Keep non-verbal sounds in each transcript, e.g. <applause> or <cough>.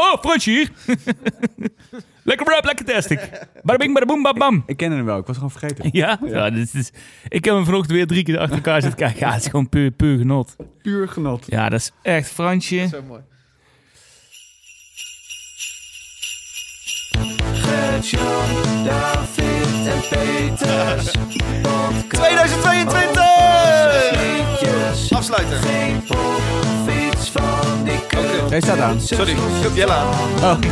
oh, Fransje hier. <laughs> lekker rap, lekker testig. Badabing, badaboom, babam. Ik ken hem wel, ik was gewoon vergeten. Ja, ja dit is, ik heb hem vanochtend weer drie keer achter elkaar zitten kijken. Ja, het is gewoon puur, puur genot. Puur genot. Ja, dat is echt Fransje. Zo mooi. Gert-Jan, David en Peters. Podcast 2022! liedjes. Hij staat aan. Sorry, ik heb Jelle aan. <laughs>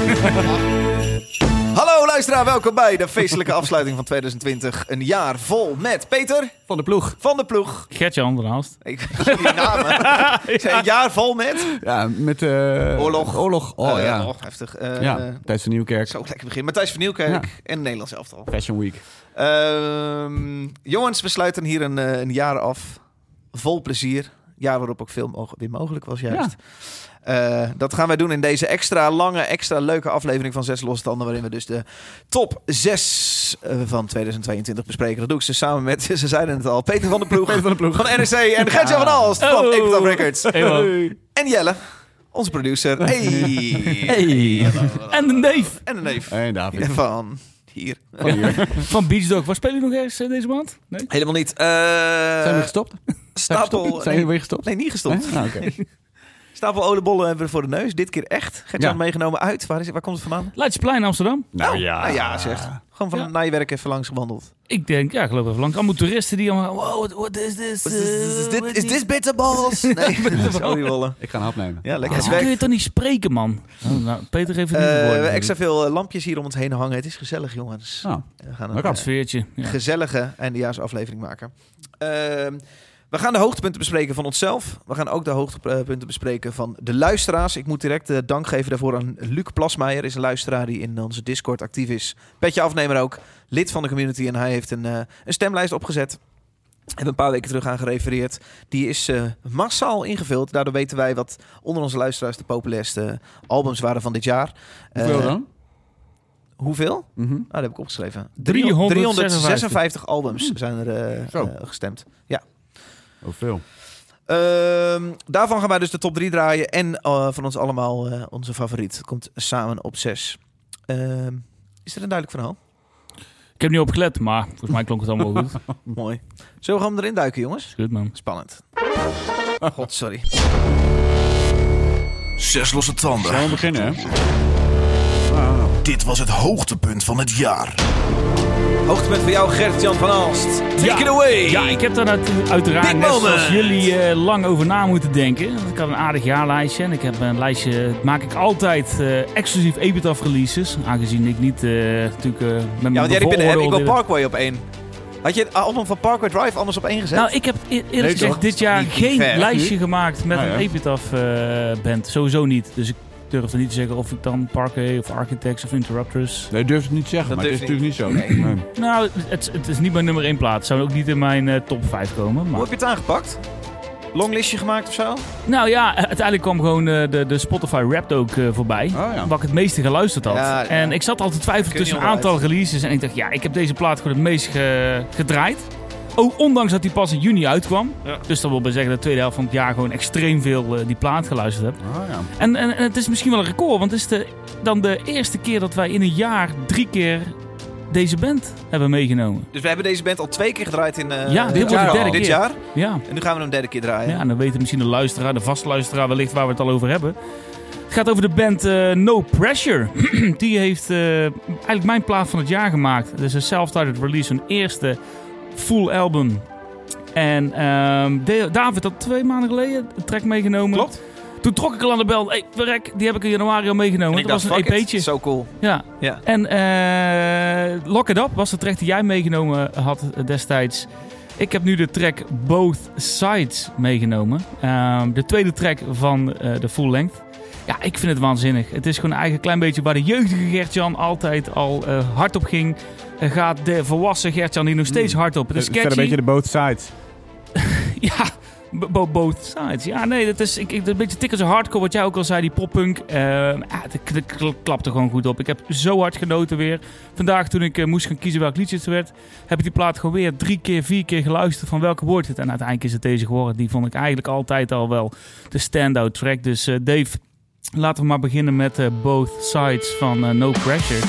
Hallo luisteraar, welkom bij de feestelijke <laughs> afsluiting van 2020. Een jaar vol met Peter Van de ploeg. van de ploeg. Gertjan daarnaast. Ik <laughs> weet die namen. Een jaar vol met... Ja, met... eh Oorlog. Oorlog. Oh Eh, ja. oh, heftig. Eh, ja, eh, Thijs van Nieuwkerk. zo lekker begin. Matthijs van Nieuwkerk Ja. en Nederlands elftal. Fashion Week. Ehm, jongens, we sluiten hier een, eh, een jaar af. Vol plezier. Jaar waarop ook veel weer mogelijk was juist. Eh, dat gaan wij doen in deze extra lange, extra leuke aflevering van Zes Losstanden. Waarin we dus de top 6 van 2022 bespreken. Dat doe ik ze samen met, <laughs> ze zeiden het al, Peter van der Ploeg, Peter van de Ploeg. van NRC en Gertjan van Alst van Oh. Epitaph Records. En Jelle, onze producer. <laughs> Hey. Hey. En de neef En een neef Hey, David. van hier. Van hier. <laughs> van Beach Dog. Waar spelen jullie nog eens eh, deze maand? Nee? Helemaal niet. Eh, Zijn we gestopt? Stapel. Zijn nee, we weer gestopt? nee, niet gestopt. Ah, oké. <laughs> Stapel oliebollen hebben we voor de neus. Dit keer echt. Gert-Jan Ja. meegenomen uit. Waar, is het, waar komt het vandaan? Leidseplein Amsterdam. Nou ja, zeg. Gewoon van Ja. na je werk even langs gewandeld. Ik denk, ja, ik geloof even langs. Allemaal toeristen die allemaal, wow, what, what is this? Is, dit, what is dit bitterballs? <laughs> Nee, oliebollen. Ik ga een hap nemen. Ja, Ja, lekker. zo We- kun je toch niet spreken, man? Oh, nou, Peter heeft het niet Eh, we gehoord. hebben extra veel eh, lampjes hier om ons heen hangen. Het is gezellig, jongens. Oh, We gaan een aan. eh, sfeertje. Ja. gezellige eindejaarsaflevering maken. Ehm, we gaan de hoogtepunten bespreken van onszelf. We gaan ook de hoogtepunten bespreken van de luisteraars. Ik moet direct eh, dank geven daarvoor aan Luc Plasmeijer. Is een luisteraar die in onze Discord actief is. Petje afnemer ook. Lid van de community. En hij heeft een, eh, een stemlijst opgezet. Hebben een paar weken terug aan gerefereerd. Die is eh, massaal ingevuld. Daardoor weten wij wat onder onze luisteraars de populairste albums waren van dit jaar. Hoeveel dan? Hoeveel? Ah, dat heb ik opgeschreven. 356 356 albums zijn er eh, Zo. Eh, gestemd. Oh, veel. Ehm, daarvan gaan wij dus de top 3 draaien. En eh, van ons allemaal eh, onze favoriet. Komt samen op 6. is er een duidelijk verhaal? Ik heb niet opgelet, maar volgens mij klonk het allemaal goed. <laughs> Mooi. Zullen we gewoon erin duiken, jongens? Goed, man. Spannend. <laughs> God, sorry. Zes losse tanden. Gaan we beginnen, hè? Ah, Dit was het hoogtepunt van het jaar. Hoogtepunt voor jou, Gert-Jan van Alst. Take Ja. it away. Ja, ik heb daar uit- uiteraard Big net moment. zoals jullie eh, lang over na moeten denken. Want Ik had een aardig jaarlijstje en ik heb een lijstje, maak ik altijd eh, exclusief Epitaph releases. Aangezien ik niet eh, natuurlijk met mijn Ja, want jij de app, ik wil bevooroordeelde- Parkway op één. Had je het album van Parkway Drive anders op één gezet? Nou, ik heb e- eerlijk Nee, gezegd dit jaar Niet geen ver. lijstje gemaakt met Ah, een. Epitaph eh, band. Sowieso niet. Dus ik durf er niet te zeggen of ik dan Parkway of Architects of Interrupters... Nee, durf het niet te zeggen, Dat maar het is natuurlijk niet zo. Nee. Nou, het, het is niet mijn nummer 1 plaat. Het zou ook niet in mijn eh, top 5 komen. Hoe Maar... heb je het aangepakt? Longlistje gemaakt of zo? Nou ja, uiteindelijk kwam gewoon eh, de, de Spotify Wrapped ook eh, voorbij. Oh ja. Waar ik het meeste geluisterd had. Ja, ja. En ik zat altijd te twijfelen tussen een aantal releases. En ik dacht, ja, ik heb deze plaat gewoon het meest ge- gedraaid. Ook ondanks dat die pas in juni uitkwam. Ja. Dus dat wil bij zeggen dat de tweede helft van het jaar gewoon extreem veel eh, die plaat geluisterd heb. Oh, ja. En, en, en het is misschien wel een record, want het is de, dan de eerste keer dat wij in een jaar drie keer deze band hebben meegenomen. Dus we hebben deze band al twee keer gedraaid in eh, Ja, dit dit wordt jaar. de derde Dit keer. jaar. Ja. En nu gaan we hem een derde keer draaien. Ja, en dan weten misschien de luisteraar, de vaste luisteraar wellicht waar we het al over hebben. Het gaat over de band eh, No Pressure. <clears throat> Die heeft eh, eigenlijk mijn plaat van het jaar gemaakt. Het is een self-titled release, hun eerste full album. En ehm, David had twee maanden geleden een track meegenomen. Klopt. Toen trok ik al aan de bel. Hey, verrek, die heb ik in januari al meegenomen. Dat was een EP'tje. Zo cool. Ja. Ja. En eh Lock It Up was de track die jij meegenomen had destijds. Ik heb nu de track Both Sides meegenomen. Ehm, de tweede track van eh, de full length. Ja, ik vind het waanzinnig. Het is gewoon eigenlijk een klein beetje waar de jeugdige Gertjan altijd al eh, hard op ging. Eh, gaat de volwassen Gertjan hier nog steeds hard op. Het is catchy. een beetje de both sides. <laughs> Ja, bo- bo- both sides. Ja, nee, dat is ik, ik, een beetje tikken zo hardcore wat jij ook al zei, die poppunk. Eh, ja, k- klapte gewoon goed op. Ik heb zo hard genoten weer. Vandaag toen ik eh, moest gaan kiezen welk liedje het werd, heb ik die plaat gewoon weer drie keer, vier keer geluisterd van welke wordt het. En uiteindelijk is het deze geworden. Die vond ik eigenlijk altijd al wel de standout track. Dus eh, Dave, Laten we maar beginnen met eh, Both Sides van eh, No Pressure.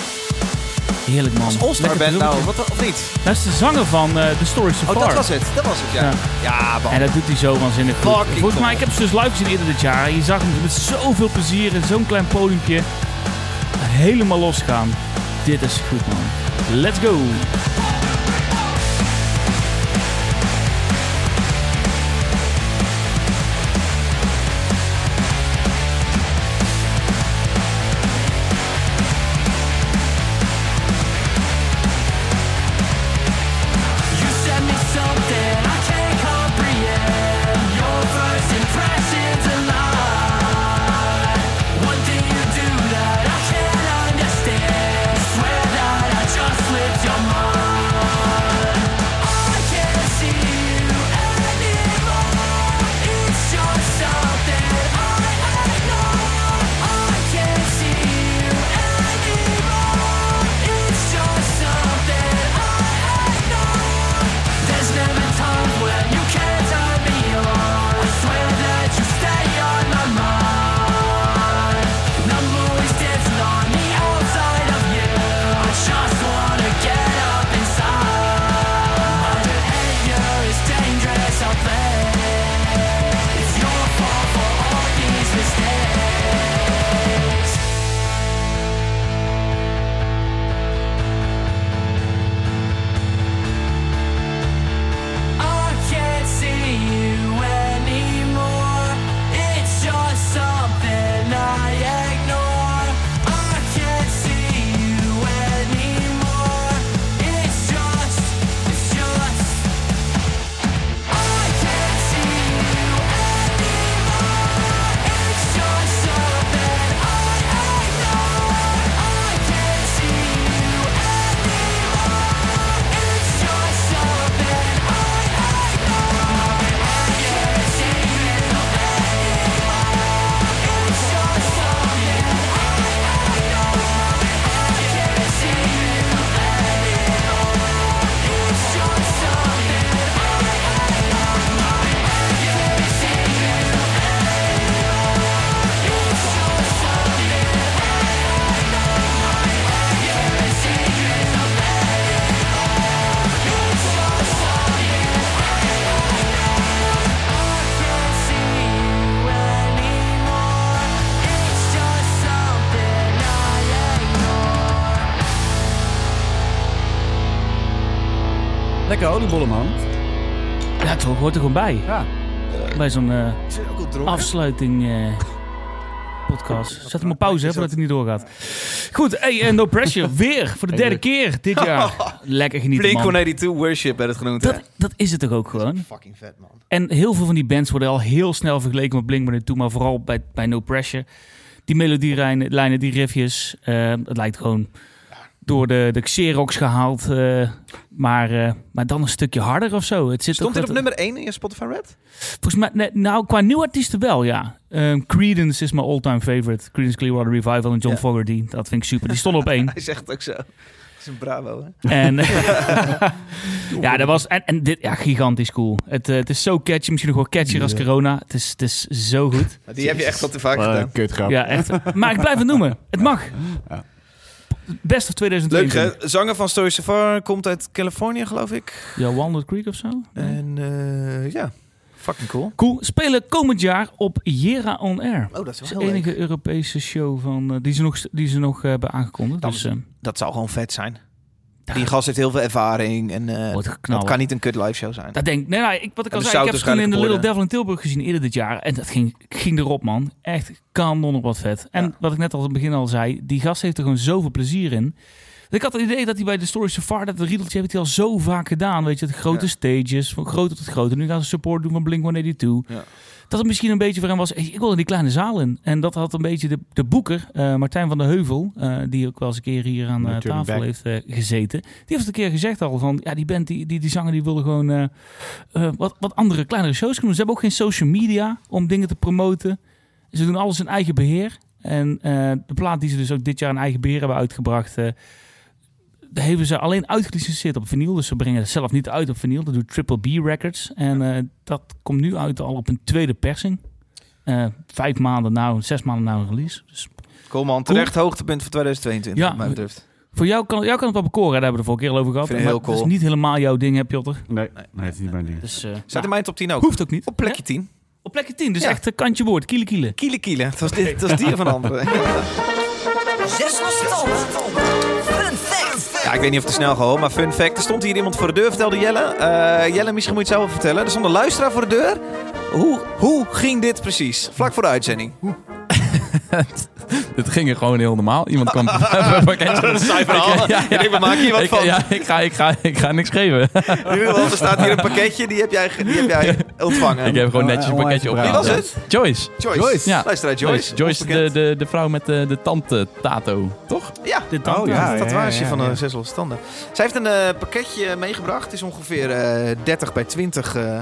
Heerlijk man. Als Band nou, wat, of niet? Dat is de zanger van eh The Story So Oh, dat was het. Dat was het, ja. Ja. Ja, man. En dat doet hij zo waanzinnig goed. Fucking Volgens mij, ik heb ze dus live gezien eerder dit jaar. Je zag hem met zoveel plezier in zo'n klein podiumpje helemaal losgaan. Dit is goed man. Let's go. Bij. Ja. Bij zo'n eh, afsluiting eh, <laughs> podcast. Zet hem op pauze hè, voordat hij niet doorgaat. Goed, hey, No Pressure. <laughs> Weer voor de derde keer dit jaar. <laughs> Lekker genieten man. Blink-182 Worship werd het genoemd? Dat, dat is het toch ook gewoon. Fucking vet, man. En heel veel van die bands worden al heel snel vergeleken met Blink-182, maar vooral bij, bij No Pressure. Die melodielijnen, lijnen, die riffjes, eh, het lijkt gewoon door de, de Xerox gehaald. eh, maar, eh, maar dan een stukje harder of zo. Het zit Stond toch dit op nummer 1 in je Spotify Red? Volgens mij, nee, nou, qua nieuwe artiesten wel, ja. Ehm Creedence is mijn all-time favorite. Creedence Clearwater Revival en John Ja. Fogerty. Dat vind ik super. Die stonden op <laughs> één. Hij zegt het ook zo. Dat is een bravo, hè? En <laughs> <laughs> ja, dat was en, en dit ja, gigantisch cool. Het, eh, het is zo catchy, misschien nog wel catchier als corona. Het is, het is zo goed. Die heb je echt al te vaak Uh, gedaan. kutgrap. Ja, echt. Maar ik blijf het noemen. Het mag. Ja. Best of Leuk, 2022. hè? Zanger van Story Safar komt uit Californië, geloof ik. Ja, Walnut Creek of zo? En eh, ja, fucking cool. Cool. Spelen komend jaar op Jera On Air. Oh, dat is Dat wel is de enige leuk. Europese show van, eh, die ze nog, die ze nog eh, hebben aangekondigd. Dan- Dus eh Dat zou gewoon vet zijn. Die gast heeft heel veel ervaring en wordt dat kan niet een kut live show zijn. Dat denk ik. Nee, nee, ik, wat ik En al de zei, ik heb toen in de Little. Devil in Tilburg gezien eerder dit jaar. En dat ging, ging erop, man. Echt kanon op wat vet. En Ja. wat ik net al aan het begin al zei, die gast heeft er gewoon zoveel plezier in. Ik had het idee dat hij bij de Story So Far, dat riedeltje heeft hij al zo vaak gedaan. Weet je, de grote Ja. stages, van grote tot grote. Nu gaan ze support doen van Blink-182. Ja. Dat het misschien een beetje voor hem was, ik wil in die kleine zaal in. En dat had een beetje de, de boeker, eh, Martijn van der Heuvel, eh, die ook wel eens een keer hier aan Natuurlijk tafel back. heeft gezeten. Die heeft een keer gezegd al van, ja, die band, die, die, die zanger, die wilde gewoon wat, wat andere, kleinere shows kunnen doen. Ze hebben ook geen social media om dingen te promoten. Ze doen alles in eigen beheer. En de plaat die ze dus ook dit jaar in eigen beheer hebben uitgebracht, daar hebben ze alleen uitgelicenseerd op vinyl. Dus ze brengen het zelf niet uit op vinyl. Dat doet Triple B Records. En eh, dat komt nu uit al op een tweede persing. eh, vijf maanden nou, zes maanden nou een release. Dus Cool man, terecht hoogtepunt van 2022 Ja. wat mij betreft. voor jou kan, jou kan het wel bekoren, daar hebben we de vorige keer al over gehad. Vind ik Maar heel cool. Het is niet helemaal jouw ding, heb Jotter. Nee, nee, het is niet mijn ding. Dus, eh, Staat nou, in mijn top 10 ook. hoeft ook niet. Op plekje Ja? 10. Op plekje 10, dus Ja. echt een kantje boord, kiele kiele. Kiele kiele. Het was, dit, het was die van anderen. <laughs> <laughs> Zes. Ja, ik weet niet of het snel gaat, maar fun fact. Er stond hier iemand voor de deur, vertelde Jelle. Eh, Jelle, misschien moet je het zelf vertellen. Er stond een luisteraar voor de deur. Hoe, hoe ging dit precies? Vlak voor de uitzending. <laughs> Het ging er gewoon heel normaal. Iemand kwam <laughs> <laughs> een. Dat saai verhaal. Ja, Ik denk, we maken hier wat ik, van. Ja, ik ga, ik, ga, ik ga niks geven. Er staat hier een pakketje. Die heb jij, die heb jij ontvangen. ik heb gewoon netjes een Oh, pakketje opgehaald. Wie was het? Joyce. Joyce. Ja. Luisteraar Joyce. Joyce, de, de, de vrouw met de, de tand-tato, toch? Ja. Oh, ja. een tatoeage ja, van ja. een zes losse tanden. Zij heeft een eh, pakketje meegebracht. Het is ongeveer eh 30 bij 20 eh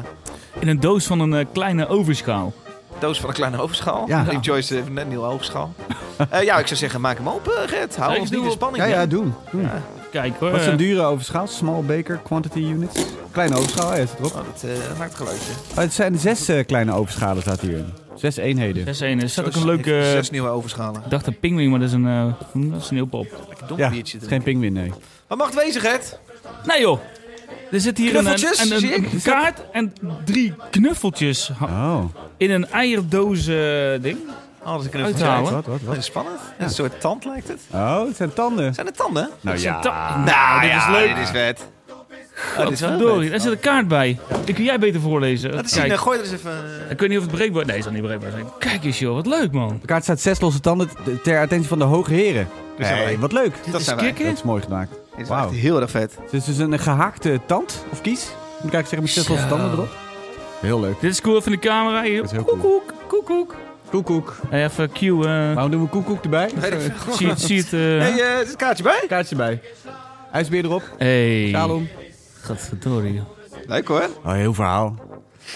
In een doos van een eh, kleine overschaal. Doos van een kleine overschaal. Ja. Denk Joyce heeft net een nieuwe overschaal. <laughs> Eh, ja, ik zou zeggen, maak hem open, Gert. Hou Kijk, ons niet in spanning. Ja, ja, doen. doen. Kijk hoor. Wat is een eh, dure overschaal? Small baker quantity units. Kleine overschaal, ja, is het erop. Oh, dat eh, maakt geluidje. Oh, het zijn zes eh, kleine overschalen staat hier. Zes eenheden. Zes ene. Er staat ook een leuke... Zes nieuwe overschalen. Ik dacht een pinguïn, maar dat is een, dat is een sneeuwpop. Lekker dom Ja, biertje. geen pingwin, nee. Wat mag het wezen, Gert? Nee joh. Er zit hier een, een, Knuffeltjes, een, kaart en drie knuffeltjes Oh. in een eierdoos eh, ding. Oh, dat is een Uithalen. Wat, wat, Dat wat? is spannend. Een soort tand lijkt het. Oh, het zijn tanden. Zijn het tanden? Nou ja. da- Nou, dit is leuk. Dit is vet. Oh, dit is daar zit een kaart bij. Die kun jij beter voorlezen. Zien, Kijk, eh, gooi er eens even... eh, ik weet niet of het breekbaar Nee, het zal niet breekbaar zijn. Kijk eens joh, wat leuk man. De kaart staat zes losse tanden ter attentie van de hoge heren. Hey, wat leuk. Dat is zijn wij. kicken. Dat is mooi gemaakt. Dit is Wauw. echt heel erg vet. Het is dus een gehaakte tand of kies. Moet ik eigenlijk zeggen met zes losse Zo. tanden erop. Heel leuk. Dit is cool van de camera. Hier. Dat is heel cool. Koekoek, koekoek. Koekoek. Even Q. eh Waarom doen we koekoek erbij? Ik zie, het- zie het. eh, Hey, eh, er is een kaartje bij. Kaartje bij. IJsbeer erop. hey. Shalom. Godverdorie. joh. Leuk hoor. Oh, heel verhaal.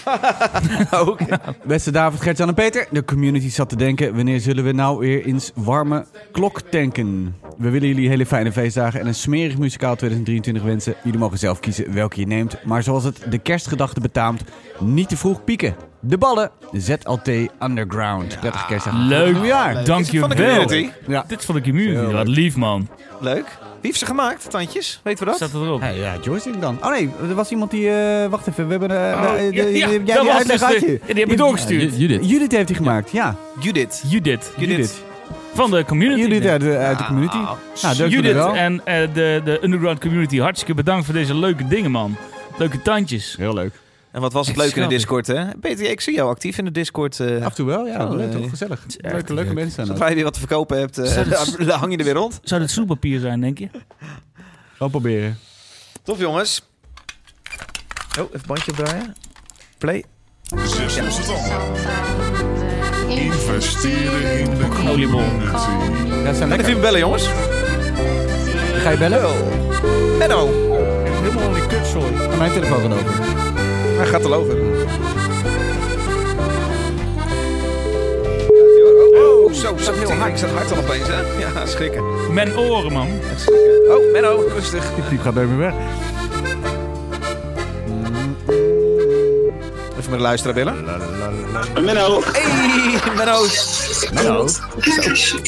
<laughs> Ook. Beste David, Gert-Jan en Peter. De community zat te denken, wanneer zullen we nou weer eens warme klok tanken? We willen jullie hele fijne feestdagen en een smerig muzikaal 2023 wensen. Jullie mogen zelf kiezen welke je neemt. Maar zoals het de kerstgedachte betaamt, niet te vroeg pieken. De ballen, ZLT Underground. Prettige kerstdag. Leuk. Nieuwjaar. Van de Dankjewel. community. Ja. Dit is van de community. Wat lief man. Leuk. Wie heeft ze gemaakt, tandjes? Weten we dat? Staat er erop. Hey, ja, Joyce dan. Oh nee, er was iemand die... eh, wacht even, we hebben... eh, Oh, eh, ja, de- ja, jij dat die was uitleg dus had de- je. ja, die heb ik doorgestuurd. Judith. Judith heeft die gemaakt, ja. Judith. Judith. Judith. Van de community. Judith uit de, uit de community. Ah. Nou, dank jullie Judith wel. en eh, de, de underground community. Hartstikke bedankt voor deze leuke dingen, man. Leuke tandjes. Heel leuk. En wat was het leuk in de. Discord, hè? Peter, ik zie jou actief in de Discord. eh Af en toe wel, ja. Zo, leuk, eh, toch? Gezellig. Leuke, leuke leuk. mensen zijn Zodra dat. je weer wat te verkopen hebt, eh, Zou dat- <laughs> dan hang je er weer rond. Zou dit snoeppapier zijn, denk je? Wel proberen. Tof, jongens. Oh, even bandje opdraaien. Play. Zes. Investeren in de Oliebol. community. Ja, zijn Lekker even bellen, jongens. Ga je bellen? Menno. Helemaal in die kutzooi. Aan mijn telefoon gaan over. Hij gaat er over. Oh, zo, zo heel hard. Ik zat hard al opeens, hè? Ja, schrikken. Mijn oren, man. schrikken. Oh, Menno, rustig. Die gaat nooit meer weg. De luisteraar bellen. Menno, Hey, Menno. Hallo.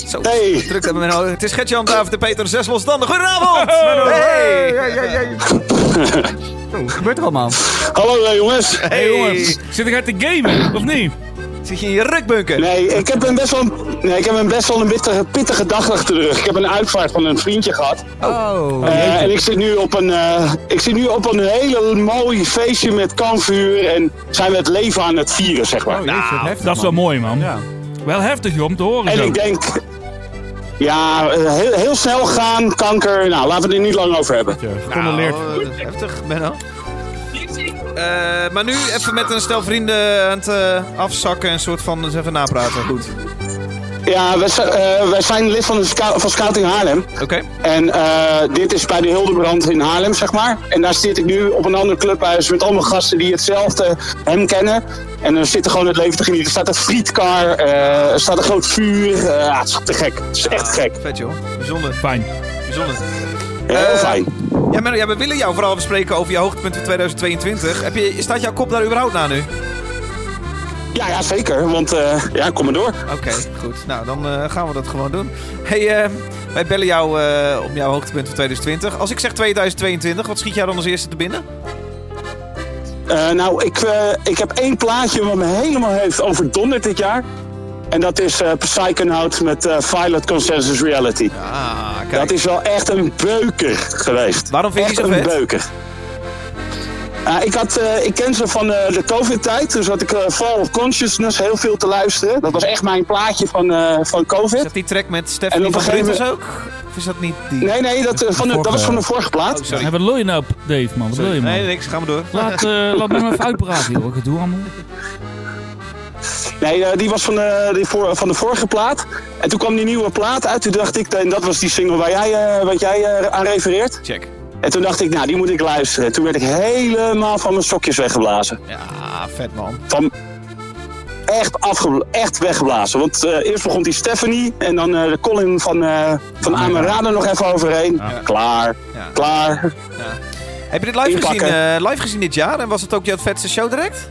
Zo, Hey. druk hebben, Menno. Het is Gert-Jan, David de Peter, zes losstanden. Goedenavond. Hey. Wat <laughs> gebeurt er allemaal? hallo jongens. Hey, Hey, jongens. Zit ik uit te gamen, of niet? Zit je in je rukbunker? Nee, ik heb een best wel, nee, ik heb een best wel een pittige, pittige dag achter de rug. Ik heb een uitvaart van een vriendje gehad. Oh. Eh, en ik zit, nu op een, eh, ik zit nu op een hele mooi feestje met kampvuur. En zijn we het leven aan het vieren, zeg maar. Oh, heftig, Dat is wel man. mooi, man. Ja. Wel heftig, joh, om te horen En zo. ik denk, ja, eh, heel, heel snel gaan, kanker. Nou, laten we het er niet lang over hebben. Gecondoleerd. Nou, heftig, Menno. Eh, maar nu even met een stel vrienden aan het eh, afzakken en een soort van eens even napraten. Goed. Ja, wij, eh, wij zijn lid van, de van Scouting Haarlem. Oké. En eh, dit is bij de Hildebrand in Haarlem, zeg maar. En daar zit ik nu op een ander clubhuis met allemaal gasten die hetzelfde hem kennen. En dan zitten gewoon het leven te genieten. Er staat een frietkar, eh, er staat een groot vuur. Ja, het is te gek. Het is echt gek. Vet joh. Bijzonder. Fijn. Bijzonder. Heel fijn. Ja, Menno, ja, we willen jou vooral bespreken over je hoogtepunten van 2022. Heb je, staat jouw kop daar überhaupt na nu? Ja, ja, zeker. Want eh, ja, kom maar door. Oké, goed. Nou, dan eh, gaan we dat gewoon doen. Hey, eh, wij bellen jou op jouw hoogtepunt van 2020. Als ik zeg 2022, wat schiet jou dan als eerste te binnen? Nou, ik, ik heb één plaatje wat me helemaal heeft overdonderd dit jaar. En dat is eh Psychonaut met eh Violet Consensus Reality. Ah, kijk. Dat is wel echt een beuker geweest. Waarom vind je echt die zo een vet? beuker. Ah, ik, had, eh, ik ken ze van eh, de COVID-tijd. Dus had ik eh, Fall of Consciousness heel veel te luisteren. Dat was echt mijn plaatje van, eh, van Is COVID. dat die track met En Stephanie op van een gegeven Bruntes ook? Of is dat niet die? Nee, nee, dat, van de, dat was van de vorige plaat. Oh, sorry. Ja, wat je nou, op, Dave, man? Wat wil je, man? Nee, niks. Gaan we door. Laat, eh, laat me maar even uitpraten, joh. Gedoe allemaal. Nee, eh, die was van de, die voor, van de vorige plaat. En toen kwam die nieuwe plaat uit. Toen dacht ik, en dat was die single waar jij, eh, wat jij eh, aan refereert. Check. En toen dacht ik, nou, die moet ik luisteren. Toen werd ik helemaal van mijn sokjes weggeblazen. Ja, vet man. Van echt, echt weggeblazen. Want eh, eerst begon die Stephanie en dan eh, de Colin van, eh van Amerada nog even overheen. Klaar, Ja. klaar. Heb je dit live gezien, Inpakken. eh, live gezien dit jaar? En was het ook jouw vetste show direct?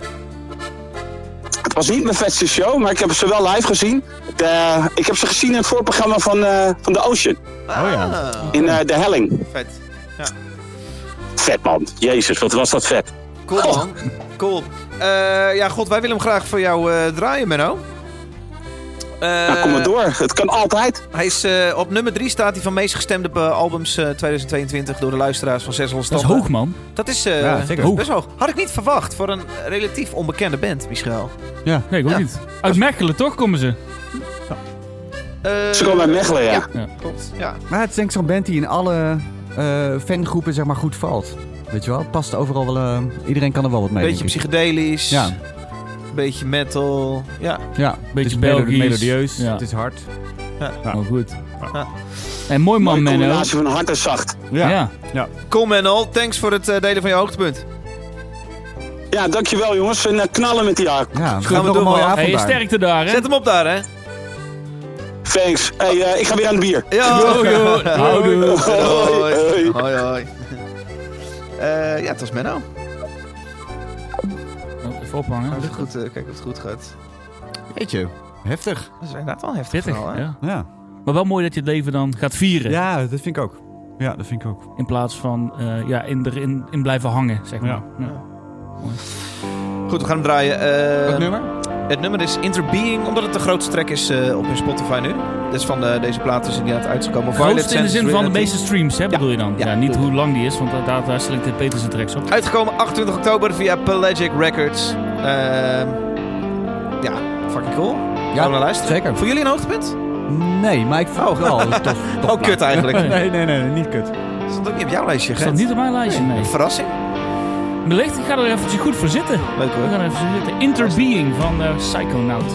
Het was niet mijn vetste show, maar ik heb ze wel live gezien. De, ik heb ze gezien in het voorprogramma van, eh, van The Ocean. Oh ja. In eh, De Helling. Vet. Vet man. Jezus, wat was dat vet. Cool man. Cool. Eh, ja, god, wij willen hem graag voor jou eh, draaien, Menno. Eh, Nou, kom maar door. Het kan altijd. Hij is, eh, op nummer 3 staat hij van meest gestemde eh, albums eh, 2022 door de luisteraars van 600 Dat is hoog, man. Dat is eh, Ja, zeker. best hoog. Had ik niet verwacht voor een relatief onbekende band, Michel. Ja. Nee, ik ook Ja. niet. Uit Mechelen, toch, komen ze? Eh, Ze komen uit Mechelen, ja. Klopt, ja. Maar het is denk ik zo'n band die in alle eh, fangroepen zeg maar goed valt. Weet je wel? Het past overal wel... eh, iedereen kan er wel wat mee. Beetje psychedelisch. Ja. Beetje metal. Ja. Ja, Beetje het is melo- Belgisch. melodieus. Ja. Het is hard. Ja. Oh, goed. Ja. En mooi man, Mooie Menno. combinatie van hard en zacht. Ja. Cool man al. Thanks voor het eh, delen van je hoogtepunt. Ja, dankjewel jongens. En eh, knallen met die. Ja, Gaan we nog een doen, mooie avond Hey, daar. sterkte daar, hè? Zet hem op daar, hè. Thanks. Hey, eh, ik ga weer aan het bier. Ja. Houdoe. Hoi. Hoi. Hoi, hoi. Eh, ja, het was Menno. Even ophangen. Kijk of het goed, eh, kijk of het goed gaat. Jeetje, heftig. Dat is inderdaad wel heftig Pittig, verhaal, hè? ja. Ja. Maar wel mooi dat je het leven dan gaat vieren. ja, dat vind ik ook. Ja, dat vind ik ook. In plaats van eh, ja, in, erin, in blijven hangen, zeg maar. Ja. Ja. Goed, we gaan hem draaien. Eh, Wat nummer? Het nummer is Interbeing, omdat het de grootste track is eh, op hun Spotify nu. Dus van de, deze plaat is inderdaad uitgekomen. Grootste in de zin van de meeste streams, hè, bedoel je dan? Ja. Ja, niet hoe lang die is, want daar, daar, daar selecteert Peter zijn tracks op. Uitgekomen 28 oktober via Pelagic Records. Ehm, ja, fucking cool. Gaan we naar luisteren? zeker. Voor jullie een hoogtepunt? Nee, maar ik vond het wel tof. <laughs> tof Oh, kut eigenlijk. <laughs> Nee, nee, nee, niet kut. Dat stond ook niet op jouw lijstje, Gent. niet op mijn lijstje, nee. Verrassing. Wellicht, ik ga er eventjes goed voor zitten. Leuk We hoor. gaan even zitten. Interbeing van eh Psychonaut.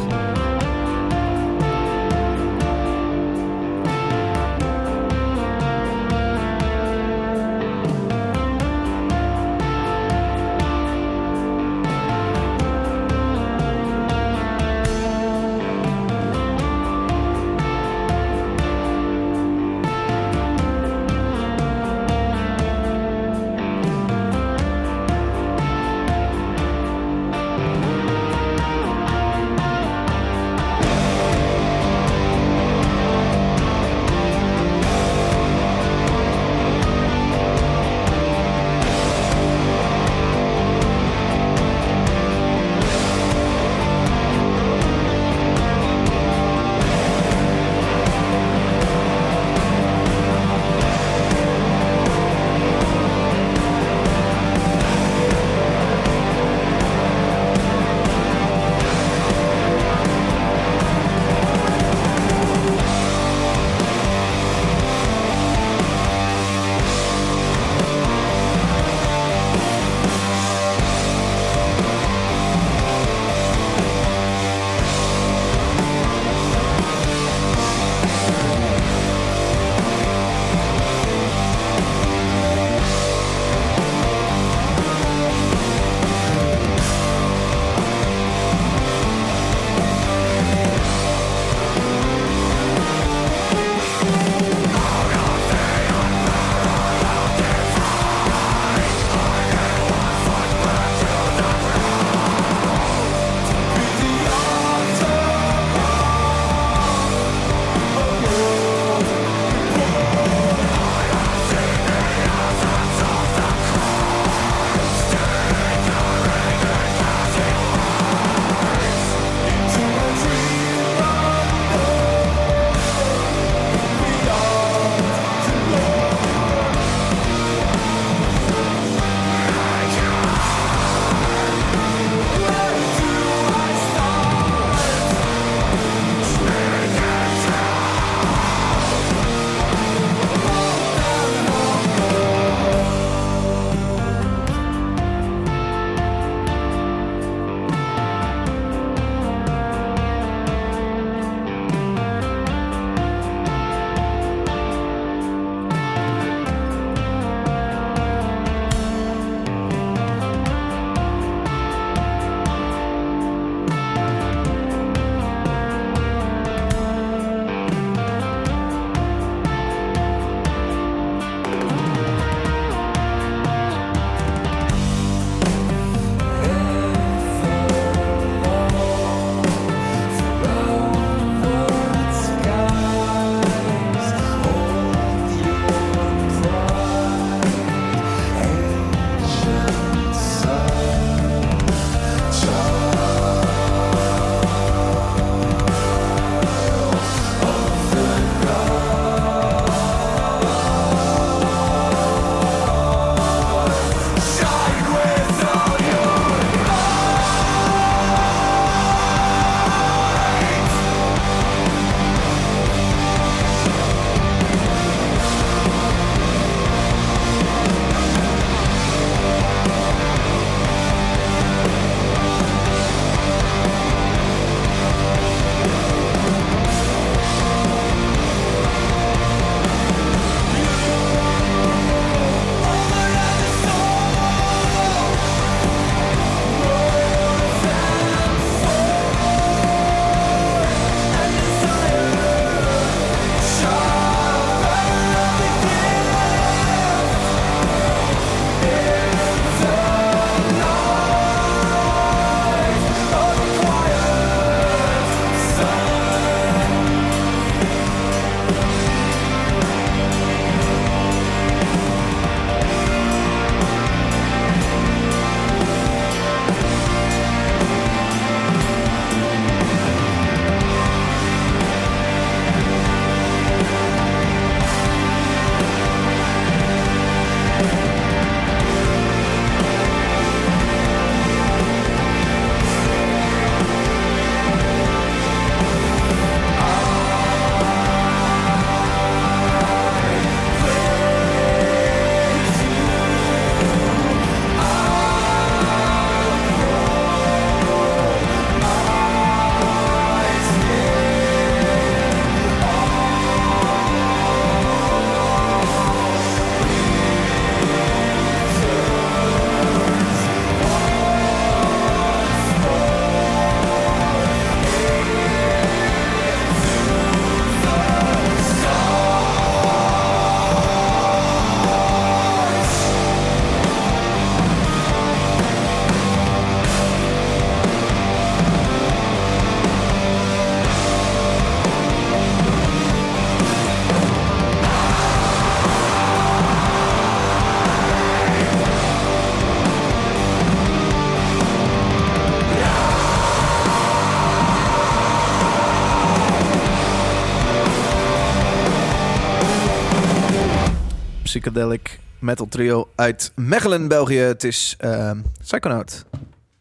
Psychedelic metal trio uit Mechelen, België. Het is ehm Psychonaut.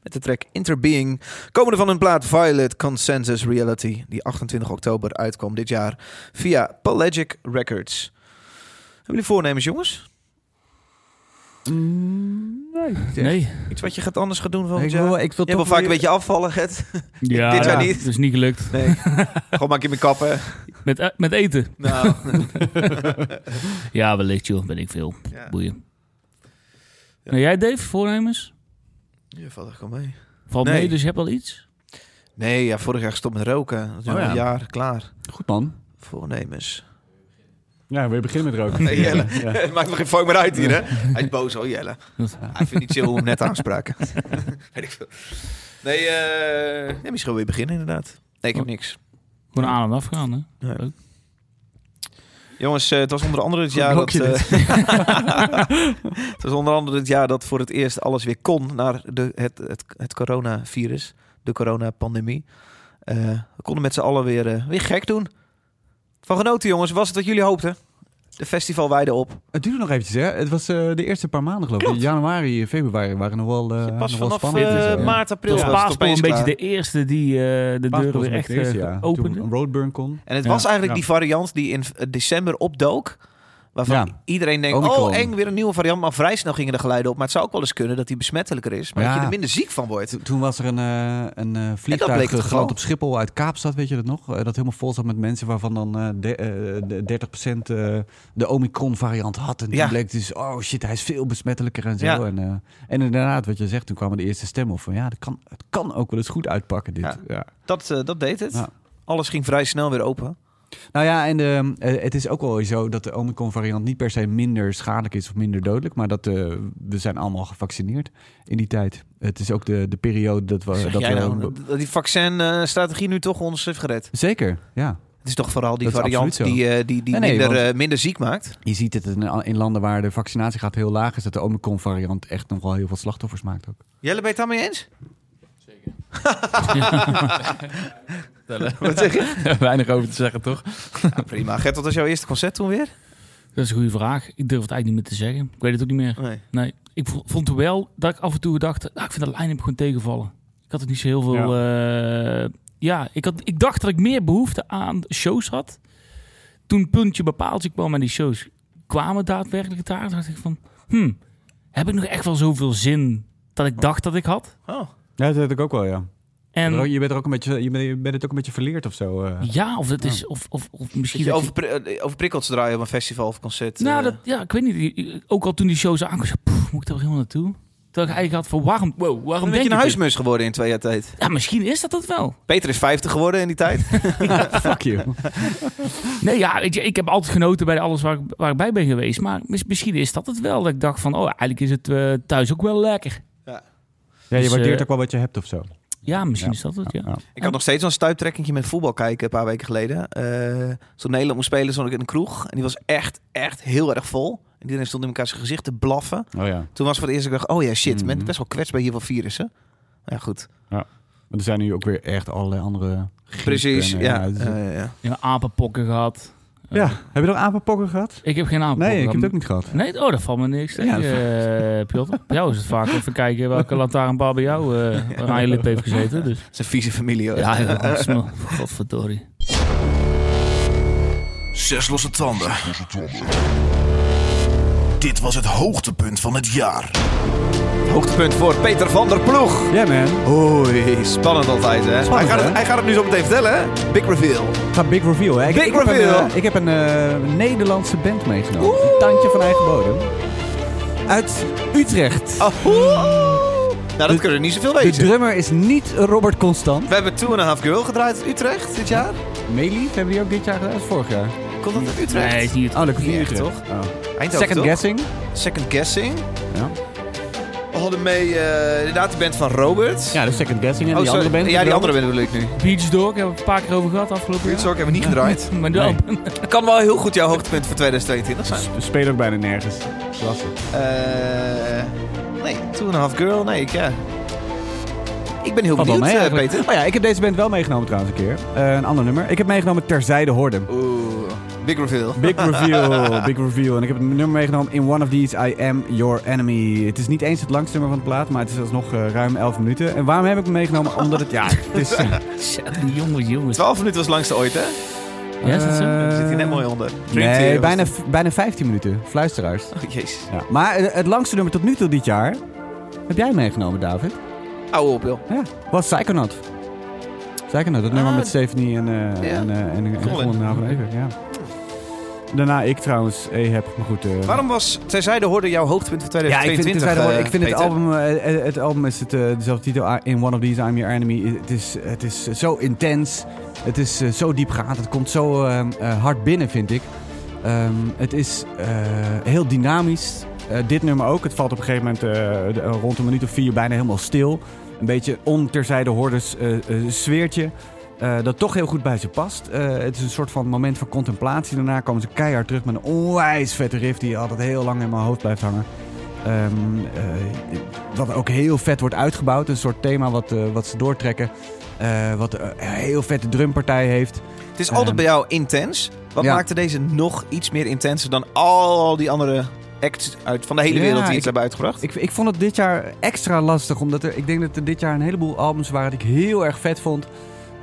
Met de track Interbeing. Komende van hun plaat Violet Consensus Reality. Die 28 oktober uitkwam dit jaar via Pelagic Records. Hebben jullie voornemens, jongens? Mm, nee. Nee. Iets wat je gaat anders gaat doen volgend Ik jaar? wil, ik wil Je toch vaak een beetje afvallen, Gert. <laughs> Ja, <laughs> dit jaar ja, niet. Dat is niet gelukt. Nee. Gewoon maak je mijn kappen. Met, eh, met eten. Nou. <laughs> Ja, wellicht joh. Ben ik veel. ja. Boeien. Ja. Nou, jij Dave, voornemens? Je valt echt wel mee. Valt Nee. mee, dus je hebt al iets? Nee, ja, vorig jaar gestopt met roken. Dat is Oh, een jaar klaar. Goed man. Voornemens. Ja, we beginnen met roken. <laughs> Nee, Jelle. Ja. Het <laughs> maakt me geen fuck meer uit hier, hè? Hij is boos, hoor, Jelle. Hij vindt niet chill hem net aanspraken. <laughs> Weet ik veel. Nee, eh ja, misschien weer beginnen, inderdaad. Nee, ik heb Oh. niks. Gewoon aan en af gaan, hè? Nee. Leuk. Jongens, eh, het was onder andere het jaar dat... eh, het was onder andere het jaar dat voor het eerst alles weer kon... naar de, het, het, het coronavirus, de coronapandemie. Eh we konden met z'n allen weer, weer gek doen. Van genoten, jongens. Was het wat jullie hoopten? De festival wijde op. Het duurde nog eventjes, hè? Het was eh, de eerste paar maanden, geloof ik. Klopt. Januari, februari waren nog wel, eh Pas nog wel vanaf spannend. eh, Ja. maart, april Toen was Paaspoor een beetje de eerste die eh, de deuren weer echt eerste, eh, ja. opende. Toen Roadburn kon. En het Ja, was eigenlijk ja. die variant die in eh, december opdook. Waarvan Ja. iedereen denkt, Omicron. oh eng, weer een nieuwe variant. Maar vrij snel gingen de geluiden op. Maar het zou ook wel eens kunnen dat die besmettelijker is. Maar Ja. dat je er minder ziek van wordt. Toen- Toen was er een, eh, een eh, vliegtuig geval. geland op Schiphol uit Kaapstad, weet je dat nog? Eh, dat helemaal vol zat met mensen waarvan dan eh, de, eh, de 30% eh, de Omicron-variant had. En toen Ja. bleek dus, oh shit, hij is veel besmettelijker en zo. En, eh, en inderdaad, wat je zegt, toen kwamen de eerste stemmen op van ja, dat kan, het kan ook wel eens goed uitpakken dit. Dat, eh, dat deed het. Alles ging vrij snel weer open. Nou ja, en de, eh, het is ook wel zo dat de Omicron-variant niet per se minder schadelijk is of minder dodelijk. Maar dat eh, we zijn allemaal gevaccineerd in die tijd. Het is ook de, de periode dat we... Zeg dat jij we nou, dat die vaccinstrategie nu toch ons heeft gered. Zeker, ja. Het is toch vooral die variant die, eh, die, die Nee, nee, minder, want- minder ziek maakt. Je ziet het in, in landen waar de vaccinatiegraad heel laag is, dat de Omicron-variant echt nog wel heel veel slachtoffers maakt ook. Jelle, ben je het daarmee eens? <laughs> <laughs> Wat zeg je? <laughs> Weinig over te zeggen, toch? Ja, prima. Gert, wat was jouw eerste concert toen weer? Dat is een goede vraag. Ik durf het eigenlijk niet meer te zeggen. Ik weet het ook niet meer. Nee. Nee, ik vo- vond wel dat ik af en toe dacht, nou, ik vind de line-up gewoon tegenvallen. Ik had het niet zo heel veel... Ja, ja ik, had, ik dacht dat ik meer behoefte aan shows had. Toen puntje bepaaltje kwam en die shows kwamen daadwerkelijk daar, dacht ik van, hmm, heb ik nog echt wel zoveel zin dat ik dacht dat ik had? Oh. Ja, dat heb ik ook wel, ja. En je bent er ook een beetje, je bent, je bent het ook een beetje verleerd of zo. eh. ja, of het is, of, of, of misschien dat je- over, overprikkeld te draaien op een festival of concert. Nou, eh. dat, ja, ik weet niet. Ook al toen die shows aankwamen, zei ik, "Poeh, moet ik er wel helemaal naartoe? Dat ik eigenlijk had van, waarom, wow, waarom Dan ben je een dit? huismus geworden in twee jaar tijd. Ja, misschien is dat het wel. Peter is 50 geworden in die tijd. <laughs> <laughs> Fuck you. Nee, ja, weet je, ik heb altijd genoten bij alles waar ik, waar ik bij ben geweest. Maar mis- misschien is dat het wel. Dat ik dacht van, oh, eigenlijk is het eh, thuis ook wel lekker. Ja, je Dus, waardeert eh, ook wel wat je hebt of zo. Ja, misschien Ja. is dat het, ja. Ja. Ik had nog steeds zo'n stuiptrekkingje met voetbal kijken een paar weken geleden. Eh toen Nederland moest spelen, stond ik in een kroeg. En die was echt, echt heel erg vol. En iedereen stond in elkaar zijn gezicht te blaffen. Oh ja. Toen was voor het eerst, ik dacht, oh ja, shit, Mhm. men best wel kwetsbaar hier van virussen. Ja, goed. Maar er zijn nu ook weer echt allerlei andere griepen Precies, ja. Eh, ja. Ja, apenpokken gehad. Ja. Eh, Heb je nog apenpokken gehad? Ik heb geen apenpokken Nee, ik heb het ook niet gehad. Nee, oh, dat valt me niks Ja, tegen, eh, <laughs> Piotr. Bij jou is het vaak even kijken welke <laughs> lantaarnpaal bij jou eh aan je lip heeft gezeten. Dus. Het is een vieze familie. hoor. Ja, ja. <laughs> Godverdorie. Zes losse tanden. Dit was het hoogtepunt van het jaar. Hoogtepunt voor Peter van der Ploeg. Ja man. Oei, spannend altijd, hè? Spannend, hij, gaat hè? het, hij gaat het nu zo meteen vertellen, hè? Big reveal. Ga big reveal. Hè? Ik, Big ik Heb reveal. een, eh, ik heb een eh, Nederlandse band meegenomen. Een tandje van eigen bodem. Uit Utrecht. Oh, nou, dat kunnen we niet zoveel De weten. drummer is niet Robert Constant. We hebben Two and a Half Girl gedraaid in Utrecht dit jaar. Meelief hebben die ook dit jaar gedaan? Vorig jaar? Komt dat uit Utrecht? Nee, is niet Oh, dat komt Niet Utrecht. toch? Oh. Eindhoven, Second toch? Guessing. Second Guessing. Ja. We hadden mee eh, inderdaad de band van Robert. ja, de Second Guessing en oh, die sorry. andere band. Ja, die andere band bedoel ik nu. Beach Dog hebben we het een paar keer over gehad afgelopen jaar. Beatsork hebben we niet gedraaid. <laughs> Maar. Het <laughs> kan wel heel goed jouw hoogtepunt voor 2022 zijn. We spelen ook bijna nergens. Klasse. Eh nee, Two and a Half Girl. Nee, ik, ja. Ik ben heel Valt wel benieuwd, mee eh. Peter. Oh ja, ik heb deze band wel meegenomen trouwens een keer. Eh, een ander nummer. Ik heb meegenomen Terzijde Horden. Oeh. Big reveal. Big <laughs> reveal, big reveal. En ik heb het nummer meegenomen. In one of these, I am your enemy. Het is niet eens het langste nummer van de plaat, maar het is alsnog eh, ruim 11 minuten. En waarom heb ik hem meegenomen? Omdat het, ja, het is... eh, <laughs> Shit, jongens, jongens. 12 minuten was het langste ooit, hè? Ja, is dat zo? Daar zit hij net mooi onder. Dream Nee, Theater bijna, bijna 15 minuten. Fluisteraars. Oh, jezus. Ja. Maar eh, het langste nummer tot nu toe dit jaar, heb jij meegenomen, David? Oude op, joh. Ja, was Psychonaut. Psychonaut, dat nummer Ah, met Stephanie en, eh ja. en, eh, en, en Colin. Colin van Even, ja. Daarna ik trouwens, Ehab, maar goed. eh, Waarom was Terzijde hoorde jouw hoogtepunt van Ja, ik vind, 2022? het, eh, ik vind het, Peter? album, eh, het album is het, eh, dezelfde titel, I- In One of These I'm Your Enemy. Het is, het is zo intens, het is eh, zo diepgaand, het komt zo eh, eh, hard binnen vind ik. Ehm, het is eh, heel dynamisch. Eh, dit nummer ook. Het valt op een gegeven moment eh, de- eh, rond een minuut of vier bijna helemaal stil. Een beetje onterzijde hordes eh, eh, sfeertje. Eh, dat toch heel goed bij ze past. Eh, het is een soort van moment van contemplatie. Daarna komen ze keihard terug met een onwijs vette riff die altijd heel lang in mijn hoofd blijft hangen. Ehm, eh, wat ook heel vet wordt uitgebouwd. Een soort thema wat, wat ze doortrekken. Wat een heel vette drumpartij heeft. Het is altijd Ehm, bij jou intens. Wat ja. maakte deze nog iets meer intenser dan al die andere acts uit van de hele Ja, wereld die ik- iets hebben uitgebracht? Ik, ik vond het dit jaar extra lastig. Omdat er, ik denk dat er dit jaar een heleboel albums waren die ik heel erg vet vond.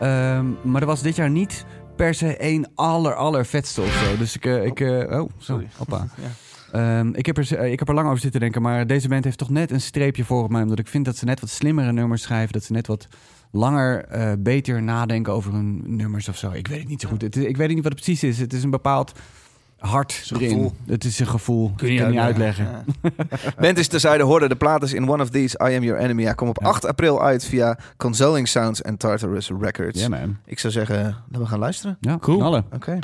Ehm, maar er was dit jaar niet per se één aller, aller vetste of zo. Dus ik... eh, ik eh, oh, zo. Sorry. Hoppa. <laughs> Ja. Ehm, ik, heb er, eh, ik heb er lang over zitten denken, maar deze band heeft toch net een streepje voor op mij. Omdat ik vind dat ze net wat slimmere nummers schrijven. Dat ze net wat langer, beter nadenken over hun nummers of zo. Ik weet het niet zo goed. Het ik weet niet wat het precies is. Het is een bepaald hart erin. gevoel. Het is een gevoel. Kun je ik kan niet uitleggen. Ja. <laughs> Band is terzijde hoorde de plaat is in One of These, I Am Your Enemy. Kom op Ja. 8 april uit via Consoling Sounds en Tartarus Records. Ja, man. Ik zou zeggen dat we gaan luisteren. Ja, Cool. Oké.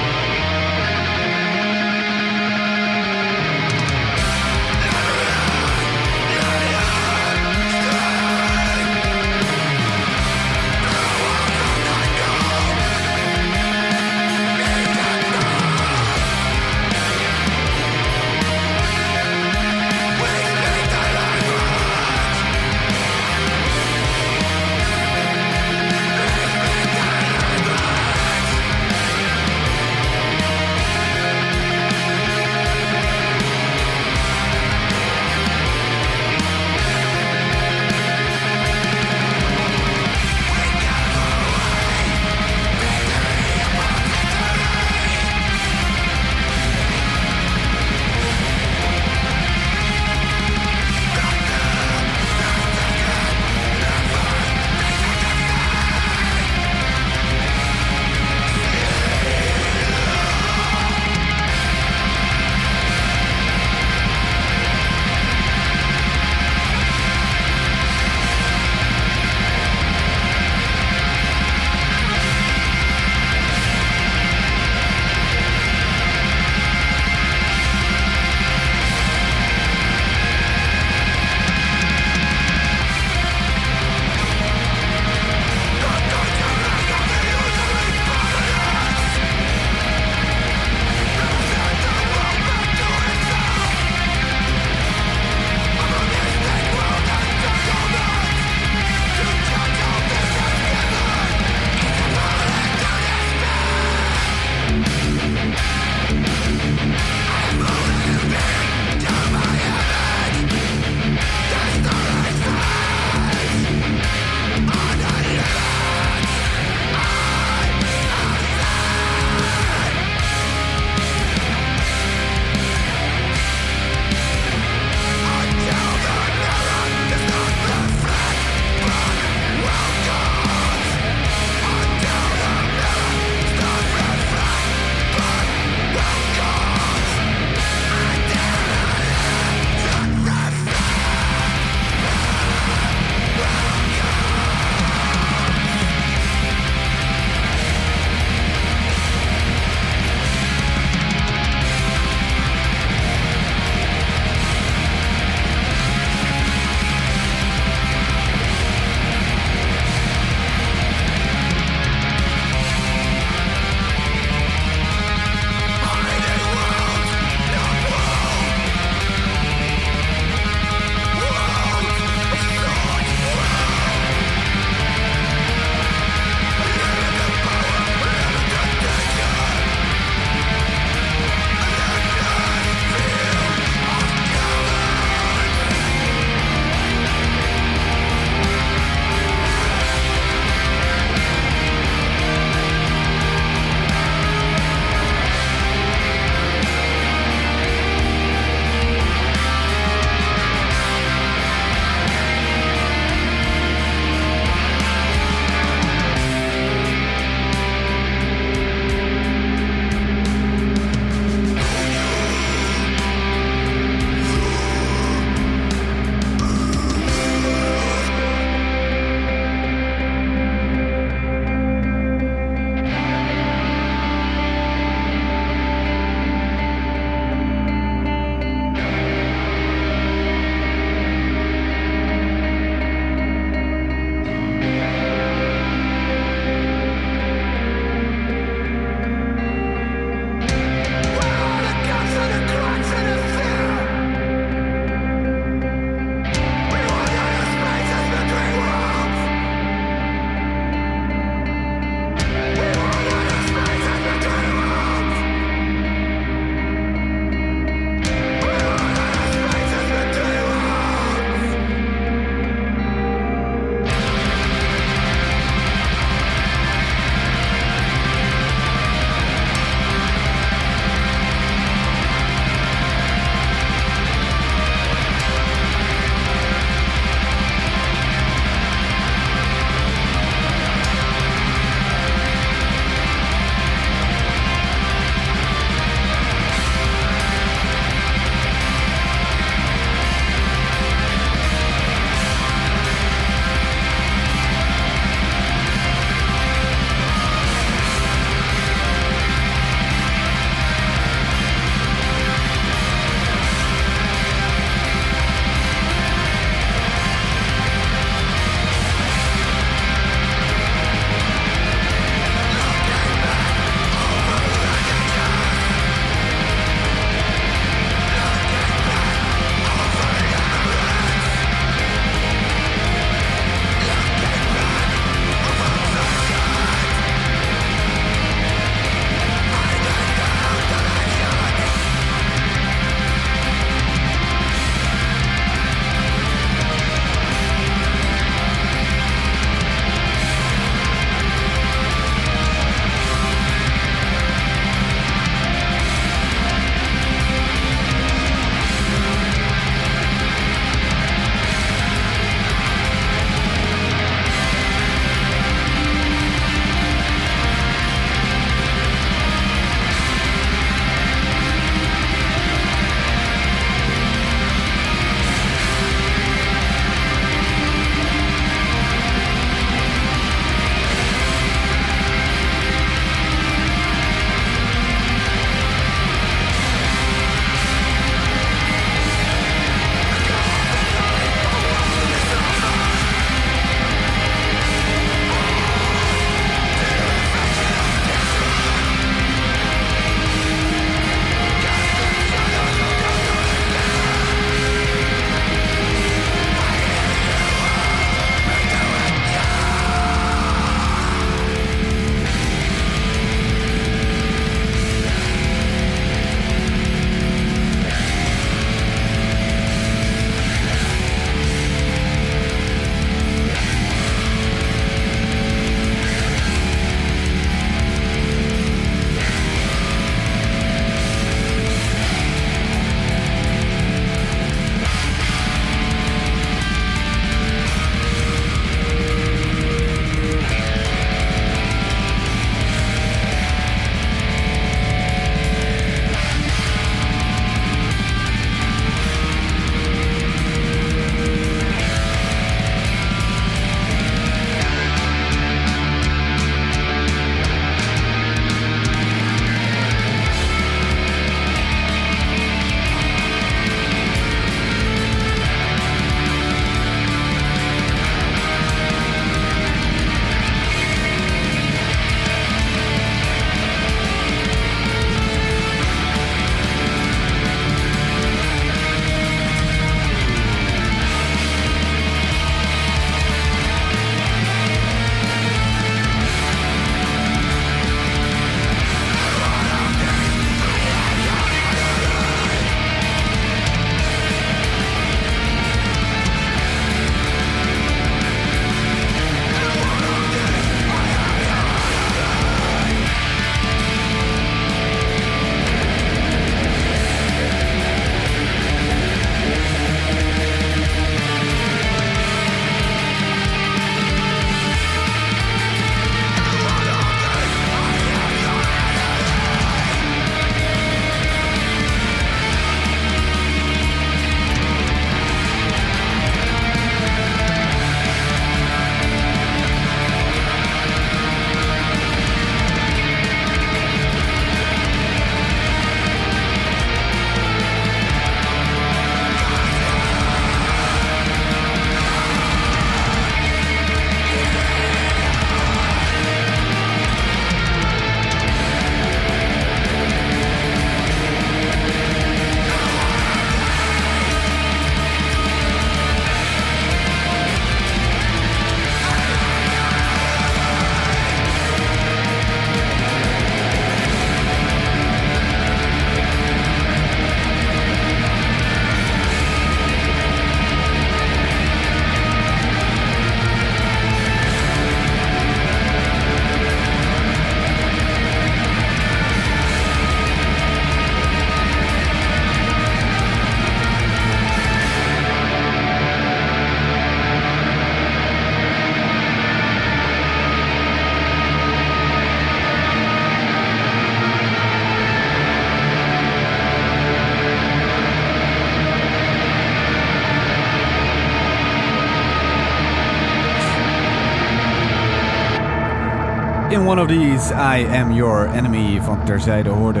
One of These, I Am Your Enemy van Terzijde Hoorde.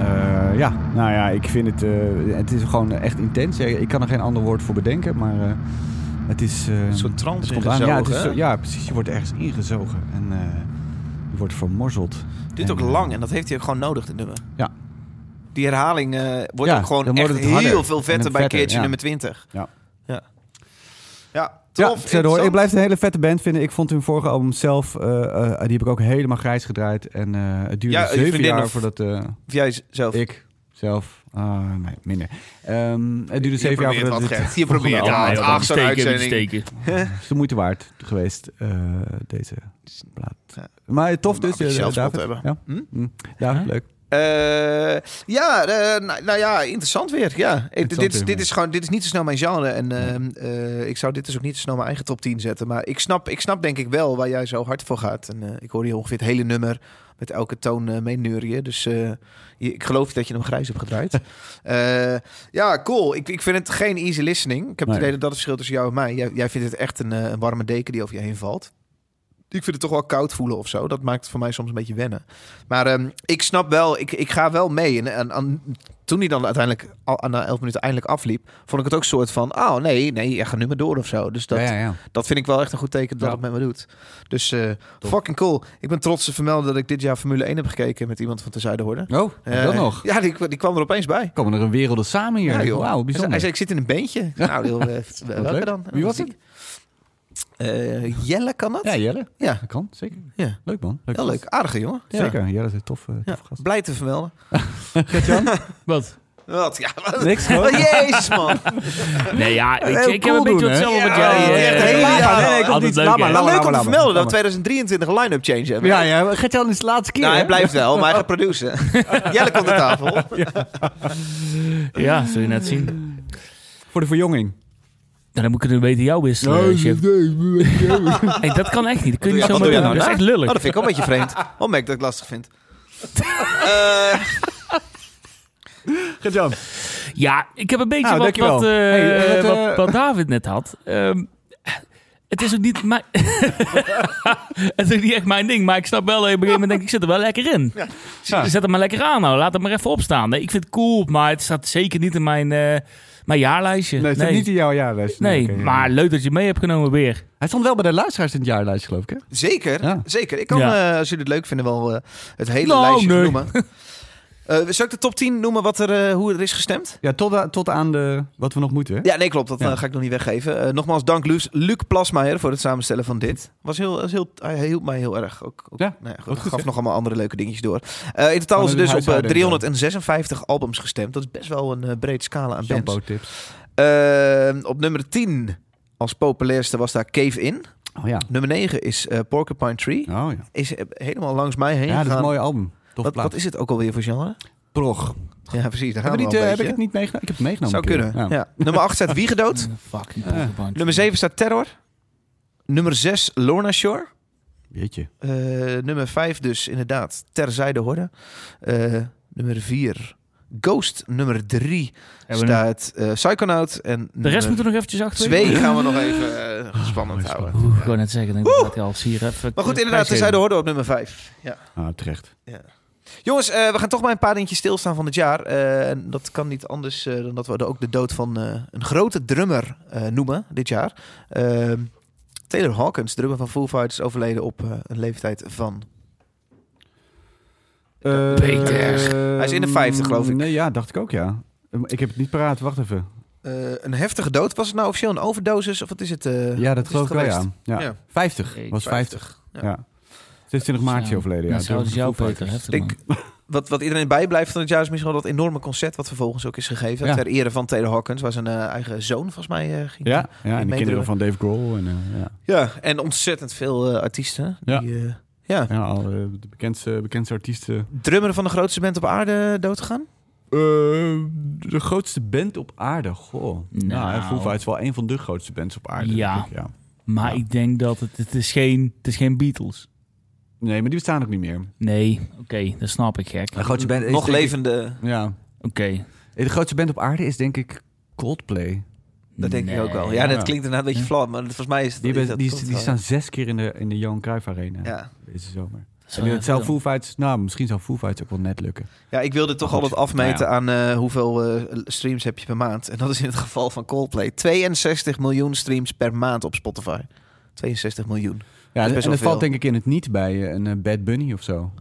Eh, ja, nou ja, ik vind het... eh, het is gewoon echt intens. Ik kan er geen ander woord voor bedenken, maar... eh, het is... Een soort trance het. Ja, het zo- ja, precies. Je wordt ergens ingezogen. En je wordt vermorzeld. Dit ook En, eh, lang en dat heeft hij ook gewoon nodig, dit nummer. Ja. Die herhaling wordt Ja, ook gewoon echt het harder heel veel vetter bij vetter, keertje ja. nummer 20. Ja. Ja, ja Ja, Hoorde. Ik blijf het een hele vette band vinden. Ik vond hun vorige album zelf... eh, eh, die heb ik ook helemaal grijs gedraaid. En eh, het duurde Ja, zeven jaar voordat... eh, Of jij zelf. Ik zelf. Ah, nee, minder. Ehm, het duurde zeven jaar voordat wat, het. Je probeert Ja, zo'n uitzending. <laughs> Het is de moeite waard geweest, eh, deze plaat. Ja. Maar tof dus, Nou, David. hebben. Ja? Hm? Hm. David, leuk. Eh, ja, eh, nou, nou ja, interessant weer. Ja. Interessant dit, is, dit, is gewoon, dit is niet zo snel mijn genre. En ehm, eh, ik zou dit dus ook niet zo snel mijn eigen top 10 zetten. Maar ik snap, ik snap denk ik wel waar jij zo hard voor gaat. En ik hoorde je ongeveer het hele nummer met elke toon eh meeneurien. Dus je- ik geloof dat je hem grijs hebt gedraaid. <laughs> Ja, cool. Ik, ik vind het geen easy listening. Ik heb Nee. het idee dat dat het verschil tussen jou en mij. Jij, jij vindt het echt een, een warme deken die over je heen valt. Ik vind het toch wel koud voelen of zo. Dat maakt het voor mij soms een beetje wennen. Maar ehm, ik snap wel, ik, ik ga wel mee. En, en, en toen hij dan uiteindelijk al, na elf minuten eindelijk afliep, vond ik het ook een soort van, oh nee, nee, je gaat nu maar door of zo. Dus dat, ja, ja, ja. dat vind ik wel echt een goed teken dat het met me doet. Dus eh, fucking cool. Ik ben trots te vermelden dat ik dit jaar Formule 1 heb gekeken met iemand van de Zuidenhoorde. Oh, Eh, dat nog. Ja, die, die kwam er opeens bij. Komen er een werelden samen hier. Ja, joh. Wauw, Hij bijzonder. zei, ik zit in een beentje. <laughs> Nou, heel, eh, welke dan? Wie was het? Eh, Jelle kan dat? Ja, Jelle. Ja. Dat kan, zeker. Ja. Leuk man. Leuk Heel leuk. Aardige jongen. Ja. Zeker, Jelle is een tof, eh, Ja. tof gast. Blij te vermelden. Wat? Wat? Ja, wat? Niks Oh, gewoon. jezus, man. Nee, ja, ik, ik heb cool een beetje doen, hè? hetzelfde Ja, jij... ja, eh, hele altijd jaar. Nee, ik leuk, maar, leuk om te vermelden dat we 2023 een line-up change hebben. Ja, ja. Gert-Jan is de laatste keer. Nou, hij blijft wel, maar hij gaat produceren. Jelle komt aan tafel. Ja, zul je net zien. Voor de verjonging. Nou, dan moet ik het weten jou wisselen, chef. <laughs> Hey, dat kan echt niet. Dat kun je niet zo doen. nou Dat is na? echt lullig. Oh, dat vind ik ook een beetje vreemd. Wat merk ik dat ik lastig vind. <laughs> Eh, Gert-Jan. Ja, ik heb een beetje Nou, wat, eh, Hey, wat, eh, wat, wat David net had. Ehm, het is ook niet mijn... <laughs> het is ook niet echt mijn ding, maar ik snap wel dat je op een gegeven moment denkt, ik zit er wel lekker in. Ja. Zet hem maar lekker aan nou, laat hem maar even opstaan. Nee, ik vind het cool, maar het staat zeker niet in mijn, eh, mijn jaarlijstje. Nee, het staat niet in jouw jaarlijst. Nee, maar leuk dat je mee hebt genomen weer. Hij stond wel bij de luisteraars in het jaarlijst, geloof ik, hè? zeker, Ja. zeker. Ik kan, Ja. eh, als jullie het leuk vinden, wel eh, het hele Nou, lijstje nee. noemen. <laughs> Eh zal ik de top 10 noemen wat er, eh, hoe er is gestemd? Ja, tot, a- tot aan de, wat we nog moeten, hè? Ja, nee, klopt. Dat Ja. eh, ga ik nog niet weggeven. Nogmaals, dank Luc, Luc Plasmeijer voor het samenstellen van dit. Was heel, was heel, hij hielp mij heel erg. Ook, ook, Ja, nou ja, goed, gaf nog allemaal andere leuke dingetjes door. In totaal is er dus op eh, huishouden en zo. 356 albums gestemd. Dat is best wel een uh, breed scala aan bands. Tips. Eh, op nummer 10 als populairste was daar Cave In. Oh ja. Nummer 9 is Porcupine Tree. Oh ja. Is helemaal langs mij heen Ja, dat is een mooie album. Tof wat, wat is het ook alweer voor genre? Prog. Ja, precies. Daar gaan we ik, niet, al eh, een heb ik het niet meegenomen? Ik heb het meegenomen. Zou kunnen. Ja. Ja. Nummer 8 staat Wiegedood. <laughs> Fucking Eh. Nummer 7 staat Terror. Nummer 6 Lorna Shore. Jeetje. Eh, nummer 5 dus inderdaad Terzijde Horde. Eh, nummer 4 Ghost. Nummer 3 Hebben we een- staat eh Psychonaut. En De rest moeten we nog eventjes achter. 2 gaan we nog even eh, spannend houden. Oeh, ik wou net zeggen, denk ik dat hij al hier even... Maar goed, inderdaad, Terzijde Horde op nummer 5. Ja. Ah, terecht. Jongens, eh, we gaan toch maar een paar dingetjes stilstaan van het jaar. Eh, en dat kan niet anders eh, dan dat we ook de dood van eh, een grote drummer eh, noemen dit jaar. Eh, Taylor Hawkins, drummer van Foo Fighters, overleden op eh, een leeftijd van... Eh, Peter. Hij is in de 50, geloof ik. Nee, ja, dacht ik ook, ja. Ik heb het niet paraat. Wacht even. eh, een heftige dood. Was het nou officieel een overdosis? Of wat is het? eh, Ja, dat geloof ik wel, ja. ja. Ja. 50. Hey, was 50. Ja. Ja. 26 maart is overleden, ja. Ja, zoals Drummer jou, van Foo Peter. Fighters. Heftig, Ik <laughs> wat, wat iedereen bijblijft van het jaar is misschien wel dat enorme concert... wat vervolgens ook is gegeven. Ja. Ter ere van Taylor Hawkins. Waar zijn eh, eigen zoon volgens mij eh, ging. Ja, ja, en de kinderen van Dave Grohl. En, eh, ja. Ja, en ontzettend veel artiesten. Ja. Die, eh, ja. Ja, al de bekendste, bekendste artiesten. Drummer van de grootste band op aarde doodgegaan? Eh, de grootste band op aarde. Goh. Nou, Nou. Foo Fighters is wel een van de grootste bands op aarde. Ja. ik, ja. Maar Ja. ik denk dat het, het is geen, het is geen Beatles. Nee, maar die bestaan ook niet meer. Nee, oké, dat snap ik gek. De grootste band is Nog ik- levende. Ja. Oké. De grootste band op aarde is denk ik Coldplay. Dat denk ik ook wel. Ja, dat klinkt inderdaad een beetje flauw, maar volgens mij is het... Die, is hebben- dat- die, staan zes keer in de, in de Johan Cruijff Arena Ja. deze zomer. is En het zou veel. Foo Fighters, nou, misschien zou Foo Fighters ook wel net lukken. Ja, ik wilde toch altijd afmeten Nou aan eh, hoeveel eh, streams heb je per maand. En dat is in het geval van Coldplay. 62 miljoen streams per maand op Spotify. 62 miljoen. Ja, en wel valt denk ik in het niet bij eh, een eh, Bad Bunny of zo.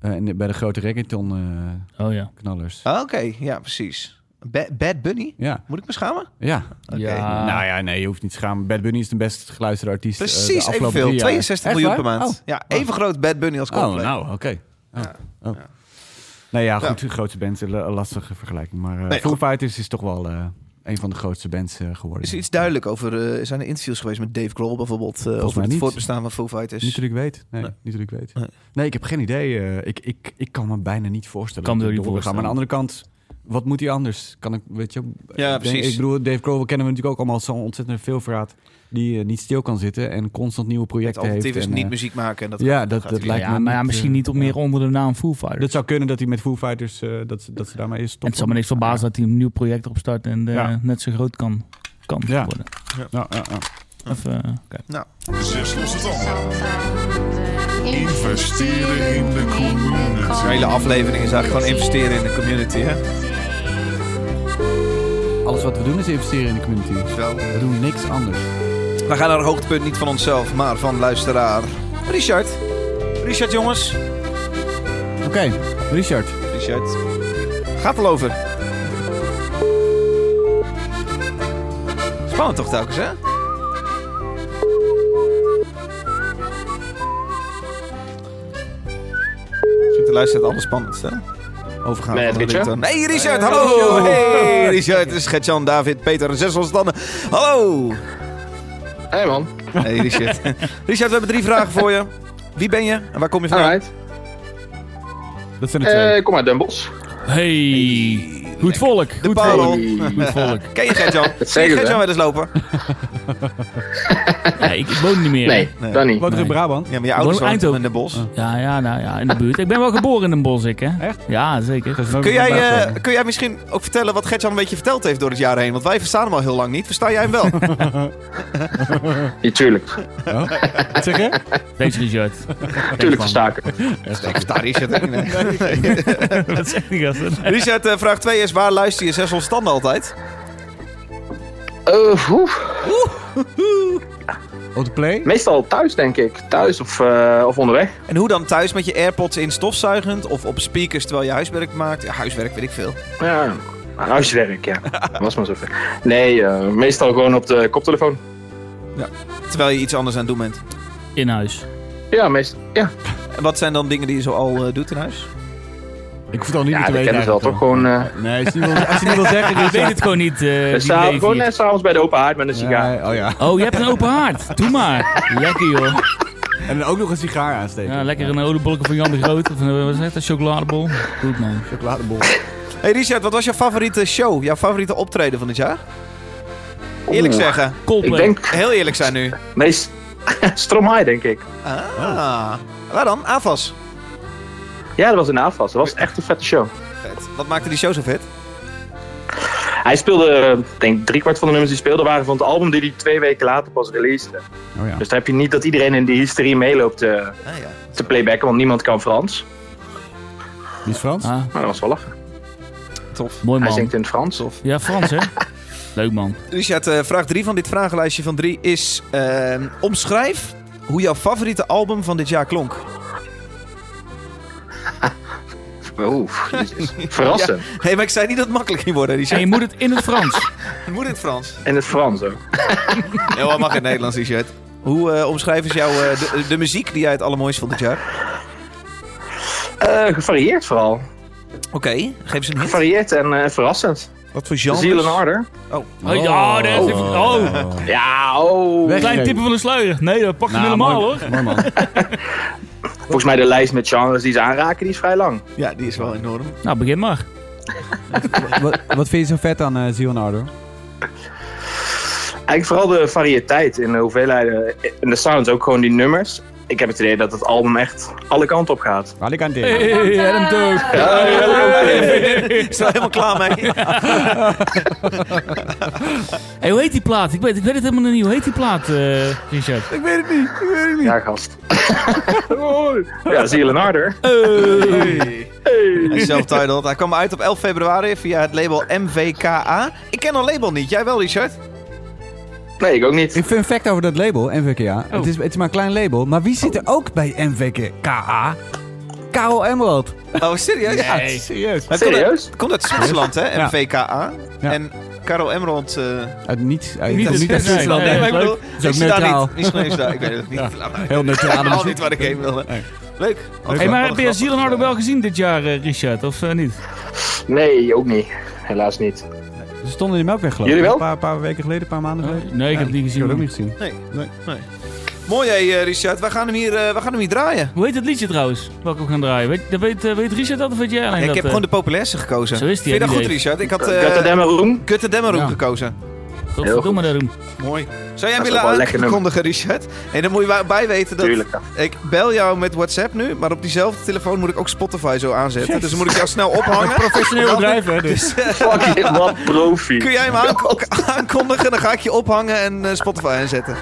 Eh, en bij de grote reggaeton eh, Oh ja. knallers. Ah, Oké, ja, precies. Ba- Bad Bunny? Ja, Moet ik me schamen? ja. Oké. Ja. Nou ja, nee, je hoeft niet te schamen. Bad Bunny is de best geluisterde artiest eh, de Precies afgelopen evenveel. drie jaar. 62 Echt miljoen per maand. Oh. Ja, even groot Bad Bunny als Oh, Coldplay. nou, oké. Oh. Ja. Oh. Ja. Nee, ja, goed, de grootste band, lastige vergelijking. Maar eh Nee, Foo. Fighters is toch wel eh, een van de grootste bands eh, geworden. Is er iets duidelijk over... eh, zijn er interviews geweest met Dave Grohl bijvoorbeeld... eh, over het niet. voortbestaan van Foo Fighters? Niet dat ik weet. Nee, Nee. niet dat ik weet. Nee. Nee, ik heb geen idee. eh, ik, ik, ik kan me bijna niet voorstellen. Kan dat niet doorgaat. Maar aan de andere kant, wat moet hij anders? Kan ik, weet je, Ja, ik denk- precies. Ik bedoel, Dave Grohl kennen we natuurlijk ook allemaal als zo'n ontzettend veel verraad die eh, niet stil kan zitten en constant nieuwe Het projecten heeft. alternatief is en, niet eh, muziek maken. En dat ja, gaat- dat, gaat dat hij lijkt ja, me maar ja, misschien eh, niet op ja. meer onder de naam Foo Fighters. Dat zou kunnen dat hij met Foo Fighters, eh, dat, ze- dat ze daarmee is. het zou me niks verbazen dat hij een nieuw project opstart en Ja. net zo groot kan, kan Ja. worden. Ja, ja, ja. Even, kijk. Zes losse tanden. Investeren in de community. De hele aflevering is eigenlijk gewoon investeren in de community. Hè? Alles wat we doen is investeren in de community. Zo. We doen niks anders. We gaan naar het hoogtepunt niet van onszelf, maar van luisteraar Richard. Richard, jongens. Oké, Richard. Richard. Gaat al over. Spannend toch telkens, hè? Ik vind de luisteraar het allerspannendste. Overgaan Met van de Richard? Nee, Richard, hallo! Hey, Richard, het is Gertjan, David, Peter, zes standen. Hallo! Hey man, Hey, Richard. <laughs> Richard, we hebben drie vragen voor je. Wie ben je en waar kom je vandaan? alright. Dat zijn er twee. Eh, kom uit Den Bosch. Hey, goed volk. De Goed parel. volk. Goed volk. <laughs> Ken je Gertjan? Ken je zeggen ze. Gertjan wel eens lopen? <laughs> Ja, ik, ik woon niet meer. Nee, Nee. dat niet. Wat is in Nee. Brabant? Ja, maar je ouders Woon in wonen in de bos. Ja, ja, nou ja, in de buurt. Ik ben wel geboren in een bos, ik hè. Echt? Ja, zeker. Kun jij, eh, kun jij misschien ook vertellen wat Gertjan een beetje verteld heeft door het jaar heen? Want wij verstaan hem al heel lang niet. Versta jij hem wel? <laughs> Ja, tuurlijk. Oh? Wat zeg je? Thanks, Richard. Tuurlijk verstaken. Ik versta Richard ook niet. Wat zegt die gast? Richard, vraag 2 is waar luister je zes standen altijd? Oef. <laughs> Op de play? Meestal thuis, denk ik. Thuis of, eh, of onderweg. En hoe dan thuis met je airpods in stofzuigend of op speakers terwijl je huiswerk maakt? Ja, huiswerk weet ik veel. Ja, huiswerk, ja. <laughs> Was maar zover. Nee, eh, meestal gewoon op de koptelefoon. Terwijl je iets anders aan het doen bent. In huis. Ja, meestal. Ja, En wat zijn dan dingen die je zo al eh, doet in huis? Ik hoef het al niet ja meer te weten. ze wel toch gewoon... eh Nee, als je niet wil, als je niet wil <laughs> zeggen... Ik weet het gewoon niet. eh, leeft gewoon net s'avonds bij de open haard met een sigaar. Ja, oh ja. Oh, je hebt een open haard. Doe maar. Lekker joh. En dan ook nog een sigaar aansteken. Ja, lekker een oliebolletje van Jan de Groot. Of een, wat is het, een chocoladebol. Goed man. Chocoladebol. Hey Richard, wat was jouw favoriete show? Jouw favoriete optreden van dit jaar? Eerlijk Oeh. zeggen. Ik Coldplay. denk... Heel eerlijk zijn nu. Meest... <laughs> Stromae, denk ik. Ah. Waar dan? AFAS. Ja, dat was een AFAS. Dat was echt een vette show. Vet. Wat maakte die show zo vet? Hij speelde, ik denk driekwart van de nummers die speelde waren van het album die hij twee weken later pas releasede. Oh ja. Dus dan heb je niet dat iedereen in die hysterie meeloopt eh, Ah ja. te playbacken, want niemand kan Frans. Is Frans? Ah, Maar dat was wel lachen. Tof. mooi Hij man. zingt in het Frans. Tof. Ja, Frans hè? <laughs> Leuk man. Richard, eh, vraag 3 van dit vragenlijstje van 3 is... eh, omschrijf hoe jouw favoriete album van dit jaar klonk. <laughs> Oeh. Verrassend. Hé, hey, maar ik zei niet dat het makkelijk ging worden, En Richard. je moet het in het Frans. <laughs> Het moet in het Frans. In het Frans ook. <laughs> Ja, wat mag in het Nederlands, Richard. Hoe eh omschrijf eens jouw, eh, de, de muziek die jij het allermooist vond dit jaar? Eh, gevarieerd vooral. Oké, geef eens een hint. Gevarieerd en eh, verrassend. Wat voor genre? Ziel en harder. Oh, ja, dat is even- oh. Ja, oh. Weg. Klein tippen van de sluier. Nee, dat pakt hem Nou, helemaal mooi, hoor. Mooi man. Volgens mij de lijst met genres die ze aanraken, die is vrij lang. Ja, die is wel enorm. Nou, begin maar. <laughs> wat, wat vind je zo vet aan uh, Ziel en Ardor? Eigenlijk vooral de variëteit in de hoeveelheden. En de sounds, ook gewoon die nummers. Ik heb het idee dat het album echt alle kanten op gaat. Alicante. Hey, Adam Took. Ja, Is <laughs> er helemaal klaar mee? <laughs> Hey, hoe heet die plaat? Ik weet, ik weet het helemaal niet. Hoe heet die plaat, eh, Richard? Ik weet het niet. Ik weet het niet. Ja, gast. <laughs> ja, zie je Leonardo? Hij is self-titled. Hij kwam uit op 11 februari via het label MVKA. Ik ken dat label niet. Jij wel, Richard? Nee, ik ook niet. Een fun fact over dat label, NVKA. Oh. Het, is, het is maar een klein label. Maar wie zit er ook bij NVKA? Karel Emerald. Oh, serieus? Ja, Nee. serieus. Het komt uit- Serieus? Het komt uit Zwitserland, hè? Ja. Ja. En Karel Emerald... eh, Uit niet, uit, Niet niet, uit niet uit Zwitserland, nee. nee. ik bedoel, is ook ik neutraal. niet. Is daar, ik weet het niet. Heel neutraal. Al niet waar ik heen wilde. Nee. Leuk. Hey, maar heb je Ziel Zielenhardo wel gezien dit jaar, eh, Richard? Of eh, niet? Nee, ook niet. Helaas niet. Ze stonden in de Melkweg geloof ik. Jullie wel? Een paar, paar weken geleden, een paar maanden geleden. Nee, ik heb het niet Ik gezien. heb het ook man. niet gezien. Nee. Nee. Mooi, hé, eh, Richard. Wij gaan hem hier, eh, wij gaan hem hier draaien. Hoe heet het liedje trouwens? Welke we gaan draaien? Weet, dat weet, eh, weet Richard dat of weet jij alleen ik dat? heb eh? gewoon de populairste gekozen. Zo is die, Vind je hè, dat die goed, deed. Richard? Ik had Demmeroem Ja. gekozen. Godverdomme daarom. Mooi. Zou jij willen aankondigen, Richard? En dan moet je bij- bij weten dat... Tuurlijk. ja. Ik bel jou met WhatsApp nu, maar op diezelfde telefoon moet ik ook Spotify zo aanzetten. Dus dan moet ik jou snel ophangen. <laughs> Professioneel bedrijf, hè? Dus. Dus, eh, <laughs> Fucking wat profi. kun jij hem aanko- aankondigen? Dan ga ik je ophangen en eh, Spotify aanzetten.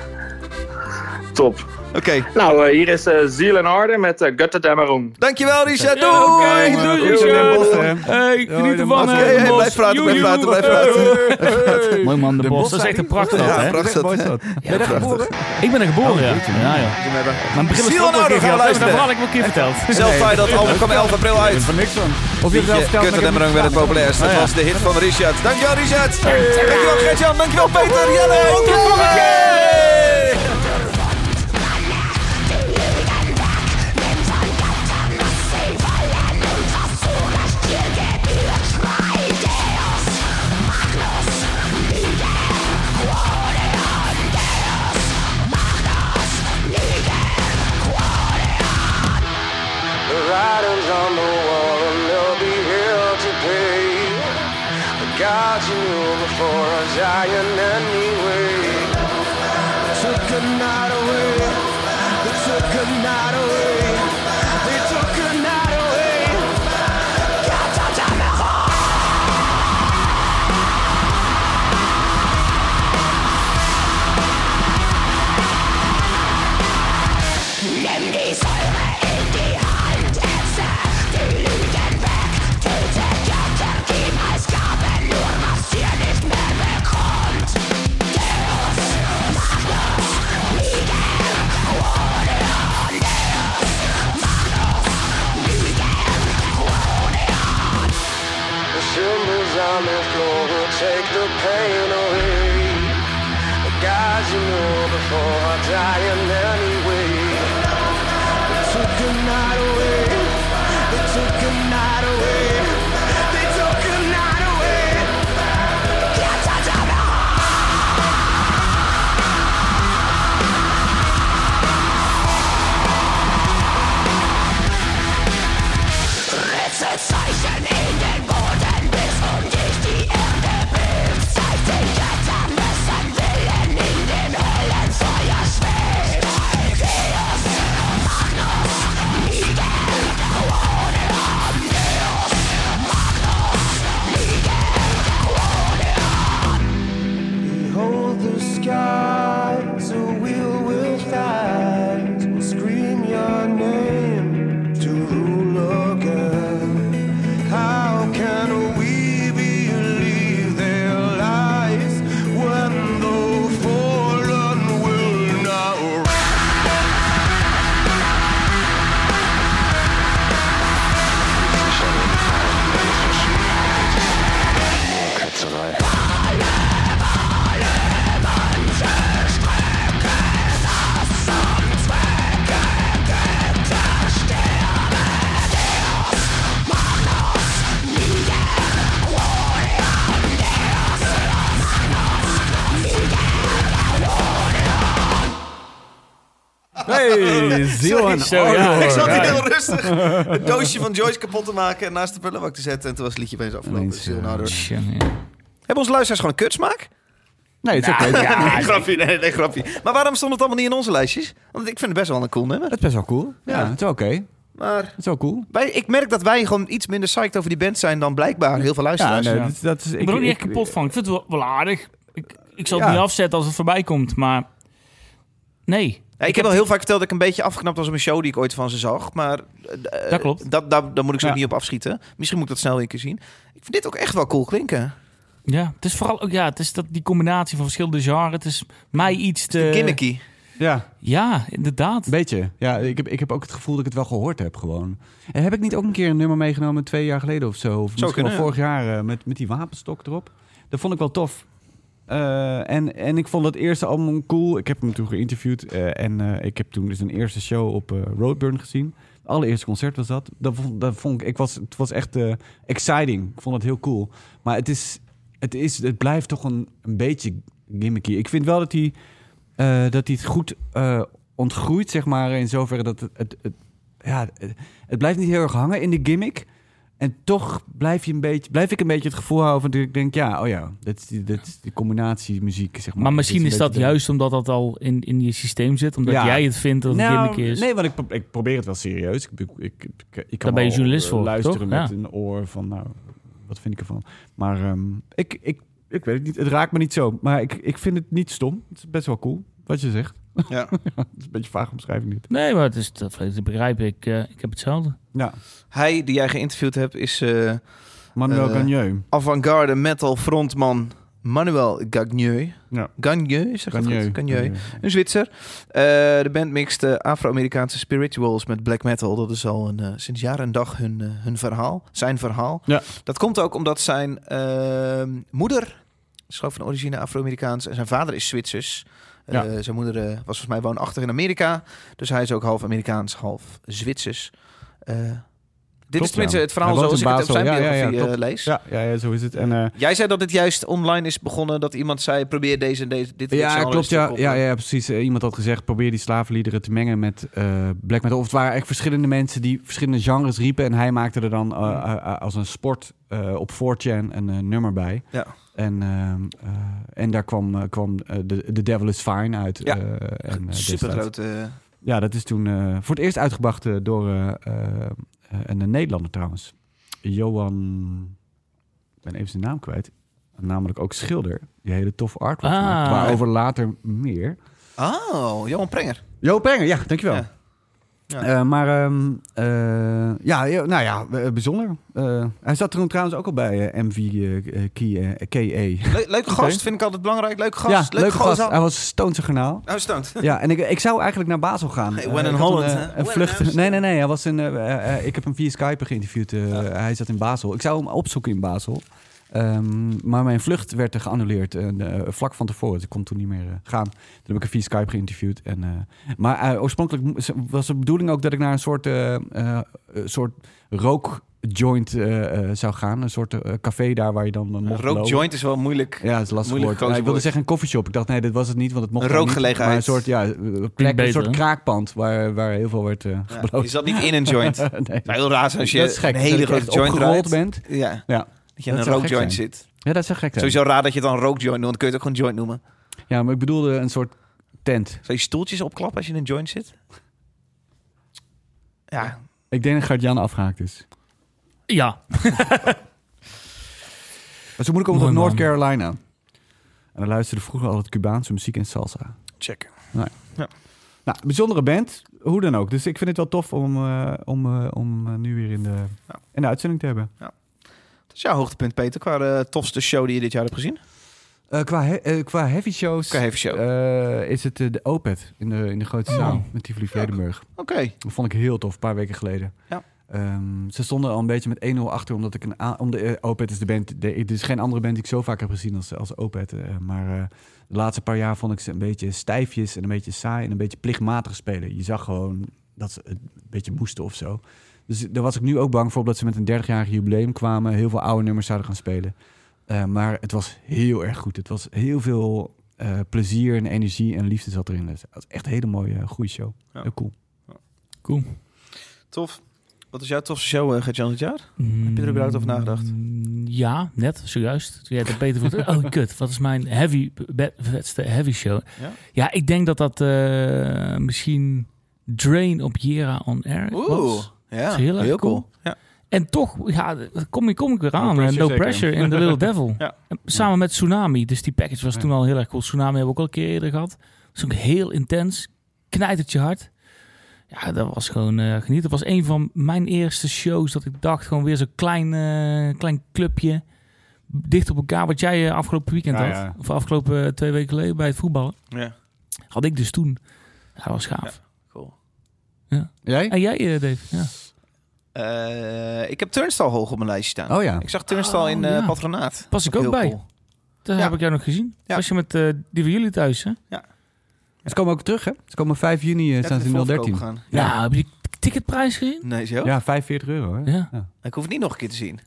Top. Oké. Nou, eh, hier is uh, Ziel en Harde met uh, Gutte Demmeroem. Dankjewel, Richard. Ja, Doei! oké, jongen. doei. Richard. Hey, geniet ervan. Hè, Hey, blijf praten, blijf praten, blijf <laughs> praten. Mooi man, de, Bos. Dat is echt een prachtstad, Ja, hè? prachtig. Mooi stad. Ben je daar geboren? Ik ben er geboren, ja. Ja, ja. Mijn begin Ziel en Harde, gaan we Dat luisteren. verhaal ik wel een keer verteld. Zelftijd, dat album kwam 11 april uit. Van niks van. Of je het wel verteld, werd het populairst. Dat ja. was de hit van Richard. Dankjewel, Richard. Dankjewel, Gertjan. Dankjewel, Peter. Jelle. Tot de volgende keer. dying enemy. Zo, ja. orde. Ik zat hier Ja. heel rustig een doosje van Joyce kapot te maken en naast de prullenbak te zetten. En toen was het liedje opeens afgelopen. Ja. Harde. Tja, ja. Hebben onze luisteraars gewoon een kutsmaak? Nee, het is oké. <laughs> nee, grapje, nee, nee, grapje. Maar waarom stond het allemaal niet in onze lijstjes? Want ik vind het best wel een cool nummer. Het is best wel cool. Ja, Ja. het is oké. Maar Dat is wel cool. wij, ik merk dat wij gewoon iets minder psyched over die band zijn dan blijkbaar heel veel Ja, luisteraars. nee, ja. Dat, is- dat is... Ik ben er ook niet echt kapot van. Ik vind het wel, wel aardig. Ik, ik zal het Ja. niet afzetten als het voorbij komt, maar... Nee. Ja, ik, heb al heel vaak verteld dat ik een beetje afgeknapt was op een show die ik ooit van ze zag. Maar eh, Dat klopt. Dat, daar, daar moet ik ze ook niet op afschieten. Misschien moet ik dat snel weer een keer zien. Ik vind dit ook echt wel cool klinken. Ja, het is vooral ook ja, het is dat, die combinatie van verschillende genres. Het is mij iets te... Gimmicky. Ja, Ja, inderdaad. beetje. Ja, ik heb, ik heb ook het gevoel dat ik het wel gehoord heb gewoon. En heb ik niet ook een keer een nummer meegenomen twee jaar geleden of zo? Of misschien kunnen, wel ja. vorig jaar eh, met, met die wapenstok erop. Dat vond ik wel tof. Eh, en, en ik vond het eerste album cool. Ik heb hem toen geïnterviewd. eh, en eh, ik heb toen zijn eerste show op Roadburn gezien. Het allereerste concert was dat. Dat vond, dat vond ik, ik was, het was echt exciting. Ik vond het heel cool. Maar het, is, het, is, het blijft toch een, een beetje gimmicky. Ik vind wel dat hij, dat hij het goed ontgroeit, zeg maar. In zoverre dat het, het, het- ja, het, het blijft niet heel erg hangen in de gimmick. En toch blijf, je een beetje, blijf ik een beetje het gevoel houden van dat ik denk, ja, oh ja, dat is die, dat is die combinatie muziek, zeg maar. Maar misschien is dat juist omdat dat al in, in je systeem zit. Omdat Ja. jij het vindt dat het Nou, gimmick is. Nee, want ik, ik probeer het wel serieus. Ik, ik, ik, ik, ik kan Daar ben je journalist eh, voor, luisteren toch? met Ja. een oor van, nou, wat vind ik ervan? Maar ehm, ik, ik, ik weet het niet. Het raakt me niet zo. Maar ik, ik vind het niet stom. Het is best wel cool, wat je zegt. Ja. <laughs> het is een beetje vage omschrijving dit. Nee, maar het is, dat, dat begrijp ik. eh, ik heb hetzelfde. Ja, Hij, die jij geïnterviewd hebt, is eh, Manuel Eh, Gagneux. avant-garde metal frontman Manuel Gagneux. Ja. Gagneux, zeg Gagneux. Gagneux. Een Zwitser. Eh, de band mixt eh, Afro-Amerikaanse spirituals met black metal. Dat is al een, sinds jaar en dag hun, hun verhaal. Zijn verhaal. Ja. Dat komt ook omdat zijn ehm, moeder is van origine Afro-Amerikaans en zijn vader is Zwitsers. Zijn moeder was volgens mij woonachtig in Amerika. Dus hij is ook half Amerikaans, half Zwitsers. Dit is tenminste ja. het verhaal zoals ik het op zijn. Ja, ja, ja, biografie eh, klopt. lees. Ja, ja, ja, zo is het. En, eh, Jij zei dat dit juist online is begonnen, dat iemand zei: probeer deze en deze. Dit, Ja, klopt. Ja, ja, ja, precies. Eh, iemand had gezegd, probeer die slavenliederen te mengen met black metal. Of het waren echt verschillende mensen die verschillende genres riepen. En hij maakte er dan eh, als een sport op 4chan een nummer bij. Ja. En, en daar kwam, kwam de The Devil is Fine uit. Ja. en, Super grote. Ja, dat is toen eh, voor het eerst uitgebracht eh, door eh, een Nederlander trouwens. Johan... Ik ben even zijn naam kwijt. Namelijk ook schilder. Die hele toffe artwork Ah. maakt. Waarover later meer. Oh, Johan Prenger. Jo Prenger, ja, dankjewel. Ja. Ja. Eh, maar ehm, eh, ja, nou ja, eh, bijzonder. Hij zat er trouwens ook al bij MV Key, KE. Le- leuke gast, vind ik altijd belangrijk. Leuke gast. ja, leuke leuke gast. Hij was Stoonse garnaal. Oh. Ja, en ik, ik zou eigenlijk naar Basel gaan. Hey, when in Holland, een, in vlucht. Nee, nee, nee. Hij was een, eh, ik heb hem via Skype geïnterviewd. Hij zat in Basel. Ik zou hem opzoeken in Basel. Ehm, maar mijn vlucht werd er geannuleerd eh, eh, vlak van tevoren. Dus ik kon toen niet meer eh, gaan. Toen heb ik hem via Skype geïnterviewd. En, eh, maar oorspronkelijk was de bedoeling ook dat ik naar een soort, eh, eh, eh, soort rookjoint eh, eh, zou gaan. Een soort café daar waar je dan uh, mocht Rook lopen. joint is wel moeilijk. Ja, dat is lastig Moeilijk woord. ik wilde zeggen een coffeeshop. Ik dacht, nee, dit was het niet, want het mocht Een rookgelegenheid. Maar een soort, ja, een plek, een soort kraakpand waar, waar heel veel werd eh Ja, je zat niet in een joint. Het <laughs> nee. heel raar als je dat is gek. een hele grote joint opgerold bent. Ja, Ja. Dat je in een gek rookjoint zijn. zit. ja, dat zou gek zijn. Sowieso raar dat je het dan rookjoint noemt. Dan kun je het ook gewoon joint noemen. Ja, maar ik bedoelde een soort tent. Zou je stoeltjes opklappen als je in een joint zit? Ja, Ik denk dat Gert-Jan afgehaakt is. Ja, <laughs> Maar zo moet ik om Mooi tot North. Carolina. En dan luisterde vroeger altijd Cubaanse muziek en salsa. check. Nou, bijzondere band, hoe dan ook. Dus ik vind het wel tof om, eh, om, eh, om eh, nu weer in de, Ja. in de uitzending te hebben. Dat is jouw hoogtepunt, Peter, qua de tofste show die je dit jaar hebt gezien. Eh, qua, he- eh, qua heavy shows Qua heavy show. eh, is het de Opet in de, in de grote Oh. zaal met Tivoli Vredenburg. Oké. Dat vond ik heel tof, een paar weken geleden. Ja. Ehm, ze stonden al een beetje met 1-0 achter, omdat ik een... Om de, Opet is de band... De, er is geen andere band die ik zo vaak heb gezien als, als Opet. maar de laatste paar jaar vond ik ze een beetje stijfjes en een beetje saai en een beetje plichtmatig spelen. Je zag gewoon dat ze het een beetje moesten of zo. Dus daar was ik nu ook bang voor, omdat ze met een 30-jarig jubileum kwamen. Heel veel oude nummers zouden gaan spelen. Eh, maar het was heel erg goed. Het was heel veel eh, plezier en energie en liefde zat erin. Dus het was echt een hele mooie, eh, goede show. Ja. Heel cool. cool. Tof. Wat is jouw tofste show, uh, Gert-Jan, dit jaar? Heb je er überhaupt over nagedacht? Mm, Ja, net, zojuist. Toen jij het beter voelt. <laughs> Oh, kut. Wat is mijn heavy, vetste heavy show? Ja? Ja, ik denk dat dat eh, misschien Drain op Jera on Air Oeh, was. Ja. Ja, is heel cool. cool. Ja. En toch, ja, kom, ik- kom ik weer aan. pressure eh, no pressure in The Little <laughs> Devil. Ja. En Samen met Tsunami. Dus die package was Ja. toen al heel erg cool. Tsunami hebben we ook al een keer eerder gehad. Dat is ook heel intens. Knijt het je hart. Ja, dat was gewoon eh genieten. Dat was een van mijn eerste shows dat ik dacht, gewoon weer zo'n klein, eh, klein clubje. Dicht op elkaar, wat jij eh, afgelopen weekend Ja, had. ja. Of afgelopen twee weken geleden bij het voetballen. Ja, Had ik dus toen. Ja, dat was gaaf. cool. Jij? En jij, eh, Dave? Ja. Eh, ik heb Turnstile hoog op mijn lijstje staan. Oh ja. Ik zag Turnstile Oh, in eh, ja. Patronaat. Was ik ook bij. cool. Dat Ja. heb ik jou nog gezien. Ja. Was je met eh, die van jullie thuis, hè? Ze komen ook terug, hè? Ze komen 5 juni, staan ze in in de voorverkoop 013. gegaan. Ja. Nou, heb je die ticketprijs gezien? Nee, zo? Ja, 45 euro, hè? Ja. Ik hoef het niet nog een keer te zien.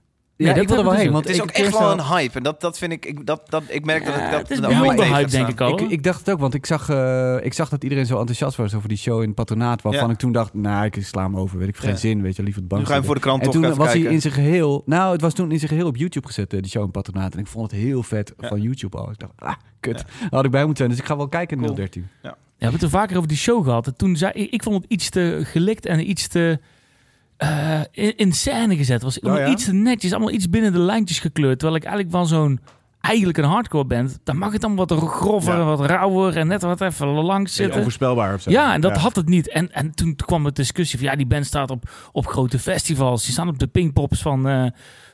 Ja, dat ik wil er wel heen. dus Want het is ook echt wel een hype. En dat, dat vind ik... ik dat, dat, ik merk dat ik dat... het is tegen hype, denk ik al. Ik, ik dacht het ook, want ik zag, eh, ik zag dat iedereen zo enthousiast was over die show in Patronaat. Waarvan Ja. ik toen dacht, nou, ik sla hem over. Weet ik, geen Ja. zin, weet je, liever het bank Nu ga je voor de krant En toch toen was hij in zijn geheel... Nou, het was toen in zijn geheel op YouTube gezet, eh, die show in Patronaat. En ik vond het heel vet van YouTube al. Ik dacht, ah, kut. Daar had ik bij moeten zijn. Dus ik ga wel kijken in Cool. 013. Ja, we hebben het er vaker over die show gehad. En toen zei ik, ik vond het iets te gelikt en iets te eh, in, in scène gezet. Was allemaal Oh ja? iets te netjes, allemaal iets binnen de lijntjes gekleurd. Terwijl ik eigenlijk van zo'n eigenlijk een hardcore band, dan mag het allemaal wat grover, Ja. wat rauwer en net wat even langs zitten. Onvoorspelbaar of zo. Ja, en dat had het niet. En, en toen kwam de discussie van ja, die band staat op, op grote festivals. Die staan op de Pinkpops van, eh,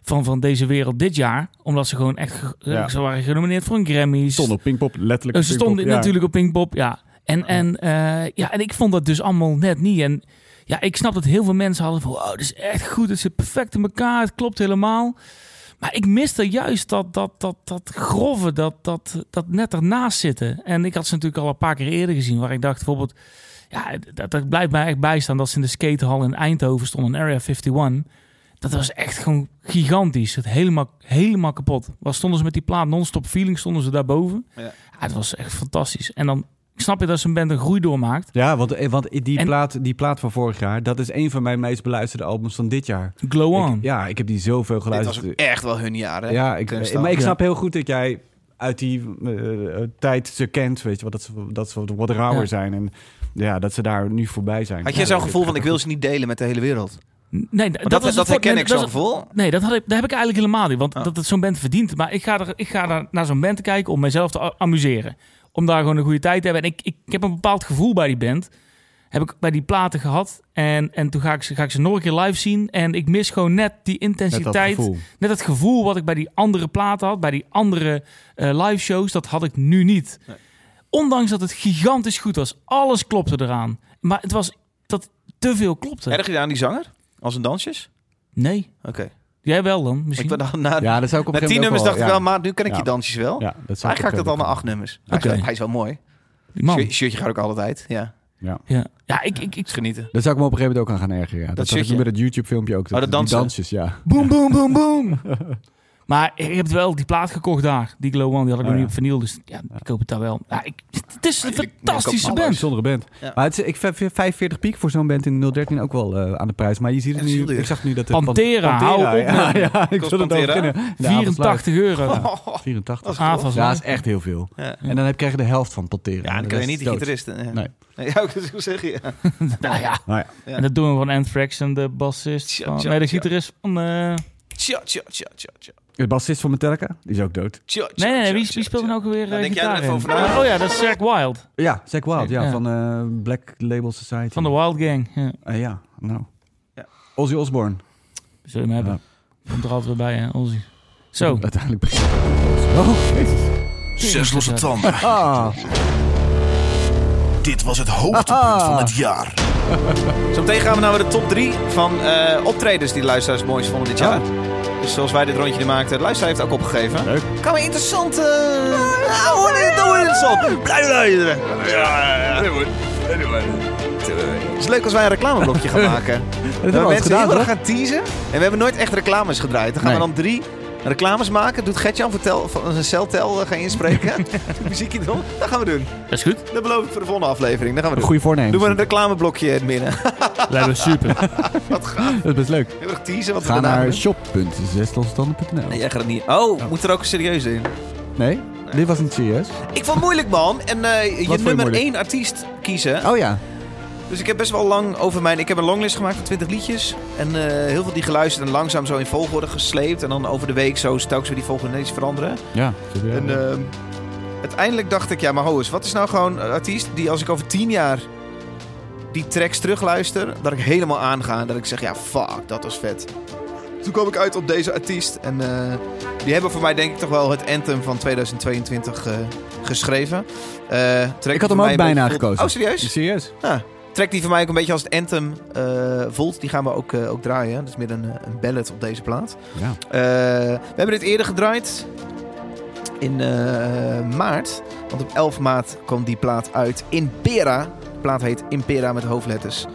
van, van deze wereld dit jaar. Omdat ze gewoon echt Ja. ze waren genomineerd voor een Grammy. Stond op Pinkpop, letterlijk Eh, ze stonden natuurlijk op Pinkpop, ja. En, en, eh, ja. en ik vond dat dus allemaal net niet. En ja, ik snap dat heel veel mensen hadden van... Wow, dit is echt goed, het zit perfect in elkaar, het klopt helemaal. Maar ik miste juist dat, dat, dat, dat grove, dat, dat, dat net ernaast zitten. En ik had ze natuurlijk al een paar keer eerder gezien... waar ik dacht bijvoorbeeld... Ja, dat, dat blijft mij echt bijstaan dat ze in de skatehal in Eindhoven stonden, in Area 51. Dat was echt gewoon gigantisch. Het helemaal, helemaal kapot. Was stonden ze met die plaat non-stop feeling, stonden ze daarboven. Ja. Ja, het was echt fantastisch. En dan snap je dat zo'n band een groei doormaakt. Ja, want, eh, want die, En- plaat, die plaat van vorig jaar, dat is een van mijn meest beluisterde albums van dit jaar. Glow On. Ik, ja, ik heb die zoveel was geluisterd. ook echt wel hun jaar, hè? Ja, ik, Turnstile. maar ik Ja. snap heel goed dat jij uit die eh, eh, tijd ze kent, weet je wel, dat ze, dat ze wat rauwer Ja. zijn en ja, dat ze daar nu voorbij zijn. Had jij Ja, zo'n dat- gevoel van ik wil ze niet delen met de hele wereld? Nee, dat, dat, was herken nee, ik dat zo'n gevoel. Nee, dat, had ik, dat heb ik eigenlijk helemaal niet. Want Oh. dat het zo'n band verdient. Maar ik ga, er, ik ga daar naar zo'n band te kijken om mezelf te amuseren. Om daar gewoon een goede tijd te hebben. En ik, ik, ik heb een bepaald gevoel bij die band. Heb ik bij die platen gehad. En, en toen ga ik, ze, ga ik ze nog een keer live zien. En ik mis gewoon net die dat intensiteit. gevoel. Net het gevoel wat ik bij die andere platen had, bij die andere eh live shows, dat had ik nu niet. Nee. Ondanks dat het gigantisch goed was. Alles klopte eraan. Maar het was dat te veel klopte. Erg je aan die zanger? Als een dansjes? Nee. Oké. Jij wel dan, misschien? Ik ben dan na, Ja, dat zou ik op na tien nummers moment dacht ik wel, maar nu ken ik Ja. je dansjes wel. Ja, dat zou Eigenlijk ga ik dat al naar acht nummers. Hij, is, wel- hij is wel mooi. Die man. Shirt- Shirtje ga ik ook altijd. Ja, Ja, ja ik, ik, ik, genieten. Daar zou ik me op een gegeven moment ook aan gaan ergeren. Ja. Dat, dat had ik shirtje? met het YouTube-filmpje ook. Oh, dat die dansen? dansjes, ja. boom, boom, boom, boom. <laughs> maar ik heb wel die plaat gekocht daar. Die Glow One, die had ik Oh, nog ja. niet op vinyl. Dus ja, ik koop het daar wel. Ja, ik, het is een ik- ik fantastische koop Een band. bijzondere band. Ja. Maar het is, ik vind 45 piek voor zo'n band in 013 ook wel eh, aan de prijs. Maar je ziet het nu. Ik zag nu dat de Pantera, hou op Ja, <laughs> ja, ik wil het. De avondsluit. 84 euro. <laughs> Oh, 84. Dat is Avonds Ja, dat is echt heel veel. Ja. En dan heb, krijg je de helft van Pantera. Ja, dan kan je niet de gitaristen. Nee. Nee, <laughs> ja, ik zou zeggen, ja. Nou ja. Nou ja. Ja. En dat doen we van Anthrax en de bassist. Nee, de gitarist van... eh, Tja, tja, tja, tja, tja. De bassist van Metallica, die is ook dood. Tja, tja, nee, nee, wie, wie speelt tja. nou ook weer Nou, eh, denk jij er gitaar even in? over na? Oh ja, dat is Zack Wild. Ja, Zack Wild, ja, Ja. van eh, Black Label Society. Van de Wild Gang. Ja. Eh, ja, nou. Ja. Ozzy Osbourne. Zul je hem hebben. Komt er altijd weer bij, hè, Ozzy. Zo. Uiteindelijk begint het. Oh, jezus. Zes losse tanden. Ah, Dit was het hoogtepunt Ah. van het jaar. Zometeen gaan we naar de top 3 van eh, optredens die de luisteraars mooist vonden dit jaar. Dus zoals wij dit rondje maakten, de luisteraar heeft ook opgegeven. Leuk. Kan we interessant... eh nou, hoor, dit doen we interessant. Blijf luisteren. Ja, ja. Het is leuk als wij een reclameblokje gaan <laughs> maken. dat hebben we mensen gedaan, heel erg gaan teasen. En we hebben nooit echt reclames gedraaid. Dan gaan Nee. we dan drie reclames maken. Doet Gertjan vertel, van een celtel uh, gaan inspreken. <laughs> Muziekje erop. Dat gaan we doen. Dat is goed. Dat beloof ik voor de volgende aflevering. Dat gaan we doen. goede voornemen. Doen we een reclameblokje in het midden. <laughs> Lijkt me super. <laughs> Dat is best leuk. Heel erg teasen wat Ga we naar doen. shop.zeslosstanden.nl Nee, jij gaat het niet. Oh, moet er ook een serieus in. Nee? Dit was niet serieus. Ik vond het moeilijk, man. En eh, je nummer één artiest kiezen. Oh ja. Dus ik heb best wel lang over mijn... Ik heb een longlist gemaakt van 20 liedjes. En eh, heel veel die geluisterd en langzaam zo in volgorde gesleept. En dan over de week zo telkens weer die volgorde ineens veranderen. Ja. En ehm, uiteindelijk dacht ik, ja, maar ho eens, wat is nou gewoon een artiest die als ik over 10 jaar die tracks terugluister, dat ik helemaal aanga en dat ik zeg, ja, fuck, dat was vet. Toen kwam ik uit op deze artiest en eh, die hebben voor mij denk ik toch wel het anthem van 2022 eh, geschreven. Ik had hem ook bijna gekozen. Oh, serieus? Serieus? Ja. Track die voor mij ook een beetje als het anthem eh, voelt, die gaan we ook, eh, ook draaien. Dat is meer een, eh, een ballad op deze plaat. Ja. We hebben dit eerder gedraaid in maart. Want op 11 maart kwam die plaat uit. Impera. De plaat heet Impera met hoofdletters.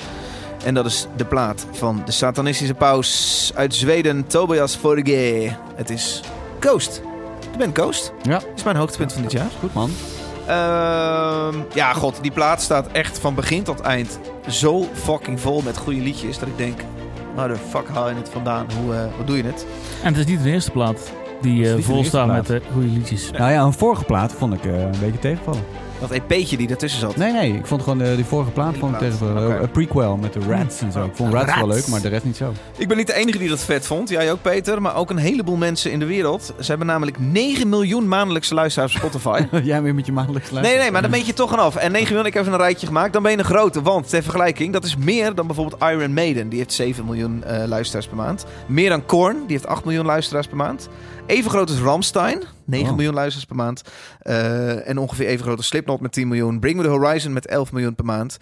En dat is de plaat van de satanistische paus uit Zweden, Tobias Forge. Het is Ghost. De band Ghost. Ja. is mijn hoogtepunt van dit jaar. Goed man. Ehm, ja, god, die plaat staat echt van begin tot eind zo fucking vol met goede liedjes. Dat ik denk, waar de fuck haal je het vandaan? Hoe, eh, hoe doe je het? En het is niet de eerste plaat die eh, vol staat met eh, goede liedjes. Nou ja, een vorige plaat vond ik eh, een beetje tegenvallen. Dat EP'tje die ertussen zat. Nee, nee. Ik vond gewoon de, die vorige plaat vond ik plaat. tegenvallen. Oké. Een prequel met de Rats en zo. Ik vond Rats, wel Rats. leuk, maar de rest niet zo. Ik ben niet de enige die dat vet vond. Jij ook, Peter. Maar ook een heleboel mensen in de wereld. Ze hebben namelijk 9 miljoen maandelijkse luisteraars op Spotify. <laughs> Jij weer met je maandelijks Nee, nee, maar dan ben je toch vanaf. En 9 miljoen, ik heb even een rijtje gemaakt. Dan ben je een grote. Want, ter vergelijking, dat is meer dan bijvoorbeeld Iron Maiden. Die heeft 7 miljoen eh, luisteraars per maand. Meer dan Korn, die heeft 8 miljoen luisteraars per maand. Even groot is Ramstein, 9 Oh. miljoen luisteraars per maand. Eh, en ongeveer even groot is Slipknot met 10 miljoen. Bring Me The Horizon met 11 miljoen per maand.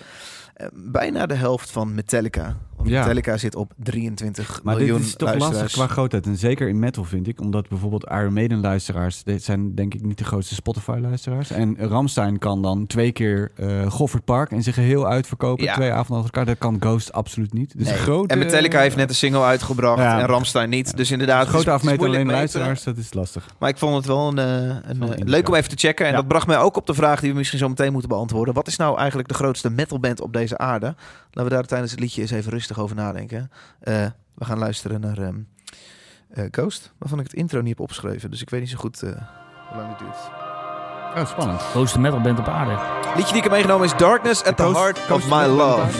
Eh, bijna de helft van Metallica. Want Ja. Metallica zit op 23 Maar miljoen dit is toch lastig qua grootheid. En zeker in metal vind ik. Omdat bijvoorbeeld Iron Maiden luisteraars... Dit zijn denk ik niet de grootste Spotify luisteraars. En Ramstein kan dan twee keer eh Goffert Park en zich geheel uitverkopen. Ja. Twee avonden achter elkaar. Dat kan Ghost absoluut niet. Dus Nee. een grote, en Metallica heeft net een single uitgebracht Ja. en Ramstein niet. Dus inderdaad, grote afmeten moeilijk alleen meten. luisteraars. Dat is lastig. Maar ik vond het wel een, eh, een, Wel eh, een leuk om even te checken. En dat bracht mij ook op de vraag die we misschien zo meteen moeten beantwoorden. Wat is nou eigenlijk de grootste metalband op deze aarde? Laten we daar tijdens het liedje eens even rustig over nadenken. Eh, we gaan luisteren naar ehm, eh, Ghost, waarvan ik het intro niet heb opgeschreven. Dus ik weet niet zo goed eh, hoe lang het duurt. Oh, spannend. Grootste metalband op aarde. liedje die ik heb meegenomen is Darkness at the Heart of Coast My Metal Band. Love.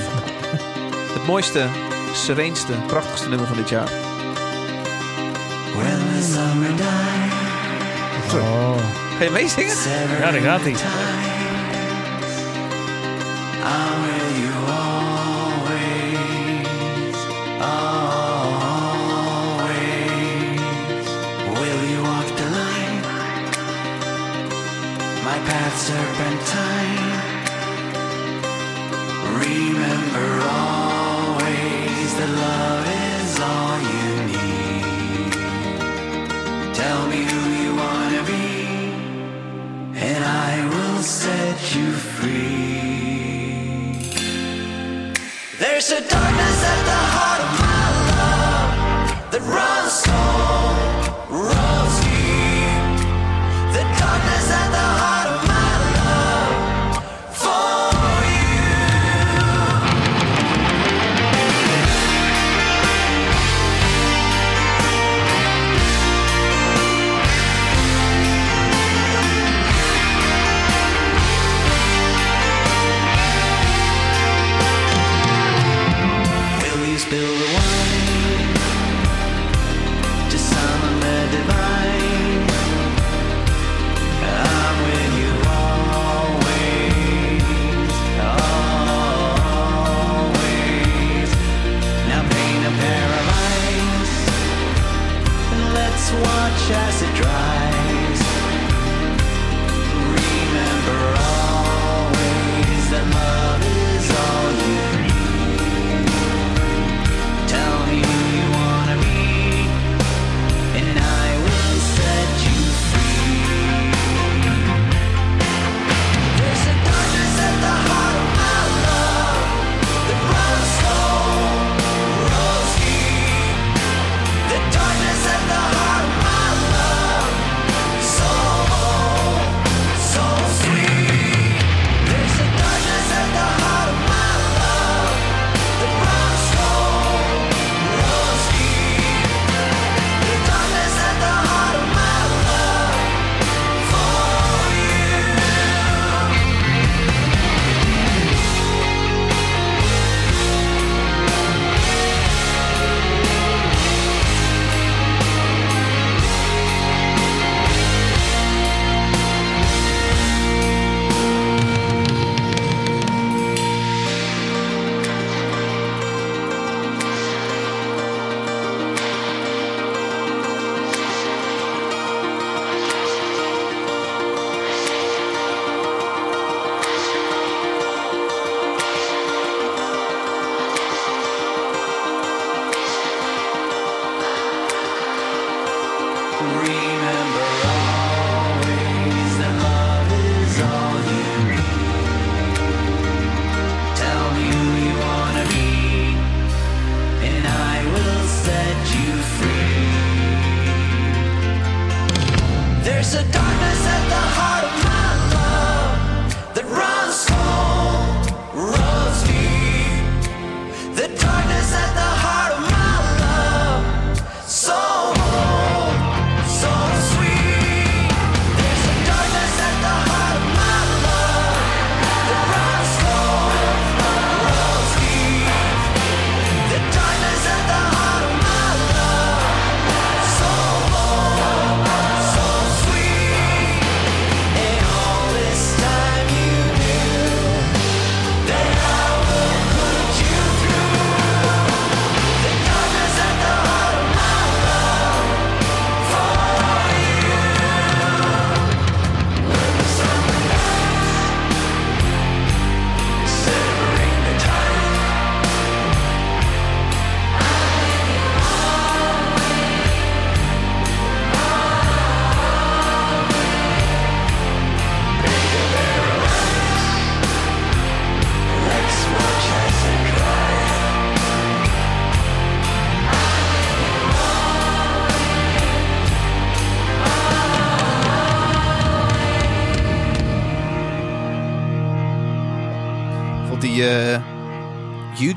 Het mooiste, sereenste, prachtigste nummer van dit jaar. When the summer dies, Oh. Ga je meezingen? Ja, daar gaat hij. Path serpentine. Remember always that love is all you need. Tell me who you wanna be and I will set you free. There's a darkness at the heart of my love that runs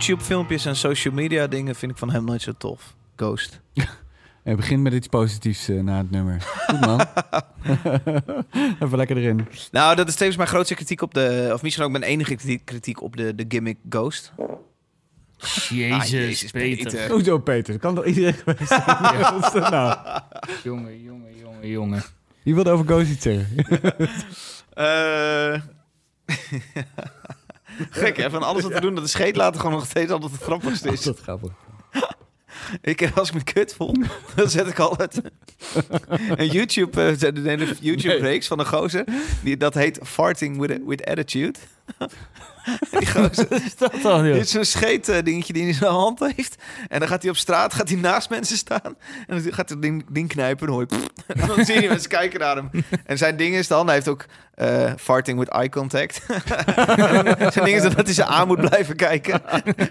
YouTube-filmpjes en social media dingen vind ik van hem nooit zo tof. Ghost. <laughs> En begin met iets positiefs eh, na het nummer. Goed man. <laughs> Even lekker erin. Nou, dat is tevens mijn grootste kritiek op de... Of misschien ook mijn enige kritiek, kritiek op de, de gimmick Ghost. Jezus, Ah, Jezus, Peter. Peter. Hoezo Peter? Kan toch iedereen <laughs> geweest zijn? Nou? Jongen, jongen, jongen, jongen. Je wilde over Ghost iets zeggen. Eh, <laughs> Gek hè, van alles wat we doen, dat de scheet laten gewoon nog steeds altijd het grappigste Is dat grappig? <laughs> Ik, als ik me kut voel, <laughs> dan zet ik altijd een YouTube, eh, de hele YouTube-reeks van een gozer. Die, dat heet Farting with, with Attitude. Die gozer, <laughs> is dat dan, dit is zo'n scheet eh, dingetje die hij in zijn hand heeft. En dan gaat hij op straat, gaat hij naast mensen staan. En dan gaat hij ding, ding knijpen. En, dan, hoor je, <laughs> en dan zie je mensen kijken naar hem. En zijn ding is dan, hij heeft ook eh, farting with eye contact. <laughs> Zijn ding is dan dat hij ze aan moet blijven kijken.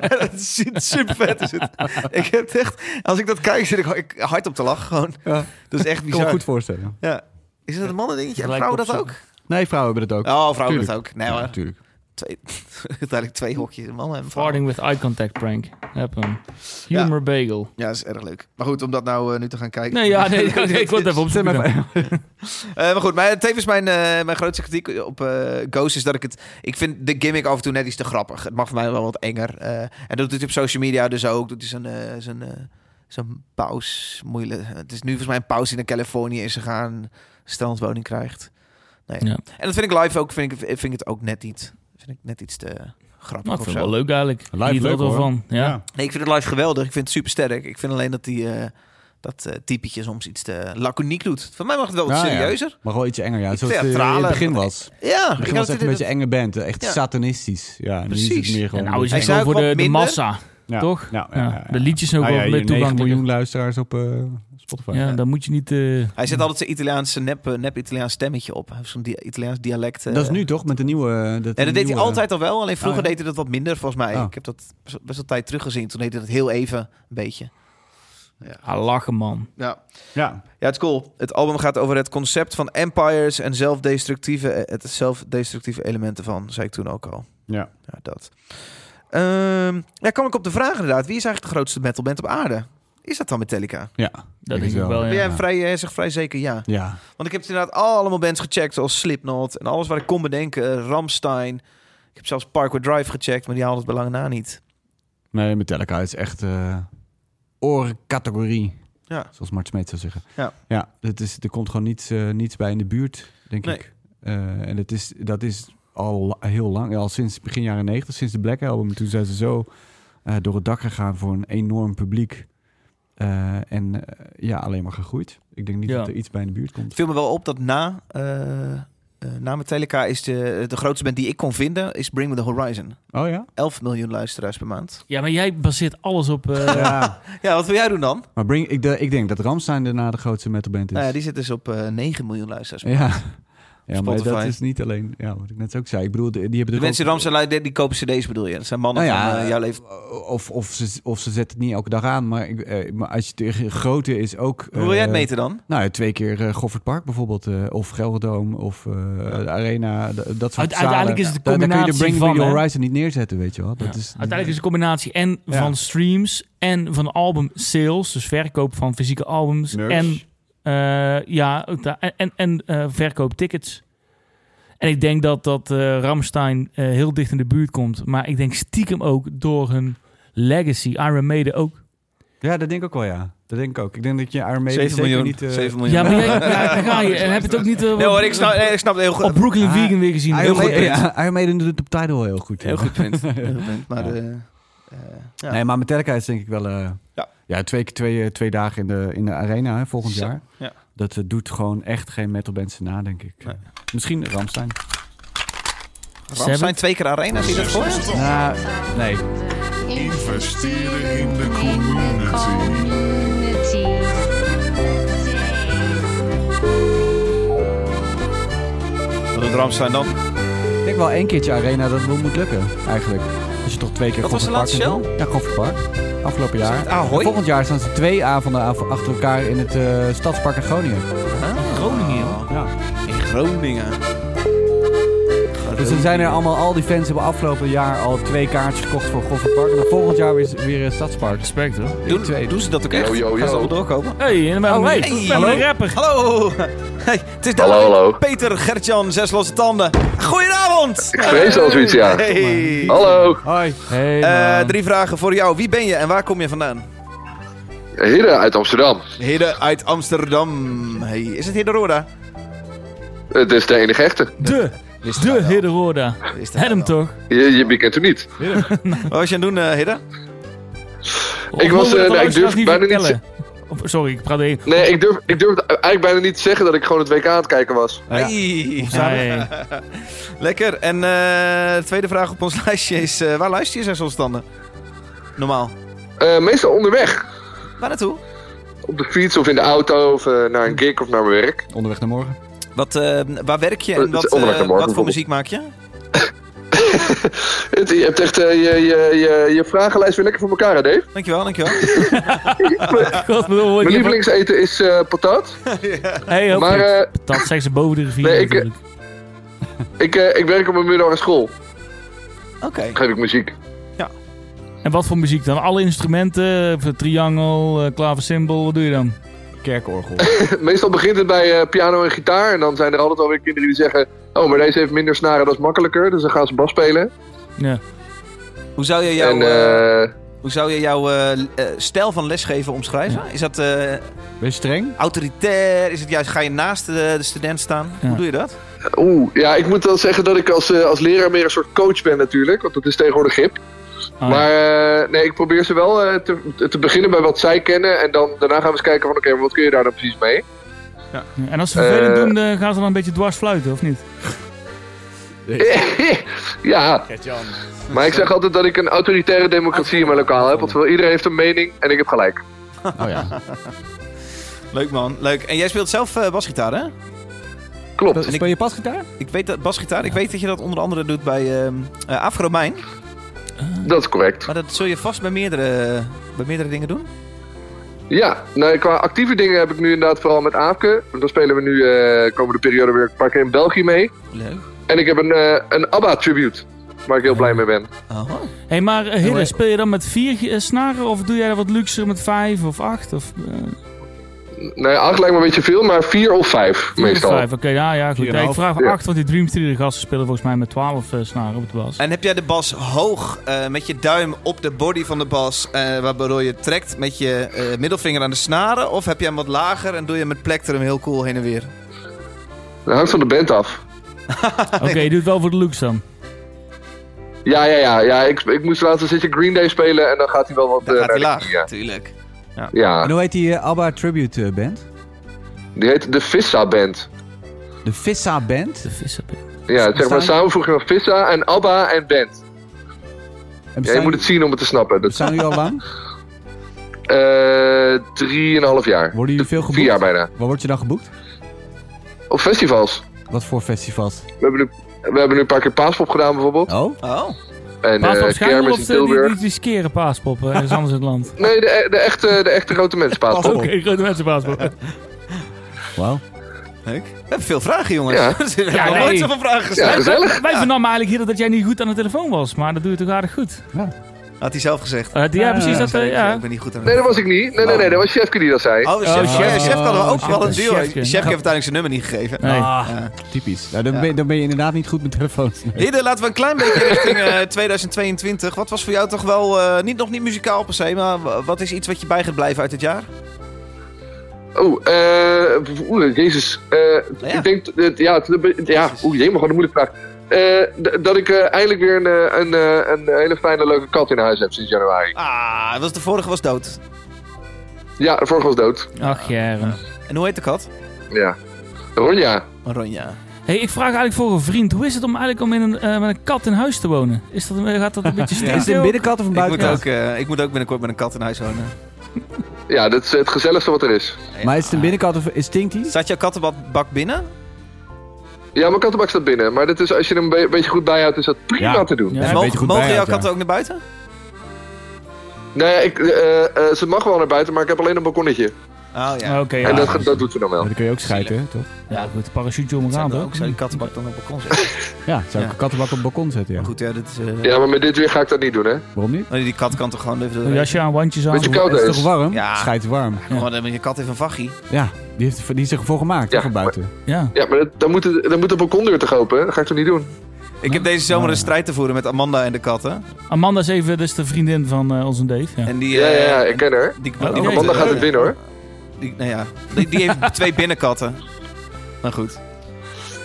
dat is super, vet. Is het. Ik heb het echt, als ik dat kijk, zit ik, ik hard op te lachen gewoon. Ja. Dat is echt Ik kan me bizar. goed voorstellen. Ja. Is dat een mannen dingetje? En vrouwen dat ook? Nee, vrouwen hebben het ook. Oh, vrouwen Tuurlijk. dat ook. Nee Ja, natuurlijk. Twee, <laughs> uiteindelijk twee hokjes, mannen en. Farting with eye contact prank. Heb hem. Humor bagel. Ja, dat is erg leuk. Maar goed, om dat nou eh, nu te gaan kijken. Nee, ja, nee, <laughs> ik, ik wil het even Zet opzoeken. maar <laughs> maar goed, mijn, tevens mijn, eh, mijn grootste kritiek op eh, Ghost is dat ik het... Ik vind de gimmick af en toe net iets te grappig. Het mag voor mij wel wat enger. En dat doet hij op social media dus ook. Doet hij zijn, eh, zijn, zijn paus. Moeilijk. Het is nu volgens mij een paus die naar Californië is gegaan. Een strandwoning krijgt. Nee. Ja. En dat vind ik live ook. Vind ik, vind ik het ook net niet. Vind ik net iets te grappig Nou, ik of vind het zo. wel leuk eigenlijk. Live leuk, hoor. van. Ja. Nee, ik vind het live geweldig. Ik vind het super sterk. Ik vind alleen dat die... eh, dat eh typetje soms iets te laconiek doet. Van mij mag het wel wat Ja, ja. serieuzer. Mag wel iets enger, ja. Ik Zoals het in theatrale- het begin was. Ja, Het ik begin was echt het een in beetje enge band. Echt Ja. satanistisch. Ja, nu is Precies. het meer En gewoon... nou is Hij het zei gewoon ook voor de, massa. Ja. Toch? Ja, Ja. ja, ja. De liedjes ook Nou wel ja, meer hier 9 toegankelijker. miljoen luisteraars op eh, Spotify. Ja, dan moet je niet... eh, Hij zet altijd zijn Italiaanse nep, eh, nep Italiaans stemmetje op. Hij heeft zo'n Italiaans dialect. eh. Dat is nu toch, met de nieuwe... Dat Ja, dat deed hij altijd al wel. Alleen vroeger Oh, ja. deed hij dat wat minder, volgens mij. Oh. Ik heb dat best wel tijd teruggezien. Toen deed hij dat heel even een beetje. ah, lachen, man. Ja. Ja, ja, het is cool. Het album gaat over het concept van empires en zelfdestructieve, het zelfdestructieve elementen van, zei ik toen ook al. ja. Ja, dat. Ehm ja, kom ik op de vraag inderdaad. Wie is eigenlijk de grootste metalband op aarde? Is dat dan Metallica? ja. Dat denk ik wel, Ben jij ja. vrij, jij zegt vrij zeker ja. Ja, Want ik heb het inderdaad allemaal bands gecheckt, zoals Slipknot en alles waar ik kon bedenken. Ramstein. Ik heb zelfs Parkway Drive gecheckt, maar die haalde het belang na niet. nee, Metallica is echt eh orencategorie. Ja. Zoals Mart Smeet zou zeggen. Ja. Ja, het is, er komt gewoon niets, eh, niets bij in de buurt, denk Nee. ik. Eh, en het is, dat is al heel lang, al sinds begin jaren 90, sinds de Black Album. Toen zijn ze zo eh, door het dak gegaan voor een enorm publiek. Eh, en eh, ja, alleen maar gegroeid. Ik denk niet Ja. dat er iets bij in de buurt komt. Het viel me wel op dat na, eh, eh, na Metallica is de, de grootste band die ik kon vinden, is Bring Me The Horizon. Oh ja? 11 miljoen luisteraars per maand. Ja, maar jij baseert alles op... eh, Ja. <laughs> Ja, wat wil jij doen dan? Maar Bring, ik, de, ik denk dat Ramstein daarna de grootste metalband is. Nou ja, die zit dus op eh 9 miljoen luisteraars per maand. Ja. maar Spotify. dat is niet alleen... Ja, wat ik net ook zei. Ik bedoel, die, die hebben De mensen die ook- Ramstein luisteren, die kopen cd's bedoel je? Dat zijn mannen Nou ja, van eh, jouw leven. Of, of, ze, of ze zetten het niet elke dag aan. Maar, ik, eh, maar als je tegen grootte is ook... Hoe wil jij het eh, meten dan? Nou, ja, twee keer eh Goffert Park bijvoorbeeld. eh, of Gelderdoom. Of eh, de Arena. Dat soort Uite- uiteindelijk is het de daar kun je de combinatie Bring van, The hè? Horizon niet neerzetten, weet je wel. Dat Ja. is, Uiteindelijk is het een combinatie en Ja. van streams en van album sales, dus verkoop van fysieke albums Merch. en eh, ja ook da- en en, en eh, verkoop tickets. En ik denk dat dat eh Ramstein eh, heel dicht in de buurt komt, maar ik denk stiekem ook door hun legacy, Iron Maiden ook. Ja, dat denk ik ook wel, ja. Dat denk ik ook. Ik denk dat je Iron Maiden 7 zeker miljoen. niet... eh, 7 miljoen. Ja, maar jij, ja, ga je. Heb het ook niet eh, Nee hoor, ik snap, nee, ik snap het heel goed. op Brooklyn Ah, Vegan weer gezien? Iron, Heel goed. Maiden, ja, Iron Maiden doet het op Tidal heel goed. Heel ja. goed punt. Heel goed punt. <laughs> Maar Ja. eh, eh, ja. Nee, maar Metallica is denk ik wel... eh, Ja. Ja. twee, keer twee, eh, twee dagen in de, in de arena hè, volgend Zo, jaar. ja. Dat eh, doet gewoon echt geen metalbands na, denk ik. Nee. Misschien Ramstein. Ramstein twee keer arena, zie je dat voor? Nou, nee. Investeren in de community. Wat doet Ramstein dan? Ik denk wel één keertje arena dat moet lukken, eigenlijk. Als je toch twee keer Wat was de laatste doen. Ja, Goffertpark. Afgelopen jaar. Ahoy? En volgend jaar staan ze twee avonden af- achter elkaar in het eh, Stadspark in Groningen. Groningen. joh. Ja. In Groningen. Dus er zijn er allemaal, al die fans hebben afgelopen jaar al twee kaartjes gekocht voor Goffertpark. En dan volgend jaar weer, weer een Stadspark. Respect hoor. Doen, twee. doen ze dat ook echt? Yo, yo, Gaan ze yo. wel doorkomen? Hey, en dan Oh, hey. Hey. Hallo. een rapper. Hallo! <laughs> Hey, het is hallo. Peter Gertjan, zes losse tanden. Goedenavond! Ik vrees al zoiets, ja. Hey. Hallo, Hoi. Hey, Eh, man. drie vragen voor jou. Wie ben je en waar kom je vandaan? heren uit Amsterdam. Hidde uit Amsterdam. Hey, is het Hidde Roda? Het is de enige echte. De, Wist de. Hidde Roda. Hem toch? Je, je bekent hem niet. Wat was je aan het doen, eh, Hidde? Ik was, eh, nee, ik durf bijna niet sorry, ik praat even. Nee, ik durf, ik durf eigenlijk bijna niet te zeggen dat ik gewoon het WK aan het kijken was. Ja. Hey. Nee. <laughs> Lekker. En eh, de tweede vraag op ons <laughs> lijstje is... eh, waar luister je zes losse tanden? Normaal. Eh, meestal onderweg. Waar naartoe? Op de fiets of in de auto of naar een gig of naar mijn werk. Onderweg naar morgen. Wat, eh, waar werk je en wat, onderweg eh, naar morgen wat voor muziek maak je? <laughs> Het, je hebt echt eh, je, je, je, je vragenlijst weer lekker voor elkaar, hè Dave? Dankjewel, dankjewel. <laughs> God, bedoel, Mijn lievelingseten is eh patat. <laughs> Hey, ook Maar eh, Dat zeggen ze boven de rivier Nee, ik, eh, natuurlijk. ik, ik werk op een middelbare school. Oké. Geef ik muziek. En wat voor muziek dan? Alle instrumenten? Triangel, uh, klaversymbol, wat doe je dan? Kerkorgel. <laughs> Meestal begint het bij eh, piano en gitaar. En dan zijn er altijd alweer kinderen die zeggen... Oh, maar deze heeft minder snaren, dat is makkelijker. Dus dan gaan ze bas spelen. Ja. Hoe zou je jouw, en eh, eh, hoe zou je jouw eh, stijl van lesgeven omschrijven? Is dat eh, Wees streng. autoritair? Is het juist, ga je naast de, de student staan? Ja. Hoe doe je dat? Oeh, ja, ik moet wel zeggen dat ik als, als leraar meer een soort coach ben natuurlijk. Want dat is tegenwoordig hip. Ah, Maar eh, nee, ik probeer ze wel eh, te, te beginnen bij wat zij kennen. En dan, daarna gaan we eens kijken van oké, wat kun je daar dan precies mee? Ja. En als ze vervelend Eh, doen, dan gaan ze dan een beetje dwars fluiten, of niet? <laughs> ja, maar ik zeg altijd dat ik een autoritaire democratie in mijn lokaal heb. Want wel iedereen heeft een mening en ik heb gelijk. Oh ja. <laughs> Leuk man, leuk. En jij speelt zelf eh, basgitaar hè? Klopt. Speel je pasgitaar? Ik weet dat, basgitaar, ik weet dat je dat onder andere doet bij ehm eh, Afro Mijn. Dat is correct. Maar dat zul je vast bij meerdere, bij meerdere dingen doen? Ja, nou, qua actieve dingen heb ik nu inderdaad vooral met Aafke. Want Dan spelen we nu eh komende periode weer een paar keer in België mee. Leuk. En ik heb een, eh, een ABBA-tribute. Waar ik heel blij mee ben. Oh. Hé, hey, maar uh, Hidde, maar- speel je dan met vier eh, snaren of doe jij dat wat luxer met vijf of acht? Of, eh, Nee, acht lijkt me een beetje veel, maar vier of vijf vier of meestal. vijf? Oké, ja, ja, goed. Nee, ik vraag Ja. acht, want die Dream Theater gasten spelen volgens mij met twaalf eh, snaren op de bas. En heb jij de bas hoog eh, met je duim op de body van de bas, eh, waardoor je trekt met je eh, middelvinger aan de snaren? Of heb jij hem wat lager en doe je met plektrum heel cool heen en weer? Dat hangt van de band af. <laughs> Oké, je doet het wel voor de looks dan. Ja, ja, ja. ja ik, ik moest laatst een zitje Green Day spelen en dan gaat hij wel wat Dan gaat hij laag, ja. Ja, En hoe heet die eh, ABBA Tribute eh, Band? die heet de Vissa Band. De Vissa Band. De. Ja, zeg maar samenvoeging van Vissa en ABBA en Band. En Ja, je moet het zien om het te snappen. Dat bestaan jullie al lang? <laughs> eh drieënhalf jaar. Worden jullie veel geboekt? Vier jaar bijna. Waar word je dan geboekt? Op festivals. Wat voor festivals? We hebben nu, we hebben nu een paar keer Paaspop gedaan bijvoorbeeld. Oh? Oh. En Paaspop eh Kermis of in die, die, die skere paaspop ergens anders in het land? <laughs> Nee, de, de, echte, de echte grote mensen Paaspop. Oké, grote mensen paaspop. Wauw. Leuk. We hebben veel vragen, jongens. Ja. <laughs> We hebben Ja, nee. nooit zoveel vragen Ja, gesteld. gezellig. Wij vernamen eigenlijk hier dat jij niet goed aan de telefoon was, maar dat doe je toch aardig goed. Had hij zelf gezegd. Eh, ja, precies. Dat, eh, ja. Ik ben niet goed aan Nee, dat was ik niet. Nee, nee, nee, dat was Chefke die dat zei. Oh, chef, Oh, chef, chef. chef kan er ook Oh, wel een deal. Chef, chefje. heeft uiteindelijk zijn nummer niet gegeven. Nee. Ah, Ja. typisch. Nou, dan, Ja. ben, dan ben je inderdaad niet goed met telefoons. Hidde, laten we een klein beetje richting eh, <laughs> 2022. Wat was voor jou toch wel, eh, niet, nog niet muzikaal per se, maar wat is iets wat je bij gaat blijven uit dit jaar? Oh, eh... Oeh, jezus. Eh, ja. Ik denk... dat- ja, het- ja, oeh, jee, maar gewoon een moeilijke vraag. Eh, dat ik eh, eindelijk weer een, eh, een, eh, een hele fijne, leuke kat in huis heb sinds januari. Ah, was de vorige was dood. Ja, de vorige was dood. Ach, Jaren. En hoe heet de kat? Ja. Ronja. Ronja. Hey, ik vraag eigenlijk voor een vriend, hoe is het om eigenlijk om in een, eh, met een kat in huis te wonen? Is dat, een- gaat dat een beetje <laughs> Is het een binnenkat of een Ik moet, ook, eh, ik moet ook binnenkort met een kat in huis wonen. Ja, dat is het gezelligste wat er is. Maar is het een binnenkat of is stinkt die? Staat jouw kattenbak binnen? Ja, mijn kattenbak staat binnen. Maar dat is, als je hem een be- beetje goed bijhoudt, is dat prima Ja. te doen. Ja. mogen jouw ja. katten ook naar buiten? Nee, ik, eh, eh, ze mag wel naar buiten, maar ik heb alleen een balkonnetje. Oh ja. Oké, en ja. dat, dat doet ze dan wel. Ja, dan kun je ook schijten, toch? Ja, goed, parachute om Zou elkaar ook zou je kattenbak dan op het balkon <laughs> zetten? Ja, zou ik Ja. een kattenbak op het balkon zetten, ja. Maar goed, ja, dit is... eh, Ja, maar met dit weer ga ik dat niet doen, hè? Waarom niet? die kat kan toch gewoon even... Een jasje aan, wandjes aan. Beetje koud Het is is. toch warm? Ja. Schijt warm. Eh, je kat heeft een vachie. Ja, die, heeft, die is ervoor gemaakt, Ja, voor buiten. Ja. Ja, maar dat, dan, moet de, dan moet de balkondeur toch open, hè? Dat ga ik toch niet doen? Ik heb deze zomer een strijd te voeren met Amanda en de katten. Amanda is even, dus de vriendin van eh, onze Dave. Ja. En die... Ja, ja, eh, ja, ik ken haar. Die, Oh, die, Amanda gaat het winnen, hoor. Die, nou ja, die, die heeft <laughs> twee binnenkatten. Maar goed.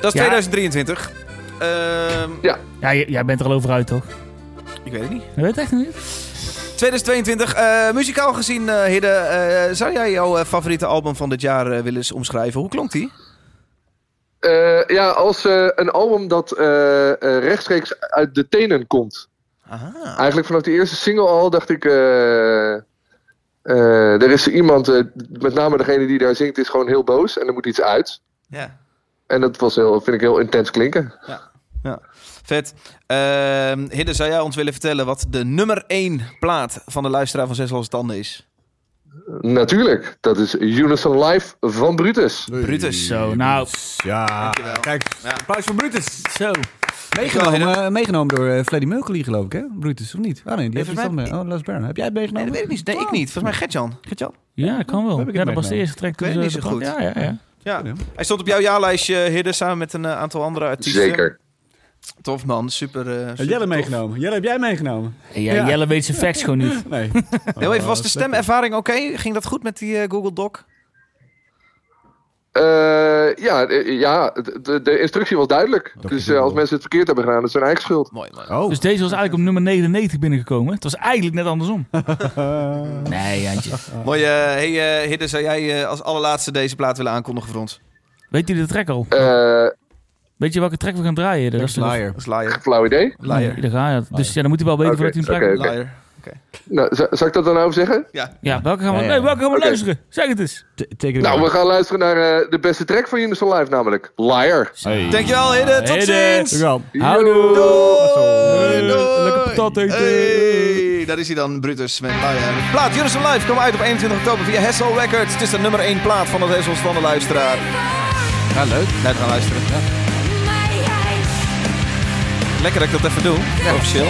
Dat is Ja. 2023. Ehm, Ja, j- jij bent er al over uit, toch? ik weet het niet. Je weet het echt niet? 2022. eh, muzikaal gezien, eh Hidde, eh, zou jij jouw eh, favoriete album van dit jaar eh, willen eens omschrijven? Hoe klonk die? Eh, ja, als eh, een album dat eh, eh, rechtstreeks uit de tenen komt. Aha. Eigenlijk vanaf die eerste single al dacht ik... eh, eh, er is iemand, eh, met name degene die daar zingt, is gewoon heel boos. En er moet iets uit. Ja. En dat was heel, vind ik heel intens klinken. Vet. Ehm Hidde, zou jij ons willen vertellen wat de nummer 1 plaat van de luisteraar van Zes Losse Tanden is? Natuurlijk, dat is Unison Live van Brutus. Brutus. Zo, nou, Ja, Dankjewel. kijk, applaus voor Brutus. zo. Meegenomen, eh, meegenomen door uh, Freddie Mercury, geloof ik, hè? Brutus, of niet? Ah nee, die heeft mij- anders. Oh, Las Baron. Heb jij het Nee, meegenomen? dat weet ik niet. Nee, ik niet. Volgens mij Gertjan. Gertjan? Ja, kan wel. heb ik Ja, het dat was de eerste track. Ik dus, eh, niet zo goed. Ja, ja, ja. Ja. Hij stond op jouw jaarlijstje, Hidde, samen met een eh, aantal andere artiesten. Zeker. Tof man, super. eh Heb super Jelle tof. meegenomen? Jelle, heb jij meegenomen? Hey, ja, Ja. Jelle weet zijn facts gewoon niet. <laughs> Nee. Heel even, was de Oh, stemervaring oké? Ging dat goed met die eh, Google Doc? Eh, ja, eh, ja de, instructie was duidelijk. Dat dus eh, als mensen het verkeerd hebben gedaan, dat is hun eigen schuld. Mooi man. Oh. Dus deze was eigenlijk op nummer 99 binnengekomen. Het was eigenlijk net andersom. <laughs> Nee, Jantje. Mooi. hey, eh, Hidde, zou jij eh, als allerlaatste deze plaat willen aankondigen voor ons? Weet je de track al? Eh, Weet je welke track we gaan draaien? Dat is Liar. Dat is liar. flauw idee. Liar. Nee, daar ga je. Dus ja, dan moet hij wel weten Oké, voordat hij een plek oké. Liar. Nou, zal ik dat dan over zeggen? Ja, welke gaan we, Ja, ja, nee, ja. welke gaan we Oké. luisteren? Zeg het eens. T- Take it Nou, away. we gaan luisteren naar eh, de beste track van Unison Live, namelijk Liar. Hey. Dankjewel Hidde, tot ziens! Dankjewel. Houdoe. Doei! Doei! Lekker patat eten. Hey, daar is hij dan, Brutus met Liar. Plaat Unison Live kwam uit op 21 oktober via Hessel Records. Het is de nummer 1 plaat van de Hessel Stander luisteraar. Ja, leuk. Net gaan luisteren. Lekker dat ik dat even doe, officieel.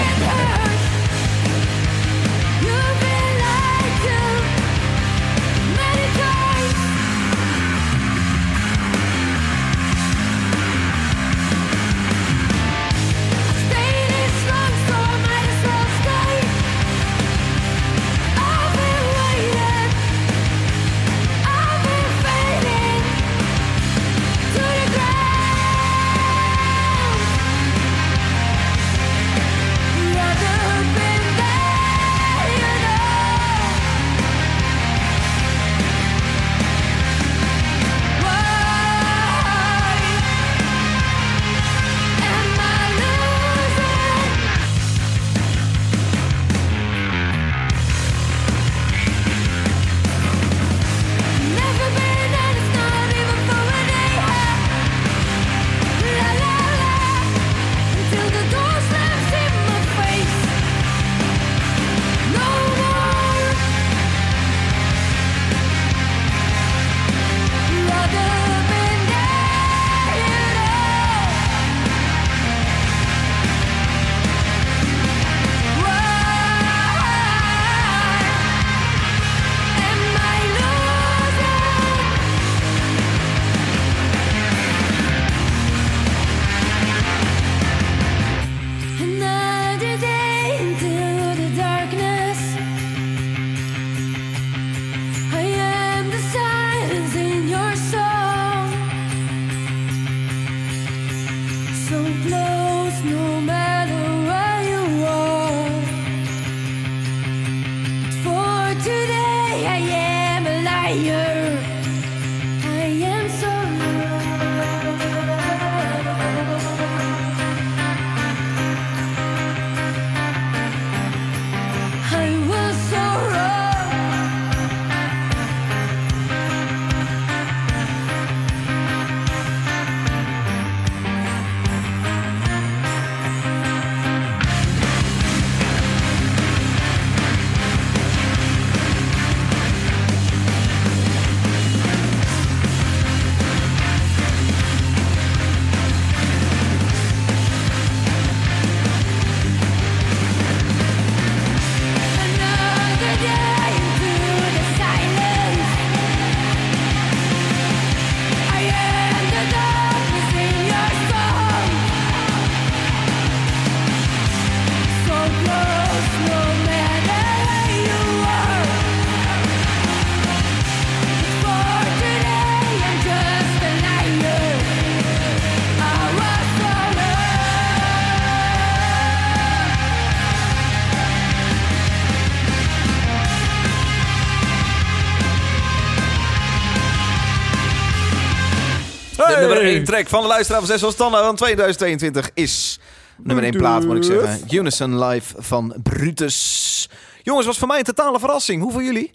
Track van de luisteraar van 6 van Standaard van 2022 is nummer 1 plaat, moet ik zeggen. Unison Live van Brutus. Jongens, was voor mij een totale verrassing. Hoe voor jullie?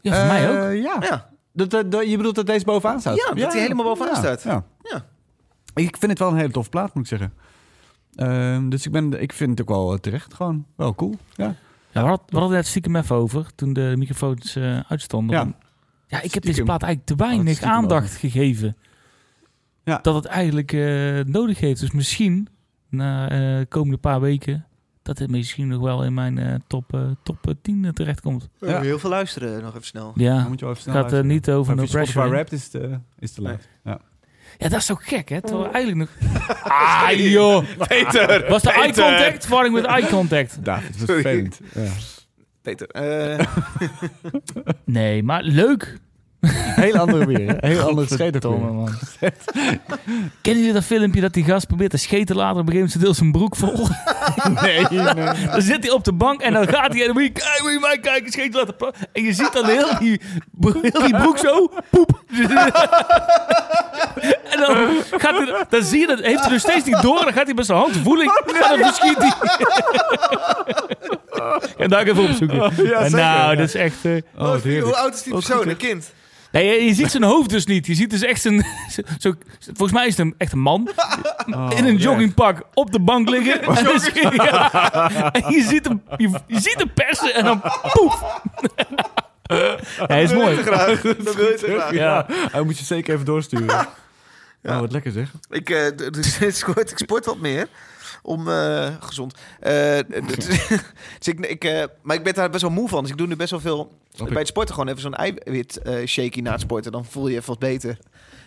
Ja, voor mij ook. Eh, ja. Ja, Dat, dat, dat- je bedoelt dat deze bovenaan staat? Ja, dat die helemaal bovenaan ja, staat. Ja. Ja. Ik vind het wel een hele toffe plaat, moet ik zeggen. Ehm, dus ik, ben, ik vind het ook wel eh, terecht. Gewoon wel cool. Ja. Ja, we hadden, we hadden het stiekem even over toen de microfoons eh, uitstonden. Ja. Ja. ik heb Stiekem. deze plaat eigenlijk te weinig stiekem aandacht gegeven. Ja. Dat het eigenlijk eh, nodig heeft. Dus misschien na eh, de komende paar weken dat het misschien nog wel in mijn eh, top, eh, top eh, 10 terechtkomt. Ja. Heel veel luisteren, nog even snel. Ja, Dan moet je wel even snel gaat er niet over Maar No als je Pressure. Spotify. Wrapped is het, eh, is te laat. Ja. Ja, dat is zo gek, hè? Terwijl eigenlijk nog... <laughs> Ah, joh! Peter! <laughs> Was de eye contact? Verwarring met eye contact. <laughs> David, dat is Sorry. vervelend. Ja. Peter. eh, Nee, maar leuk. <laughs> Heel andere weer. hè? Heel andere scheten. man. <laughs> Kennen jullie dat filmpje dat die gast probeert te scheten later op een gegeven moment zijn deel zijn broek vol? <laughs> Nee, nee. Dan zit hij op de bank en dan gaat hij en dan moet je, kijk, moet je mij kijken, scheten laten pla- En je ziet dan heel die, heel die broek zo, poep. en dan gaat hij, dan zie je dat, heeft hij nog steeds niet door, dan gaat hij met zijn hand voeling en dan verschiet hij. en daar even opzoeken. ja, zeker. nou, dat is echt... eh, Oh, hoe oud is die persoon? Een kind? Nee, je, je ziet zijn hoofd dus niet. Je ziet dus echt zijn... <laughs> Zo, volgens mij is het een, echt een man. Oh, in een ja. joggingpak op de bank liggen. <laughs> En, je, <laughs> ja. en je ziet hem, je, je ziet hem persen en dan poef. ja, hij is mooi. Graag. Dat wil je te graag. Ja. Hij moet je zeker even doorsturen. Oh, wat lekker zeg. Ik, eh, dus ik sport wat meer. Om eh, gezond. Eh, d- <laughs> dus ik, ik, eh, maar ik ben daar best wel moe van. Dus ik doe nu best wel veel. Snap ik. Bij het sporten gewoon even zo'n eiwit eh shaky na het sporten. Dan voel je je even wat beter.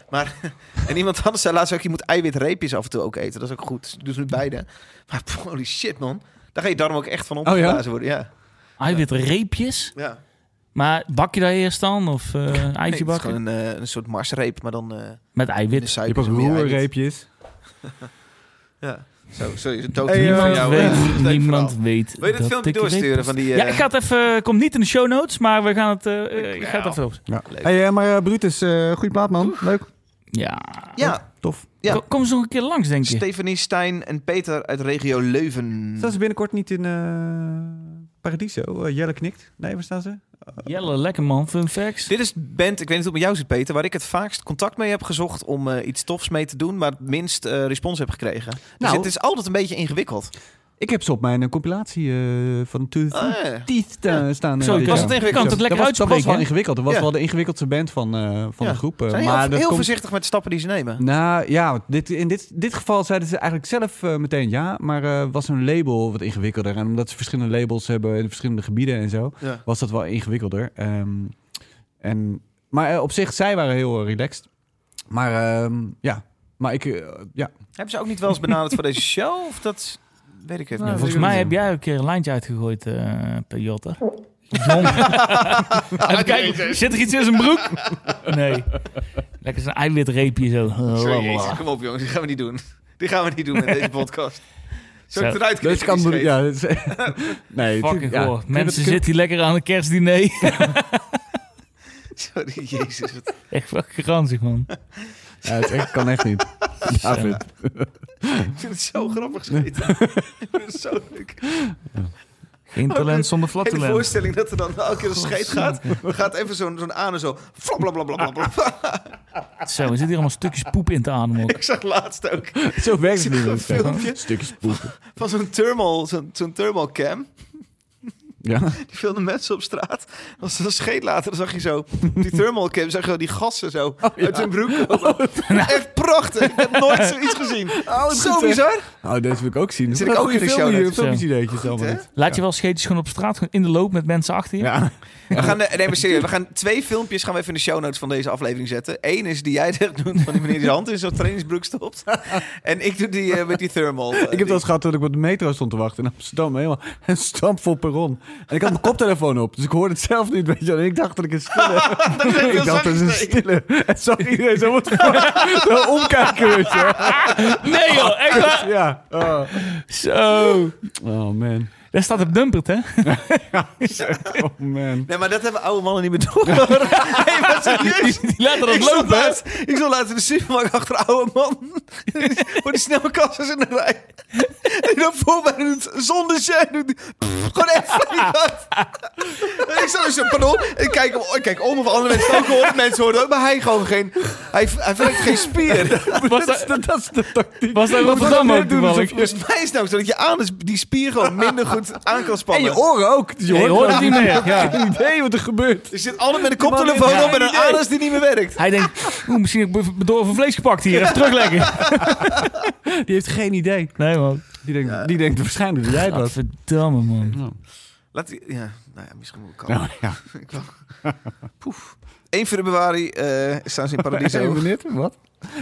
Maar, <laughs> en iemand anders zei laatst ook, je moet eiwitreepjes af en toe ook eten. Dat is ook goed. Dus ik doe ze nu beide. Maar <laughs> holy shit man. Daar ga je darm ook echt van Oh, ja? opgeblazen worden. Ja. Eiwit reepjes. ja. Maar bak je daar eerst dan? Of eh Nee, eitje het is bakken? gewoon een, eh, een soort marsreep, maar dan eh Met eiwit. Je hebt ook er roerreepjes. Ja. Zo, zo is het ook. Hey, van Niemand jou, eh, weet, niemand verhaal. weet Wil je dit dat filmpje ik doorsturen van die... eh, Ja, ik ga het even... Komt niet in de show notes, maar we gaan het... eh, ik ga het even op. Ja. Hey, eh, maar uh, Brutus, eh goede plaat man. Leuk. Ja. Ja, Tof. Ja. Kom- Kom ze nog een keer langs, denk je. Stephanie Stijn en Peter uit regio Leuven. Staan ze binnenkort niet in eh Paradiso? Eh, Jelle knikt. Nee, waar staan ze? Jelle, lekker man. Fun facts. Dit is de band, ik weet niet hoe het met jou zit Peter, waar ik het vaakst contact mee heb gezocht om eh, iets tofs mee te doen, maar het minst eh, respons heb gekregen. Dus Nou. het is altijd een beetje ingewikkeld. Ik heb ze op mijn eh, compilatie eh, van Ah, ja. Teeth eh, staan. Zo, was het ingewikkeld? Kan het lekker dat was, dat was uitspreken, wel ingewikkeld. Dat was Ja. wel de ingewikkeldste band van, eh, van Ja. de groep. Zijn maar heel, dat heel komt- voorzichtig met de stappen die ze nemen. Nou ja, dit, in dit, dit geval zeiden ze eigenlijk zelf meteen ja. Maar eh, was hun label wat ingewikkelder. En omdat ze verschillende labels hebben in verschillende gebieden en zo, Ja. was dat wel ingewikkelder. Ehm, en, maar op zich, zij waren heel relaxed. Maar ehm, ja, maar ik, ja. Hebben ze ook niet wel eens benaderd voor deze show? Of dat weet ik even Nou, niet. volgens mij heb jij een keer een lijntje uitgegooid, eh per <laughs> kijken, zit er iets in zijn broek? Nee. Lekker zo'n eiwitreepje zo. Sorry, Jezus, kom op jongens, die gaan we niet doen. Die gaan we niet doen in deze <laughs> podcast. Ik Zo. het eruit Dus knippen, kan, ja, is- <laughs> nee, het- Fucking ja, Mensen zitten hier lekker aan een kerstdiner. Sorry, jezus. echt fucking ranzig, man. Ja, het echt, kan echt niet. <laughs> David. Ik vind het zo grappig scheten. ik vind het zo leuk. Geen talent zonder flatulent. voorstelling dat er dan elke keer een scheet gaat. Dan gaat even zo'n zo'n aan en zo. Blablabla. Zo, er zitten hier allemaal stukjes poep in te ademen ook. Ik zag laatst ook Zo werkt het niet. een filmpje. Stukjes poepen. van zo'n thermal, zo'n zo'n thermal cam. Ja. <laughs> Die filmden mensen op straat. Als ze een scheet laten, dan zag je zo die thermal cam, zag je zo die gassen zo uit hun broek komen. Echt prachtig. Ik heb nooit <laughs> zoiets gezien. zo bizar. Oh, deze wil ik ook zien. Zit ik ook in de show notes. Filmpjes allemaal hè? Laat je wel scheetjes gewoon op straat, gewoon in de loop met mensen achter je? Ja. We gaan, eh, nee, maar serieus, we gaan twee filmpjes gaan we even in de show notes van deze aflevering zetten. Eén is die jij <laughs> echt doet, van die meneer die zijn hand in zo'n trainingsbroek stopt. En ik doe die eh, met die thermal. Ik heb dat eens gehad toen ik op de metro stond te wachten in Amsterdam. Helemaal een stampvol perron. En ik had mijn koptelefoon op, dus ik hoorde het zelf niet. Weet je, en ik dacht dat ik een stille... <laughs> <laughs> ik dacht dat het een stille... En zag iedereen zo wat zo <laughs> omkijken, weet je. Nee joh, echt waar? Ja. Oh. Zo. oh man. Daar staat het dumpert, hè? <laughs> Oh man. Nee, maar dat hebben oude mannen niet meer door. <laughs> maar serieus. Die laten dat Ik lopen, laatst, ik laatst in de supermarkt achter oude man. Voor die snelle kassas in de rij. En dan voor mij doet zonder die- pff, gewoon echt flink hard. En ik sta dus zo, pardon. Ik kijk, ik kijk om of andere mensen het ook horen. Mensen horen het ook, maar hij gewoon geen... Hij, hij geen spier. Was Dat is dat, is de tactiek. was dat Rotterdam ook toevallig? Volgens mij is het nou zo dat je anus die spier gewoon minder goed aan kan En spannen. je oren ook. Dus je hoort het niet meer. Ja. <laughs> geen idee wat er gebeurt. Je zit altijd met een koptelefoon Ja, op en een anus die niet meer werkt. Hij denkt, oeh, misschien heb ik door van vlees gepakt hier. Even terugleggen. <laughs> Die heeft geen idee. Nee, man. Die denkt, die denkt waarschijnlijk dat jij was. Verdamme, man. Laat die, ja, nou ja, misschien moet ik Nou, ja. <laughs> Ik wel. Poef. 1 februari eh, staan ze in Even Paradiso. minuten, wat?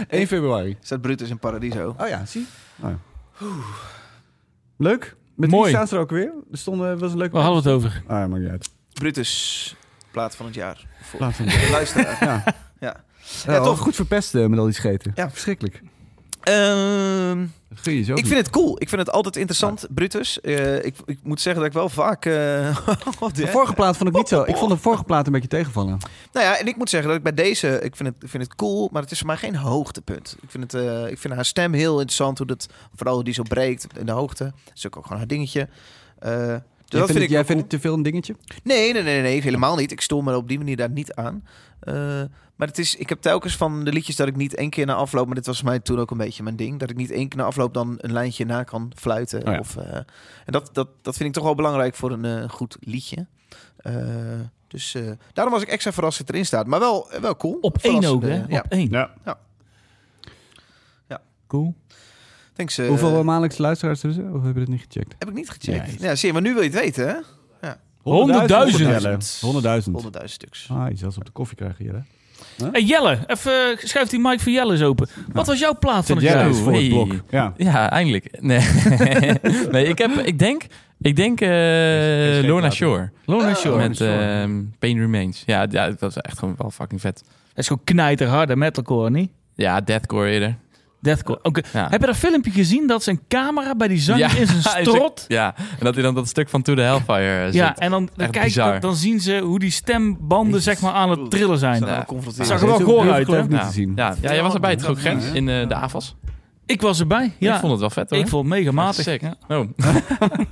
1 februari. Staat Brutus in Paradiso. Oh ja, zie. Oh, ja. Leuk. Met Mooi. wie staan ze er ook weer? Er stonden, was een leuk. Waar hadden we het over? Ah, ja, maakt niet uit. Brutus, plaat van het jaar. Voor Plaats van de luisteraar. Ja. Ja. Ja, toch. toch goed verpest eh, met al die scheten. Ja. Verschrikkelijk. Ehm, Dat gun je zo ik vind het cool. Ik vind het altijd interessant, Brutus. Eh, ik, ik moet zeggen dat ik wel vaak... eh, <laughs> wat, De vorige plaat vond ik niet zo. Ik vond de vorige plaat een beetje tegenvallen. Nou ja, en ik moet zeggen dat ik bij deze... Ik vind het, ik vind het cool, maar het is voor mij geen hoogtepunt. Ik vind, het, eh, ik vind haar stem heel interessant. Hoe dat, vooral hoe die zo breekt in de hoogte. Dat is ook gewoon haar dingetje. Eh, dus jij vindt, vind het, ik jij vindt het te veel een dingetje? Nee, nee, nee, nee, helemaal niet. Ik stoor me op die manier daar niet aan. Eh, maar het is, ik heb telkens van de liedjes dat ik niet één keer na afloop, maar dit was mij toen ook een beetje mijn ding, dat ik niet één keer na afloop dan een lijntje na kan fluiten. Oh ja. of, eh, en dat, dat, dat vind ik toch wel belangrijk voor een eh, goed liedje. Eh, dus eh, daarom was ik extra verrast dat het erin staat. Maar wel, wel cool. Op één ook, hè? Ja, Op één. Ja. Cool. thanks. eh, Hoeveel maandelijkse luisteraars er is? Of hebben we het niet gecheckt? heb ik niet gecheckt. Ja, Ja, zie je, maar nu wil je het weten, hè? 100.000. 100.000. 100.000 stuks. Ah, je zelfs op de koffie krijgen hier, hè? Hey Jelle, even uh, schuif die mic voor Jelle eens open. Wat was jouw plaat van het jaar? eens voor het blok. Ja. Ja, eindelijk. Nee, <laughs> nee ik, heb, ik denk, ik denk eh, Lorna Shore. Lorna Shore. Met ehm, Pain Remains. Ja, ja, dat was echt gewoon wel fucking vet. Dat is gewoon knijterharde metalcore, niet? Ja, deathcore eerder. Deathcore. Oké. Ja. Heb je dat filmpje gezien dat zijn camera bij die zanger in zijn <laughs> strot? Ja, en dat hij dan dat stuk van To The Hellfire eh, Ja, zit. en dan, dan, kijk, dan, dan zien ze hoe die stembanden zeg maar aan het trillen zijn. Zou Ja. wel confronteren. Zag er wel goor uit, hè? niet ja. te zien. Ja, ja, jij was erbij toch? Ja. In eh, de AFAS? Ik was erbij, ja. Ik vond het wel vet hoor. Ik vond het mega matig. Sick. Ja. Oh. <laughs>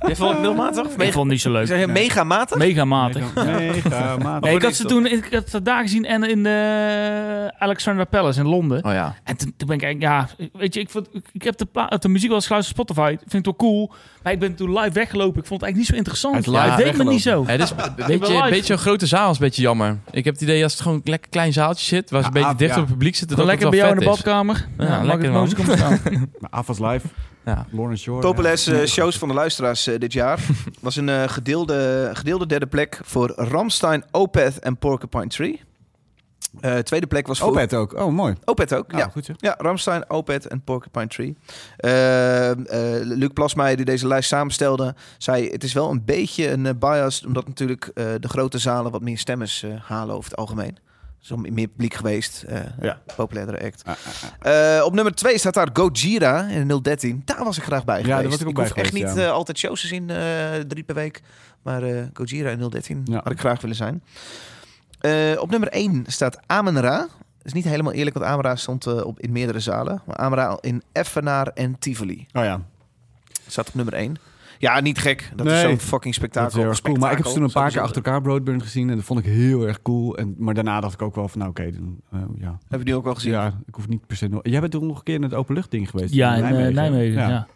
Vond het middelmatig? Of Ik vond het niet zo leuk. zeg je mega matig? Mega matig. Mega matig. Nee, ik had ze toen ik had ze daar gezien en in de Alexander Palace in Londen. oh ja. En toen, toen ben ik eigenlijk, ja, weet je, ik, vond, ik heb de, de muziek wel eens geluisterd op Spotify. Ik vind het wel cool. Maar ik ben toen live weggelopen. Ik vond het eigenlijk niet zo interessant. Ja, het deed me niet zo. Het is <laughs> een beetje, live. een beetje een grote zaal is een beetje jammer. Ik heb het idee als het gewoon een lekker klein zaaltje zit, waar ze een beetje dicht ja. op het publiek zitten, het lekker bij jou in de badkamer. Ja, lekker, man. <laughs> Live, Ja. Lauren Shore. Populairste eh, shows van de luisteraars eh, dit jaar. <laughs> was een eh, gedeelde, gedeelde derde plek voor Ramstein, Opeth en Porcupine Tree. Eh, tweede plek was voor... Opet ook. Oh, mooi. Opeth ook, Ja, ja. goed. Ja, Ramstein, Opeth en Porcupine Tree. Eh, eh, Luc Plasmeijer, die deze lijst samenstelde, zei... het is wel een beetje een eh, bias... omdat natuurlijk de grote zalen wat meer stemmers halen over het algemeen. Zo meer publiek geweest. eh Ja. Populairdere act. Ah, ah, ah. Op nummer 2 staat daar Gojira in 013. Daar was ik graag bij Ja, geweest. daar was ik ook bij hoef echt geweest, niet ja. eh, altijd shows te zien, drie per week. Maar Gojira in 013 Ja. had ik graag willen zijn. Eh, op nummer 1 staat Amenra. Dat is niet helemaal eerlijk, want Amenra stond eh, op, in meerdere zalen. Maar Amenra in Effenaar en Tivoli. Oh ja, Staat op nummer 1. Ja, niet gek. Dat Nee, is zo'n fucking dat spektakel. is heel cool. Maar ik heb ze toen een paar keer achter elkaar Broadburn gezien en dat vond ik heel erg cool. En, maar daarna dacht ik ook wel van, nou oké, eh, ja. Heb je die ook al gezien? Ja, ik hoef niet per se nog... Jij bent toen nog een keer in het openluchtding geweest? Ja, in Nijmegen. Nijmegen Ja. ja.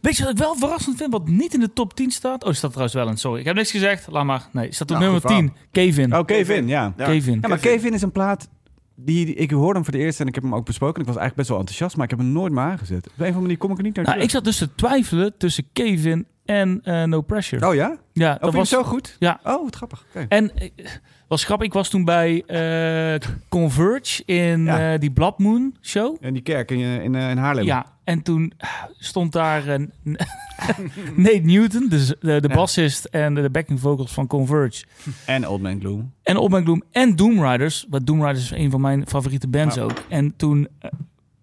Weet je wat ik wel verrassend vind, wat niet in de top 10 staat? Oh, die staat trouwens wel in, sorry. Ik heb niks gezegd, laat maar. Nee, staat op Nou, nummer goed 10. Kevin. Oh, Kevin, ja. Ja. Kevin. Ja, maar Kevin is een plaat... Die, die- ik hoorde hem voor de eerste en ik heb hem ook besproken. Ik was eigenlijk best wel enthousiast, maar ik heb hem nooit meer aangezet. Op een of andere manier kom ik er niet naar Nou, ik zat dus te twijfelen tussen Kevin en eh, No Pressure. Oh ja? ja, Oh, dat was zo goed? Ja. Oh, wat grappig. En eh, was grappig, ik was toen bij eh, Converge in Ja. die Blood Moon show. En die kerk in, in, in Haarlem. Ja, en toen stond daar een <laughs> Nate Newton, dus de, de Ja. bassist en de backing vocals van Converge. En Old Man Gloom. En Old Man Gloom en Doom Riders. Want Doom Riders is een van mijn favoriete bands ook. En toen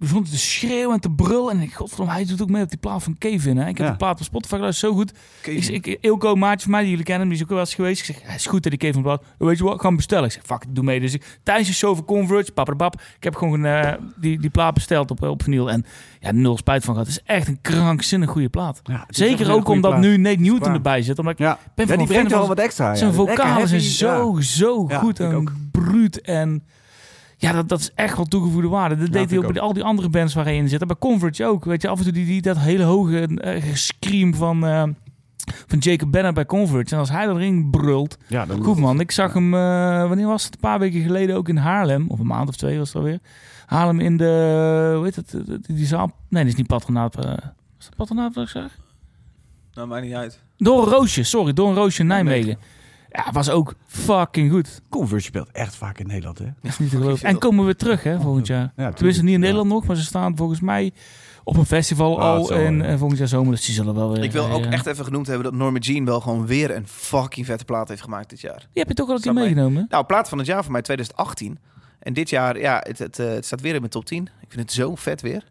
begon te schreeuwen en te brullen. En ik, godverdomme, hij doet ook mee op die plaat van Kevin. Hè? Ik heb Ja. de plaat van Spotify geluisterd, zo goed. Kevin. Ik, ik, Ilko, maatje van mij, die jullie kennen, die is ook wel eens geweest. Ik zeg, hij is goed, hè, die Kevin plaat. Weet je wat, ik ga hem bestellen. Ik zeg, fuck, doe mee. Dus ik, tijdens de show van Converge, papapap, ik heb gewoon eh, die, die plaat besteld op, op vinyl. En ja, nul spijt van gehad. Het is echt een krankzinnig goede plaat. Ja, is Zeker ook omdat plaat. nu Nate Newton erbij zit. Omdat ik Ja, ben ja van die brengt wel wat extra. zijn vocalen zijn zo, zo goed en bruut. En ja, dat, dat is echt wel toegevoegde waarde. Dat deed hij ook bij al die andere bands waar hij in zit. En bij Converge ook. Weet je, af en toe die, die, dat hele hoge uh, scream van, eh, van Jacob Bennett bij Converge. En als hij erin brult. Ja, dan Goed man, ik zag hem, eh, wanneer was het? Een paar weken geleden ook in Haarlem. Of een maand of twee was het alweer. Haarlem in de, hoe heet het, die, zaal. Nee, dat is niet patronaat. eh is dat patronaat wat ik zeg? Nou, maakt niet uit. Door een roosje, sorry, door een roosje in Nijmegen. Ja, was ook fucking goed. Converge speelt echt vaak in Nederland, hè? Dat is niet te geloven. En komen we terug, hè, volgend jaar. Ja, Tenminste, niet in. Nederland nog, maar ze staan volgens mij op een festival Ah, al en, en volgend jaar zomer. Dus die zullen wel weer... Ik wil ook eh, echt even genoemd hebben dat Norma Jean wel gewoon weer een fucking vette plaat heeft gemaakt dit jaar. Die heb je toch al een keer meegenomen? Nou, plaat van het jaar voor mij 2018. En dit jaar, ja, het, het, eh, het staat weer in mijn top 10. Ik vind het zo vet weer.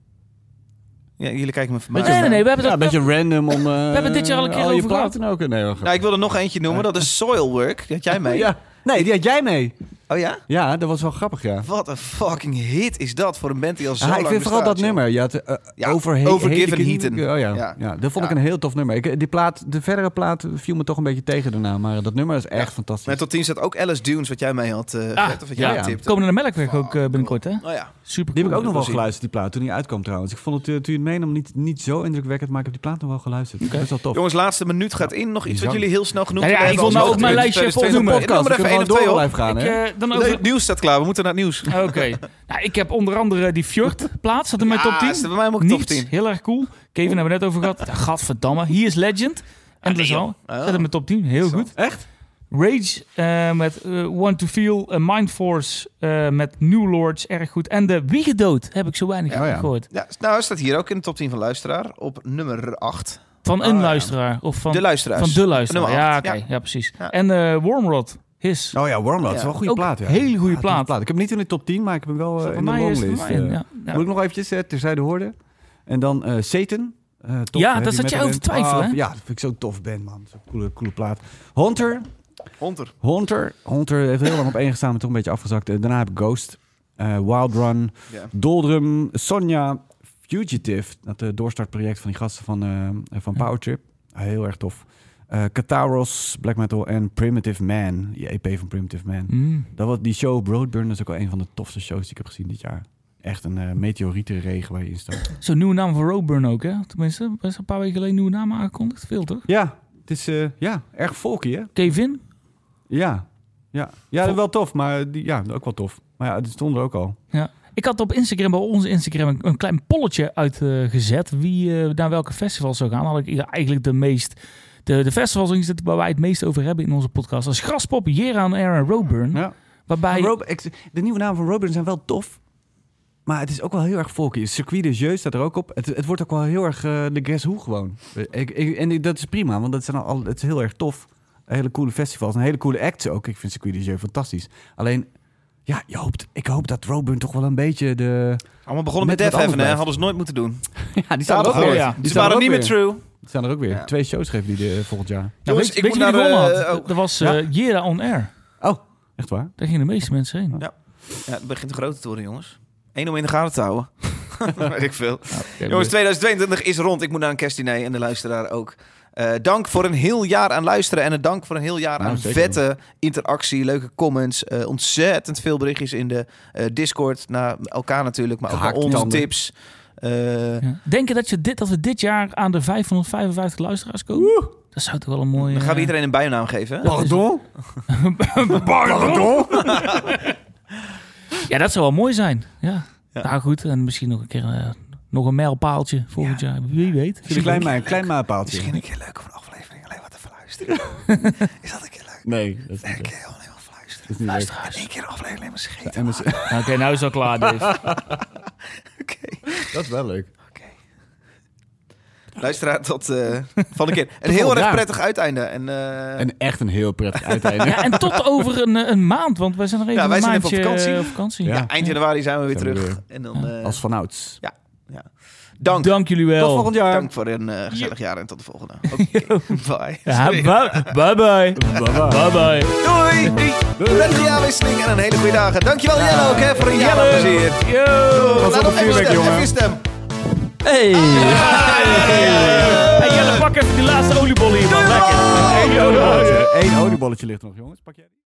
Ja, jullie kijken me Nee, verbaasd nee, aan. nee, we hebben Ja, dat... een beetje random om... <laughs> we hebben dit jaar al een keer over gehad. Ook. Nee. Nou, ik wil er nog eentje noemen. Dat is Soilwork. Die had jij <laughs> mee. Ja. Nee, die had jij mee. Oh ja? Ja, dat was wel grappig, ja. Wat een fucking hit is dat voor een band die al zo Ah, lang ik vind vooral dat joh. nummer. Je had, eh, Ja, over he- Over Give hele and kind- Heaten. Oh ja. Ja. Ja. dat vond ik een heel tof nummer. Ik, die plaat, de verdere plaat viel me toch een beetje tegen daarna. Maar dat nummer is echt fantastisch. Met tot 10 staat ook Alice Dunes, wat jij mee had. eh Ah, vet, of wat ja, jij ja. Komen naar de Melkweg ook eh, binnenkort, hè? Oh ja. Super Die heb ik ook nog wel gezien. geluisterd, die plaat, toen die uitkwam trouwens. Ik vond het eh, toen je het meenam niet, niet zo indrukwekkend, maar ik heb die plaat nog wel geluisterd. Dat is wel tof. Jongens, laatste minuut gaat in. Nog iets wat jullie heel snel genoemd ja, willen ik hebben wil nou ook mijn lijstje 2020. volnoemen. Noem er even één of twee op. dan Nee, het nieuws staat klaar. We moeten naar het nieuws. Oké. <laughs> nou, ik heb onder andere die Fjord-plaat. Zat in mijn Ja, top 10. staat bij mij ook top Niet 10. heel erg cool. Kevin hebben we net over gehad. Ja, <laughs> Gadverdamme. He is Legend. En dat is al. Zat in mijn top 10. Heel Zo. goed. Echt? Rage eh, met eh, Want to Feel, eh, Mind Force eh, met New Lords, erg goed. En de Wiegedood heb ik zo weinig Ja, ja. gehoord. Ja, nou, staat hier ook in de top 10 van luisteraar. Op nummer 8. Van Oh, een ja. luisteraar. Of van de luisteraars. van de luisteraar. Ja, ja. Ja. precies. Ja. En eh Wormrod, His. Oh ja, Wormrod. Dat is wel een goede Ook plaat, ja. hele goede Ja, toffe plaat. Ik heb hem niet in de top 10, maar ik heb hem wel eh, Voor in de longlist. ja. Ja. Moet ik nog eventjes uh, terzijde horen. En dan eh Satan. Eh, tof, Ja, die zat jij over twijfelen, Ah, hè? Ja, dat vind ik zo'n tof band, man. Zo'n coole, coole plaat. Hunter. Hunter. Hunter. Hunter heeft heel lang op één gestaan, maar toch een beetje afgezakt. Daarna heb ik Ghost. eh, Wild Run. Doldrum. Sonja. Fugitive. Dat uh, doorstartproject van die gasten van, eh, van Powertrip. Ah, heel erg tof. Eh Kataros, Black Metal en Primitive Man. Die EP van Primitive Man. Mm. Dat was die show Broadburn. Dat is ook wel een van de tofste shows die ik heb gezien dit jaar. Echt een uh, meteorietenregen waar je in staat. Zo'n nieuwe naam voor Roadburn ook, hè? Tenminste, best een paar weken geleden nieuwe naam aangekondigd. Veel, toch? Ja, het is uh, ja, erg folky, hè? Kevin? Ja, ja. ja Vol wel tof, maar die, ja, ook wel tof. Maar ja, die stond er ook al. Ja. Ik had op Instagram, bij onze Instagram, een, een klein polletje uitgezet. Uh, wie uh, naar welke festivals zou gaan. Dan had ik eigenlijk de meest... De, de festivals waar wij het meest over hebben in onze podcast. Dat is Graspop, Jera on Air en Roadburn. Ja. Waarbij... Rob, de nieuwe namen van Roadburn zijn wel tof. Maar het is ook wel heel erg folky. Circuit de Jeu staat er ook op. Het, het wordt ook wel heel erg uh, de Guess Who gewoon. Ik, ik, en dat is prima, want dat zijn al, het is heel erg tof. Hele coole festivals en hele coole acts ook. Ik vind Circuit de Jeu fantastisch. Alleen, ja, je hoopt, ik hoop dat Roadburn toch wel een beetje de... Allemaal begonnen met, met Def Heaven, hè? Hadden ze nooit moeten doen. <laughs> ja, die staan er ook weer. weer. Ja. Die, die waren niet meer true. Staan er ook weer. Ja. Twee shows geven die de, volgend jaar. Nou, Jongens, weet, ik weet je wie gewonnen had? Uh, oh. Dat was uh, ja? Jera on Air. Oh, echt waar? Daar gingen de meeste mensen heen. Ja, ja het begint te groot te worden, jongens. Eén om in de gaten te houden. <laughs> <laughs> weet ik veel. Ja, jongens, 2022 is rond. Ik moet naar een kerstdiner en de luisteraar ook. Uh, dank voor een heel jaar aan luisteren en een dank voor een heel jaar nou, aan vette wel. interactie, leuke comments, uh, ontzettend veel berichtjes in de uh, Discord naar elkaar natuurlijk, maar ook naar onze tips. Uh, ja. Denken dat, je dit, dat we dit jaar aan de 555 luisteraars komen? Woe! Dat zou toch wel een mooie... Dan gaan we iedereen een bijnaam geven. <laughs> Pardon? Pardon? <laughs> ja, dat zou wel mooi zijn. Ja. ja. Nou goed, en misschien nog een keer uh, nog een mijlpaaltje volgend ja. jaar. Wie weet. Een klein, een klein mijlpaaltje. Misschien een keer leuk om een aflevering alleen wat te verluisteren. <laughs> is dat een keer leuk? Nee. Dat is niet Is niet Luisteraars. Eén keer een aflevering maar scheten. <laughs> Oké, okay, nou is het al klaar, <laughs> Dave. Oké. Dat is wel leuk. Oké. Luisteraar, tot eh <laughs> volgende keer. Een heel erg prettig uiteinde. En, eh, En echt een heel prettig uiteinde. Ja, en tot over een, eh, een maand, want wij zijn er even Ja, wij een zijn even op vakantie. eh, op vakantie. Ja. ja, eind januari zijn we weer Zijn we terug. En dan, eh, Als vanouds. Dank. Dank jullie wel. Tot volgend jaar. Dank voor een eh, gezellig jaar en tot de volgende. <laughs> Oké, bye. Ja, bye bye. Bye bye. bye. Doei! Prettige jaarwisseling en een hele goede dagen. Dankjewel Jelle ook hè, voor een jaar Jelle. plezier. Yo. Laat op nog even vuurwerk, stem, jongen. even stem. Hey! Hey Jelle, pak even die laatste oliebol hier, man. Lekker. Hey. Eén oliebolletje ligt nog, jongens. Pak jij die?